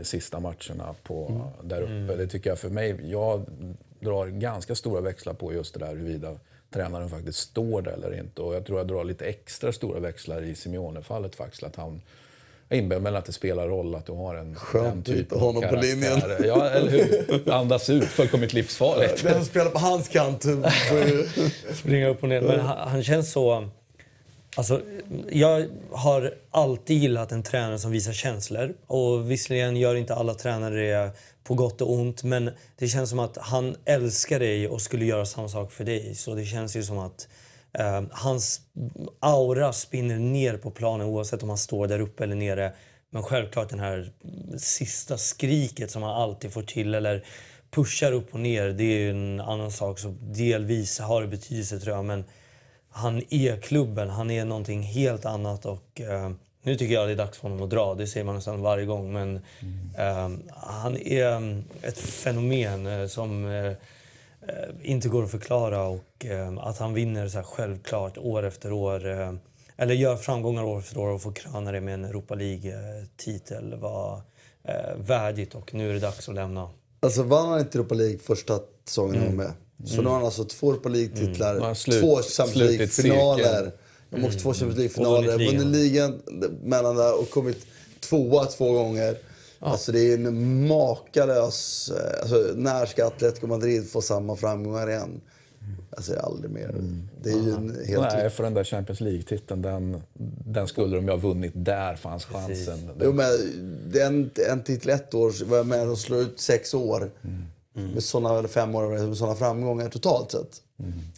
i sista matcherna på, där uppe. Det tycker jag för mig, jag drar ganska stora växlar på just det där huruvida tränaren faktiskt står där eller inte. Och jag tror jag drar lite extra stora växlar i Simeone-fallet faktiskt. Att han, jag inbillar mig att det spelar roll att du har en Skönt den att hitta av honom på karaktär. linjen. Ja, eller hur? Andas ut, fullkomligt livsfarligt. Den spelar på hans kant springa upp och ner. Men han, han känns så... Alltså, jag har alltid gillat en tränare som visar känslor. Och visserligen gör inte alla tränare det på gott och ont, men det känns som att han älskar dig och skulle göra samma sak för dig. Så det känns ju som att eh, hans aura spinner ner på planen oavsett om han står där uppe eller nere. Men självklart den här sista skriket som han alltid får till eller pushar upp och ner, det är en annan sak. Så delvis har det betydelse tror jag, men han är klubben. Han är någonting helt annat och eh, nu tycker jag det är dags för honom att dra. Det säger man nästan varje gång. Men eh, han är mm, ett fenomen eh, som eh, eh, inte går att förklara och eh, att han vinner så här självklart år efter år. Eh, eller gör framgångar år efter år och får kröna det med en Europa League-titel var eh, värdigt och nu är det dags att lämna. Alltså vann han inte Europa League första säsongen han var med. Så nu har han alltså två Europa League-titlar, slut- två Champions League-finaler. De har också två Champions Och League-finaler, vunnit ligan mellan där och kommit tvåa två gånger. Alltså det är en makalös... eh, Alltså när ska Atletico Madrid få samma framgångar igen? Alltså aldrig mer. Det är ju en helt... Nej, för den där Champions League-titeln, den, den skulle de ju ha vunnit. Där fanns chansen. Jo, men det är en, en titel ett år, var jag med och slår ut sex år. Med såna, eller fem år med sådana framgångar totalt sett.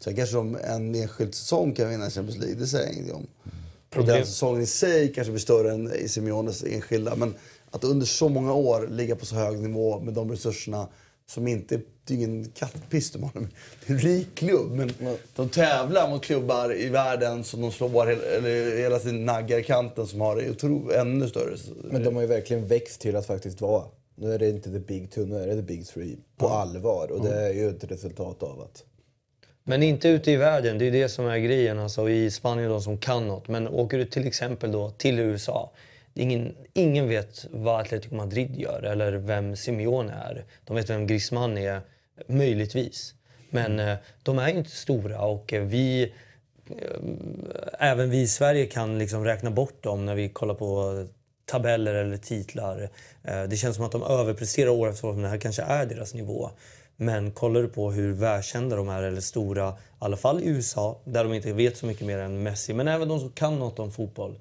Sen kanske de en enskild säsong kan vinna Champions League, det säger jag ingenting om. Och den säsongen i sig kanske blir större än i Simeones enskilda. Men att under så många år ligga på så hög nivå med de resurserna som inte... Det är ingen kattpiss de har. Det är en rik klubb, men de tävlar mot klubbar i världen som de slår hela, eller hela sin naggar i kanten som har det ännu större. Men de har ju verkligen växt till att faktiskt vara... Nu är det inte the big two, nu är det the big three. På allvar. Och det är ju ett resultat av att Men inte ute i världen, det är det som är grejen. Alltså, I Spanien de som kan något. Men åker du till exempel då till USA. Ingen, ingen vet vad Atletico Madrid gör eller vem Simeone är. De vet vem Griezmann är, möjligtvis. Men eh, de är inte stora och eh, vi... eh, Även vi i Sverige kan liksom räkna bort dem när vi kollar på tabeller eller titlar. Det känns som att de överpresterar år efter år, men det här kanske är deras nivå. Men kollar du på hur välkända de är, eller stora, i alla fall i USA, där de inte vet så mycket mer än Messi, men även de som kan något om fotboll.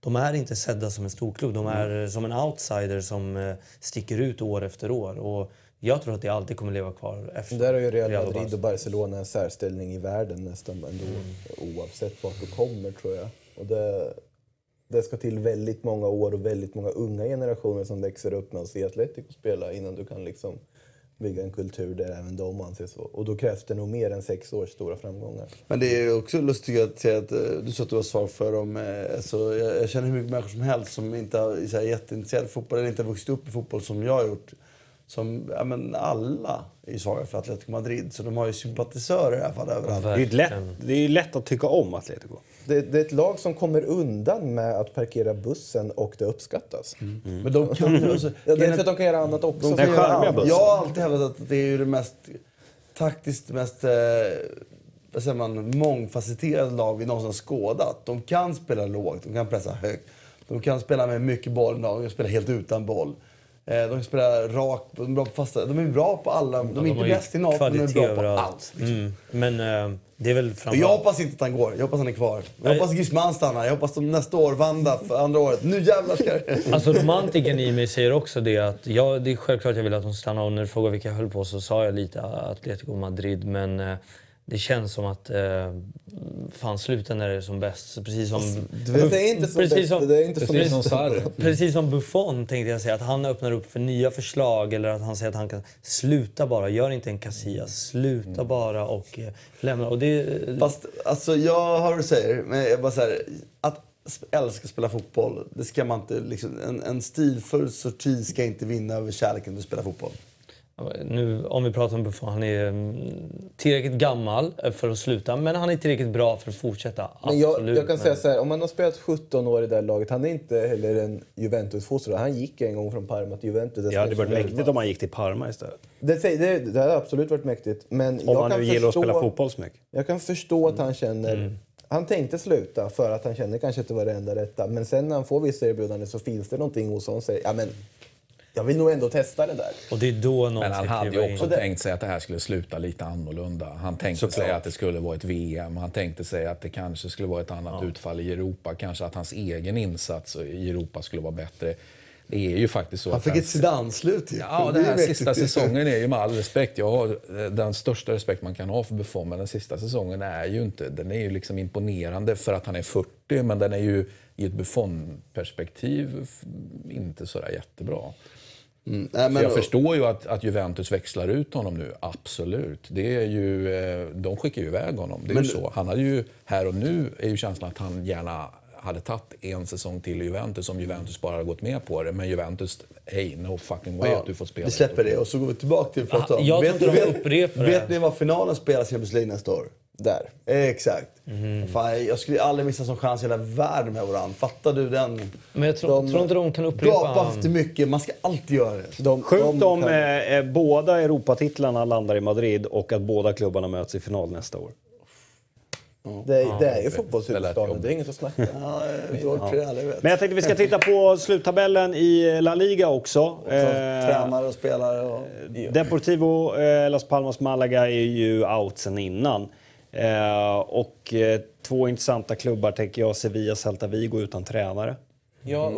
De är inte sedda som en storklubb, de är som en outsider som eh, sticker ut år efter år. Och jag tror att det alltid kommer leva kvar efter Där har ju Real Madrid och Barcelona en särställning i världen nästan ändå, oavsett vart du kommer tror jag. Och det, det ska till väldigt många år och väldigt många unga generationer som växer upp med att se Atletico spela innan du kan liksom bygga en kultur där även de anses så. Och då krävs det nog mer än sex års stora framgångar. Men det är också lustigt att se att eh, du sa att du har svar för dem. eh, Alltså, jag, jag känner hur mycket människor som helst som inte har- är så här jätteintresserade av fotboll eller inte har vuxit upp i fotboll som jag har gjort. Som, ja, men alla är ju svaga för Atletico Madrid, så de har ju sympatisörer i alla fall överallt. Det är ju lätt, det är lätt att tycka om Atletico. Det, det är ett lag som kommer undan med att parkera bussen och det uppskattas. Men de kan ju... Alltså, Ja, det är för att de kan göra annat också. de kan göra bussen. Jag har alltid hävdat att det är ju det mest taktiskt mest eh, vad säger man, mångfacetterade lag vi någonsin skådat. De kan spela lågt, de kan pressa högt. De kan spela med mycket boll, de kan spela helt utan boll. Eh, De kan spela rakt, de är bra på fasta... De är bra på alla. De är De inte bäst i något, men de är bra på allt. Liksom. Mm. Men eh, det är väl framförallt... Jag hoppas inte att han går. Jag hoppas han är kvar. Jag hoppas Griezmann stannar. Jag hoppas de nästa år, Vanda för andra året. Nu jävlar ska det... Alltså romantiken i mig säger också det att jag, det är självklart jag vill att de stannar och när du frågar vilka jag höll på så sa jag lite Atletico Madrid men eh, det känns som att eh, fan sluta när det är som bäst. Precis som... vet, det är inte som bäst, det är inte som precis. Sarri. precis som Buffon tänkte jag säga, att han öppnar upp för nya förslag eller att han säger att han kan sluta bara, gör inte en Casillas, sluta bara och eh, lämna. Och det, Fast alltså, jag vad du säger, men jag bara så här, att älska att spela fotboll, det ska man inte... Liksom, en, en stilfull sorti ska inte vinna över kärleken till att spela fotboll. Nu, om vi pratar om Buffon, han är mm, tillräckligt gammal eh, för att sluta, men han är tillräckligt bra för att fortsätta. Men jag, Absolut, jag kan men- säga så här, om man har spelat 17 år i det här laget, han är inte heller en Juventus-fostrad. Han gick en gång från Parma till Juventus. Det hade varit mäktigt om man gick till Parma istället. Det, det, det hade absolut varit mäktigt. Men Om kan nu gillar att spela fotboll så mycket. Jag kan förstå att han känner... Han tänkte sluta för att han kände kanske att det var det enda rätta. Men sen när han får vissa erbjudanden så finns det någonting hos honom som säger ja men jag vill nog ändå testa det där. Och det är då någon Men han hade ju också in. tänkt sig att det här skulle sluta lite annorlunda. Han tänkte sig att det skulle vara ett VM. Han tänkte sig att det kanske skulle vara ett annat utfall i Europa. Kanske att hans egen insats i Europa skulle vara bättre. Det är ju faktiskt så Han att fick den- ett Zidane-slut. Ja, den är här sista säsongen är ju med all respekt. Jag har eh, den största respekt man kan ha för Buffon, men den sista säsongen är ju inte... Den är ju liksom imponerande för att han är 40, men den är ju i ett Buffon-perspektiv inte sådär jättebra. Mm, nej, Så men, jag förstår ju att, att Juventus växlar ut honom nu, absolut. Det är ju, eh, de skickar ju iväg honom, det är Men- ju så. Han hade ju, här och nu är ju känslan att han gärna hade tagit en säsong till i Juventus om Juventus bara hade gått med på det. Men Juventus, hey, no fucking way ja, att du får spela. vi släpper det och så går vi tillbaka till att prata Ah, om. vet, vet, vet ni vad finalen spelas i Champions League nästa år? Där. Exakt. Mhm. Fan, jag skulle aldrig missa som chans i hela världen med varandra. Fattar du den? Men jag tror, De- tror inte de kan upprepa... Gapa för mycket. Man ska alltid göra det. De, Sjukt de om kan- eh, eh, båda Europatitlarna landar i Madrid och att båda klubbarna möts i final nästa år. det, det är ju fotbollshuvudstaden, det är inget att snacka. Ja, vet. Men jag tänkte vi ska titta på sluttabellen i La Liga också. Så, Eh, Tränare och spelare och... Deportivo eh, Las Palmas Malaga är ju out sen innan. Eh, och eh, två intressanta klubbar tänker jag, Sevilla Celta Vigo utan tränare. Ja,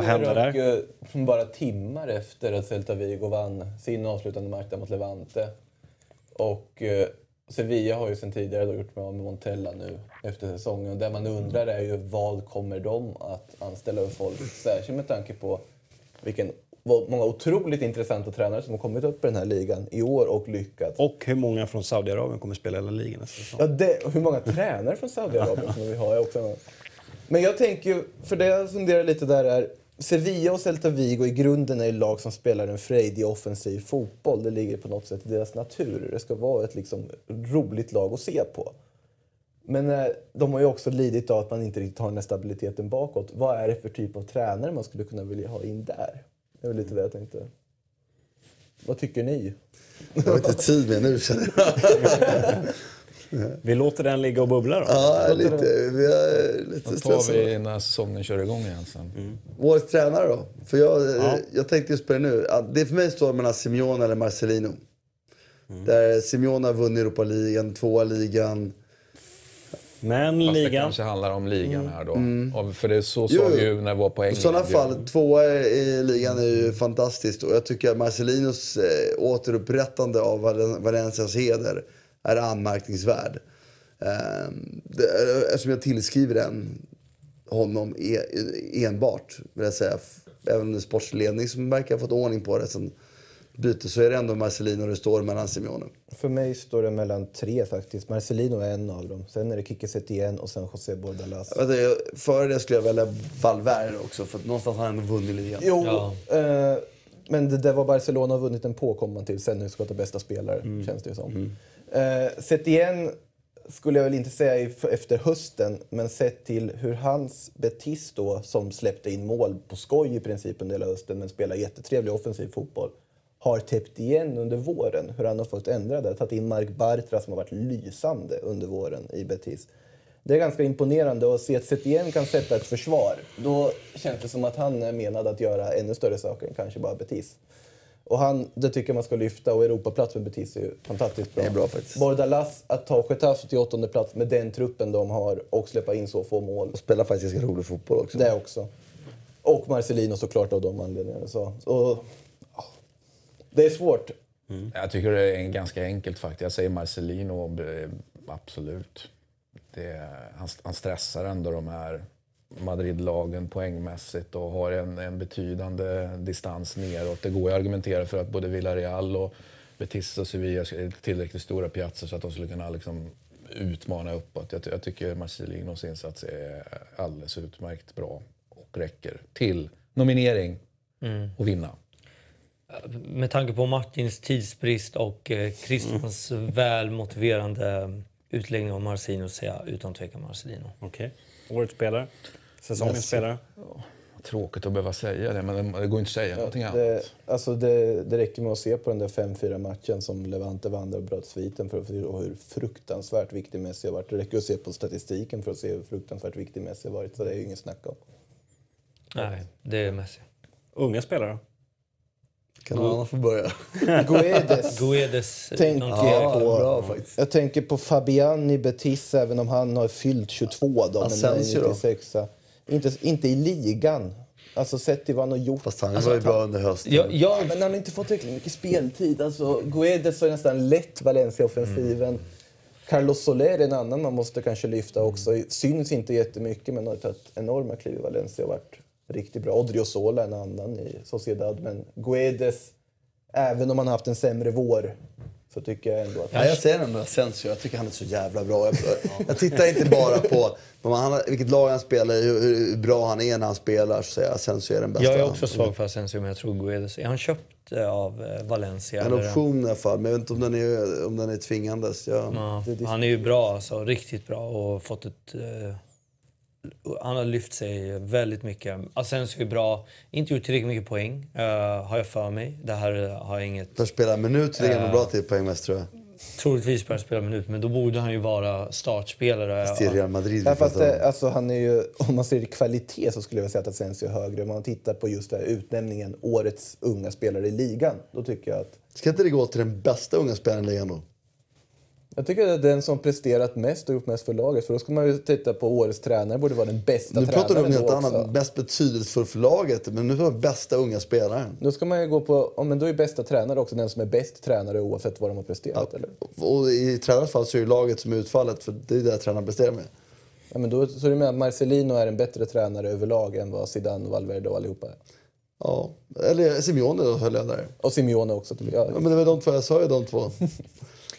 hände rök ju bara timmar efter att Celta Vigo vann sin avslutande match där mot Levante. Och eh, Sevilla har ju sedan tidigare då gjort med av med Montella nu efter säsongen. Och det man undrar är ju vad kommer de att anställa för folk? Särskilt med tanke på vilken, många otroligt intressanta tränare som har kommit upp i den här ligan i år och lyckats. Och hur många från Saudiarabien kommer spela i La Liga nästa säsong. Ja, det, hur många tränare från Saudiarabien som vi har är också en- Men jag tänker ju, för det jag funderar lite där är, Sevilla och Celta Vigo i grunden är lag som spelar en frejdig offensiv fotboll. Det ligger på något sätt i deras natur. Det ska vara ett liksom roligt lag att se på. Men eh, de har ju också lidit av att man inte riktigt har den här stabiliteten bakåt. Vad är det för typ av tränare man skulle kunna vilja ha in där? Det är väl lite det jag tänkte. Vad tycker ni? Jag har inte tid med nu känner jag. Vi låter den ligga och bubbla då. Ja, lite, vi är lite Då tar stressade. vi när säsongen kör igång igen sen. Årets tränare då? För jag, jag tänkte just på det nu. Det för mig står mellan Simeone eller Marcelino. Där Simeone har vunnit Europa ligan, tvåa ligan. Men Fast det ligan. kanske handlar om ligan här då. Och För det är så såg vi jo. ju när det var på I sådana fall, tvåa i ligan är ju fantastiskt. Och jag tycker att Marcelinos eh, återupprättande av Valen- Valencias heder är anmärkningsvärd. Eh, det, eftersom jag tillskriver den honom e, enbart, vill jag säga. Även det är sportsledning som verkar ha fått ordning på det sen bytet så är det ändå Marcelino det står mellan Simeone. För mig står det mellan tre faktiskt. Marcelino är en av dem. Sen är det Kike Setien och sen José Bordalas. Före det skulle jag välja Valverde också för att någonstans har han ändå vunnit ligan. Jo, Ja. eh, men det där var Barcelona har vunnit en på kommer man till sen nu ska ta bästa spelare, känns det ju som. Eh, sett igen skulle jag väl inte säga efter hösten, men sett till hur hans Betis då, som släppte in mål på skoj i princip under hela hösten, men spelar jättetrevlig offensiv fotboll, har täppt igen under våren. Hur han har fått ändra det. Tagit in Mark Bartra som har varit lysande under våren i Betis. Det är ganska imponerande att se att Setien kan sätta ett försvar. Då känns det som att han är menad att göra ännu större saker än kanske bara Betis. Och han, det tycker jag man ska lyfta och Europaplats med Betis är ju fantastiskt bra. Det är bra faktiskt. Bordalas, att ta Getafe till åttonde plats med den truppen de har och släppa in så få mål. Och spelar faktiskt rolig fotboll också. Det också. Och Marcelino såklart av de anledningarna. Så. Och, det är svårt. Jag tycker det är en ganska enkelt faktiskt. Jag säger Marcelino, eh, absolut. Det, han, han stressar ändå de här Madrid-lagen poängmässigt och har en, en betydande distans neråt. Det går ju att argumentera för att både Villarreal och Betis och Sevilla är tillräckligt stora piazzer så att de skulle kunna liksom utmana uppåt. Jag, jag tycker Marcelinos insats är alldeles utmärkt bra och räcker till nominering och vinna. Med tanke på Martins tidsbrist och eh, Christians väl motiverande utläggning av Marcelino säger jag utan tvekan Marcelino. Okej. Årets spelare. Säsongens spelare. Tråkigt att behöva säga det, men det går inte att säga någonting annat. Det, alltså det, det räcker med att se på den där 5-4 matchen som Levante vann och bröt sviten för att se hur fruktansvärt viktig Messi har varit. Det räcker att se på statistiken för att se hur fruktansvärt viktig Messi har varit. Så det är ju inget snack om. Nej, det är Messi. Unga spelare. Kan någon annan få börja? Guedes. Guedes Tänker jag Ja, på. bra faktiskt. Jag tänker på Fabian i Betis, även om han har fyllt 22 då. men Asensio är då? 96. Inte, inte i ligan. Alltså sett till vad han har gjort. Fast han alltså, var ju bra under hösten. Jag, jag, Men han har inte fått tillräckligt mycket speltid. Alltså, Guedes har nästan lett Valencia-offensiven. Carlos Soler är en annan man måste kanske lyfta också. Syns inte jättemycket men har tagit enorma kliv i Valencia och varit riktigt bra. Odriozola är en annan i Sociedad. Men Guedes, även om han har haft en sämre vår, så tycker jag ändå att... Ja, jag säger ändå Asensio. Jag tycker han är så jävla bra. Jag, jag tittar inte bara på på han, vilket lag han spelar i, hur, hur bra han är när han spelar. Så säger jag Asensio är den bästa. jag är också svag för Asensio, men jag tror Guedes. Är han köpt eh, av eh, Valencia? En eller? option i alla fall, men jag vet inte om den är, om den är tvingandes. Jag, Ja, han är ju bra, alltså, riktigt bra och fått ett... Eh, han har lyft sig väldigt mycket. Asensio är bra. Inte gjort tillräckligt mycket poäng, eh, har jag för mig. Det här eh, har jag inget... För att spela minut ligger han bra till poängmässigt tror jag. Troligtvis börja spela minut, men då borde han ju vara startspelare. Fast det är Real Madrid vi Ja, fast pratar om. det, alltså, han är ju, om man ser i kvalitet så skulle jag säga att Asensio är högre. Om man tittar på just det här utnämningen Årets unga spelare i ligan, då tycker jag att Ska inte det gå till den bästa unga spelaren i ligan då? Jag tycker att den som presterat mest och gjort mest för laget. För då ska man ju titta på årets tränare, borde vara den bästa Nu pratar du om tränaren något annat, också. mest betydelsefullt för laget. Men nu pratar vi bästa unga spelaren. Då ska man ju gå på, ja, men då är bästa tränare också den som är bäst tränare oavsett vad de har presterat. Eller? Och i tränarens fall så är det laget som är utfallet, för det är det tränaren presterar med. Ja, men då, så det med att Marcelino är en bättre tränare överlag än vad Zidane, Valverde och allihopa är. Ja, eller Simeone då höll jag där. Och Simeone också. tycker jag. Ja, men det var de två, jag sa ju de två.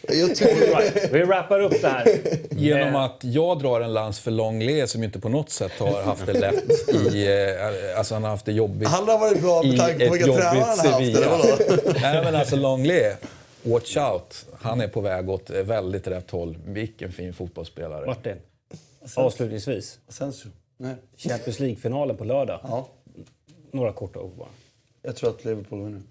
Jag tycker, Right. Vi wrappar upp det här. Genom att jag drar en lans för Longley som inte på något sätt har haft det lätt i... eh, Alltså han har haft det jobbigt han har varit bra i med tanke på ett vilka tränare jobbigt han har haft. Nej men alltså Longley, watch out. Han är på väg åt väldigt rätt håll. Vilken fin fotbollsspelare. Martin, avslutningsvis. Asensio? Nej. Champions League-finalen på lördag. Ja, Några korta ord bara. jag tror att Liverpool vinner.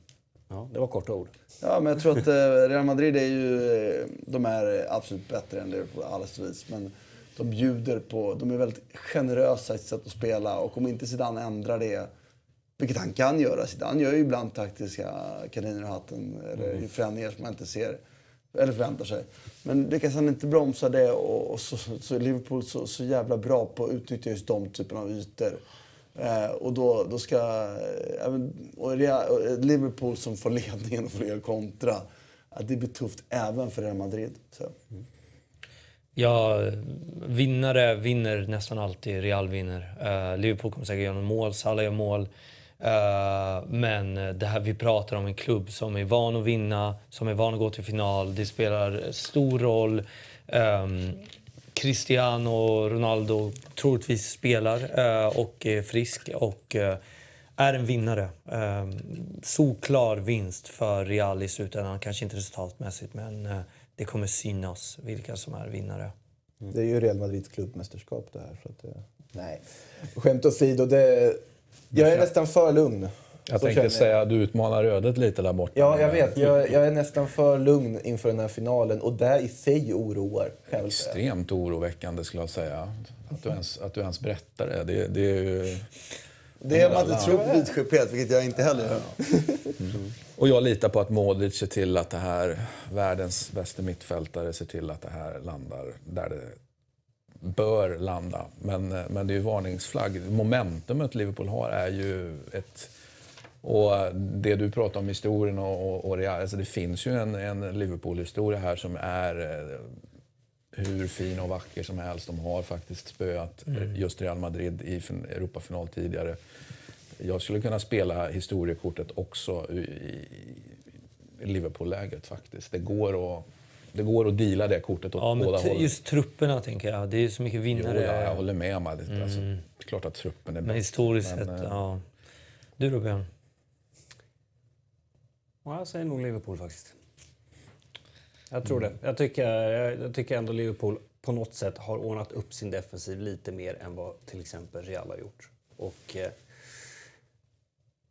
Ja, det var korta ord. Ja, men jag tror att eh, Real Madrid är ju... eh, De är absolut bättre än Liverpool på alla vis. Men de bjuder på... De är väldigt generösa i sitt sätt att spela. Och om inte Zidane ändrar det, vilket han kan göra. Zidane gör ju ibland taktiska kaniner i hatten. Eller förändringar som man inte ser. Eller förväntar sig. Men lyckas han inte bromsa det och, och så, så är Liverpool så, så jävla bra på att utnyttja just de typerna av ytor. Eh, och då, då ska... Eh, och eh, Liverpool som får ledningen och får göra kontra. Det blir tufft även för Real Madrid. Så. Mm. Ja, vinnare vinner nästan alltid. Real vinner. Eh, Liverpool kommer säkert göra mål, Salah gör mål. Uh, men det här vi pratar om en klubb som är van att vinna, som är van att gå till final. Det spelar stor roll. Um, Cristiano Ronaldo troligtvis spelar eh, och är frisk och eh, är en vinnare. Eh, solklar vinst för Real i slutändan. Kanske inte resultatmässigt, men eh, det kommer synas vilka som är vinnare. Det är ju Real Madrids klubbmästerskap det här. Så att, nej. Skämt åsido, det, jag är nästan för lugn. Jag Så tänkte säga att du utmanar ödet lite där borta. Ja, jag vet. Jag, jag är nästan för lugn inför den här finalen och det i sig oroar. Extremt oroväckande skulle jag säga. Att du ens, att du ens berättar det. Det, det är ju... Det är man inte tror på vidskeplighet, vilket jag inte heller gör. Och jag litar på att Modric ser till att det här, världens bästa mittfältare, ser till att det här landar där det bör landa. Men, eh, men det är ju varningsflagg. Momentumet Liverpool har är ju ett... Och det du pratar om historien och, och, och Real, alltså det finns ju en, en Liverpool-historia här som är eh, hur fin och vacker som helst. De har faktiskt spöat just Real Madrid i fin- Europafinal tidigare. Jag skulle kunna spela historiekortet också i, Liverpool-läget faktiskt. Det går att, det går att deala det kortet åt Ja, men båda hållen. just trupperna tänker jag. Det är så mycket Jo, vinnare. ja, jag håller med om det. Alltså, det är klart att truppen är Men bäst. historiskt Men, sett, eh, ja. Du då Björn? Ja, jag säger nog Liverpool faktiskt. Jag tror det. Jag tycker, jag tycker ändå Liverpool på något sätt har ordnat upp sin defensiv lite mer än vad till exempel Real har gjort. Och eh,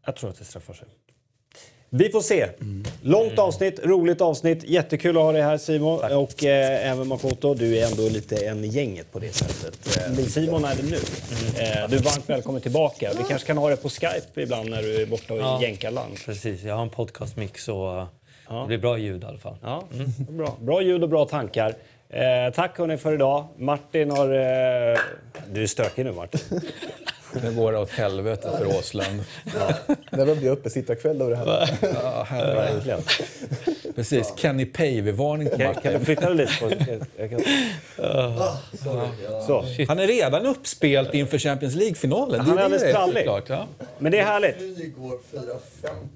jag tror att det straffar sig. Vi får se. Långt avsnitt, roligt avsnitt. Jättekul att ha dig här Simon. Och eh, även Makoto, du är ändå lite en i gänget på det sättet. Eh, Simon är det nu. Eh, du är varmt välkommen tillbaka. Vi kanske kan ha det på Skype ibland när du är borta och Ja. i jänkarland. Precis, jag har en podcastmix uh, det blir bra ljud i alla fall. Ja, bra. bra ljud och bra tankar. Eh, tack hörni för idag. Martin har... Eh... Du är stökig nu Martin. Nu går det åt helvete för Åslund. Det blir uppesittarkväll av det här. Ja. Verkligen. Precis, Kenny Pavey-varning på Kan, kan du Martin. flytta dig lite? På... Jag kan... Så. Han är redan uppspelt inför Champions League-finalen. Han är Det alldeles sprallig. Ja. Men det är härligt. Flyg går 4.50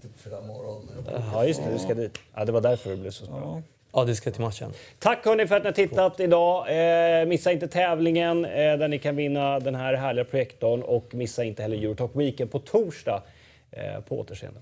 på fredag morgon. Ja, just det. Du ska dit. Ja, det var därför det blev så bra. Ja, du ska till matchen. Tack hörni för att ni har tittat idag. Eh, missa inte tävlingen eh, där ni kan vinna den här härliga projektorn och missa inte heller Eurotalk Weekend på torsdag. Eh, på återseende.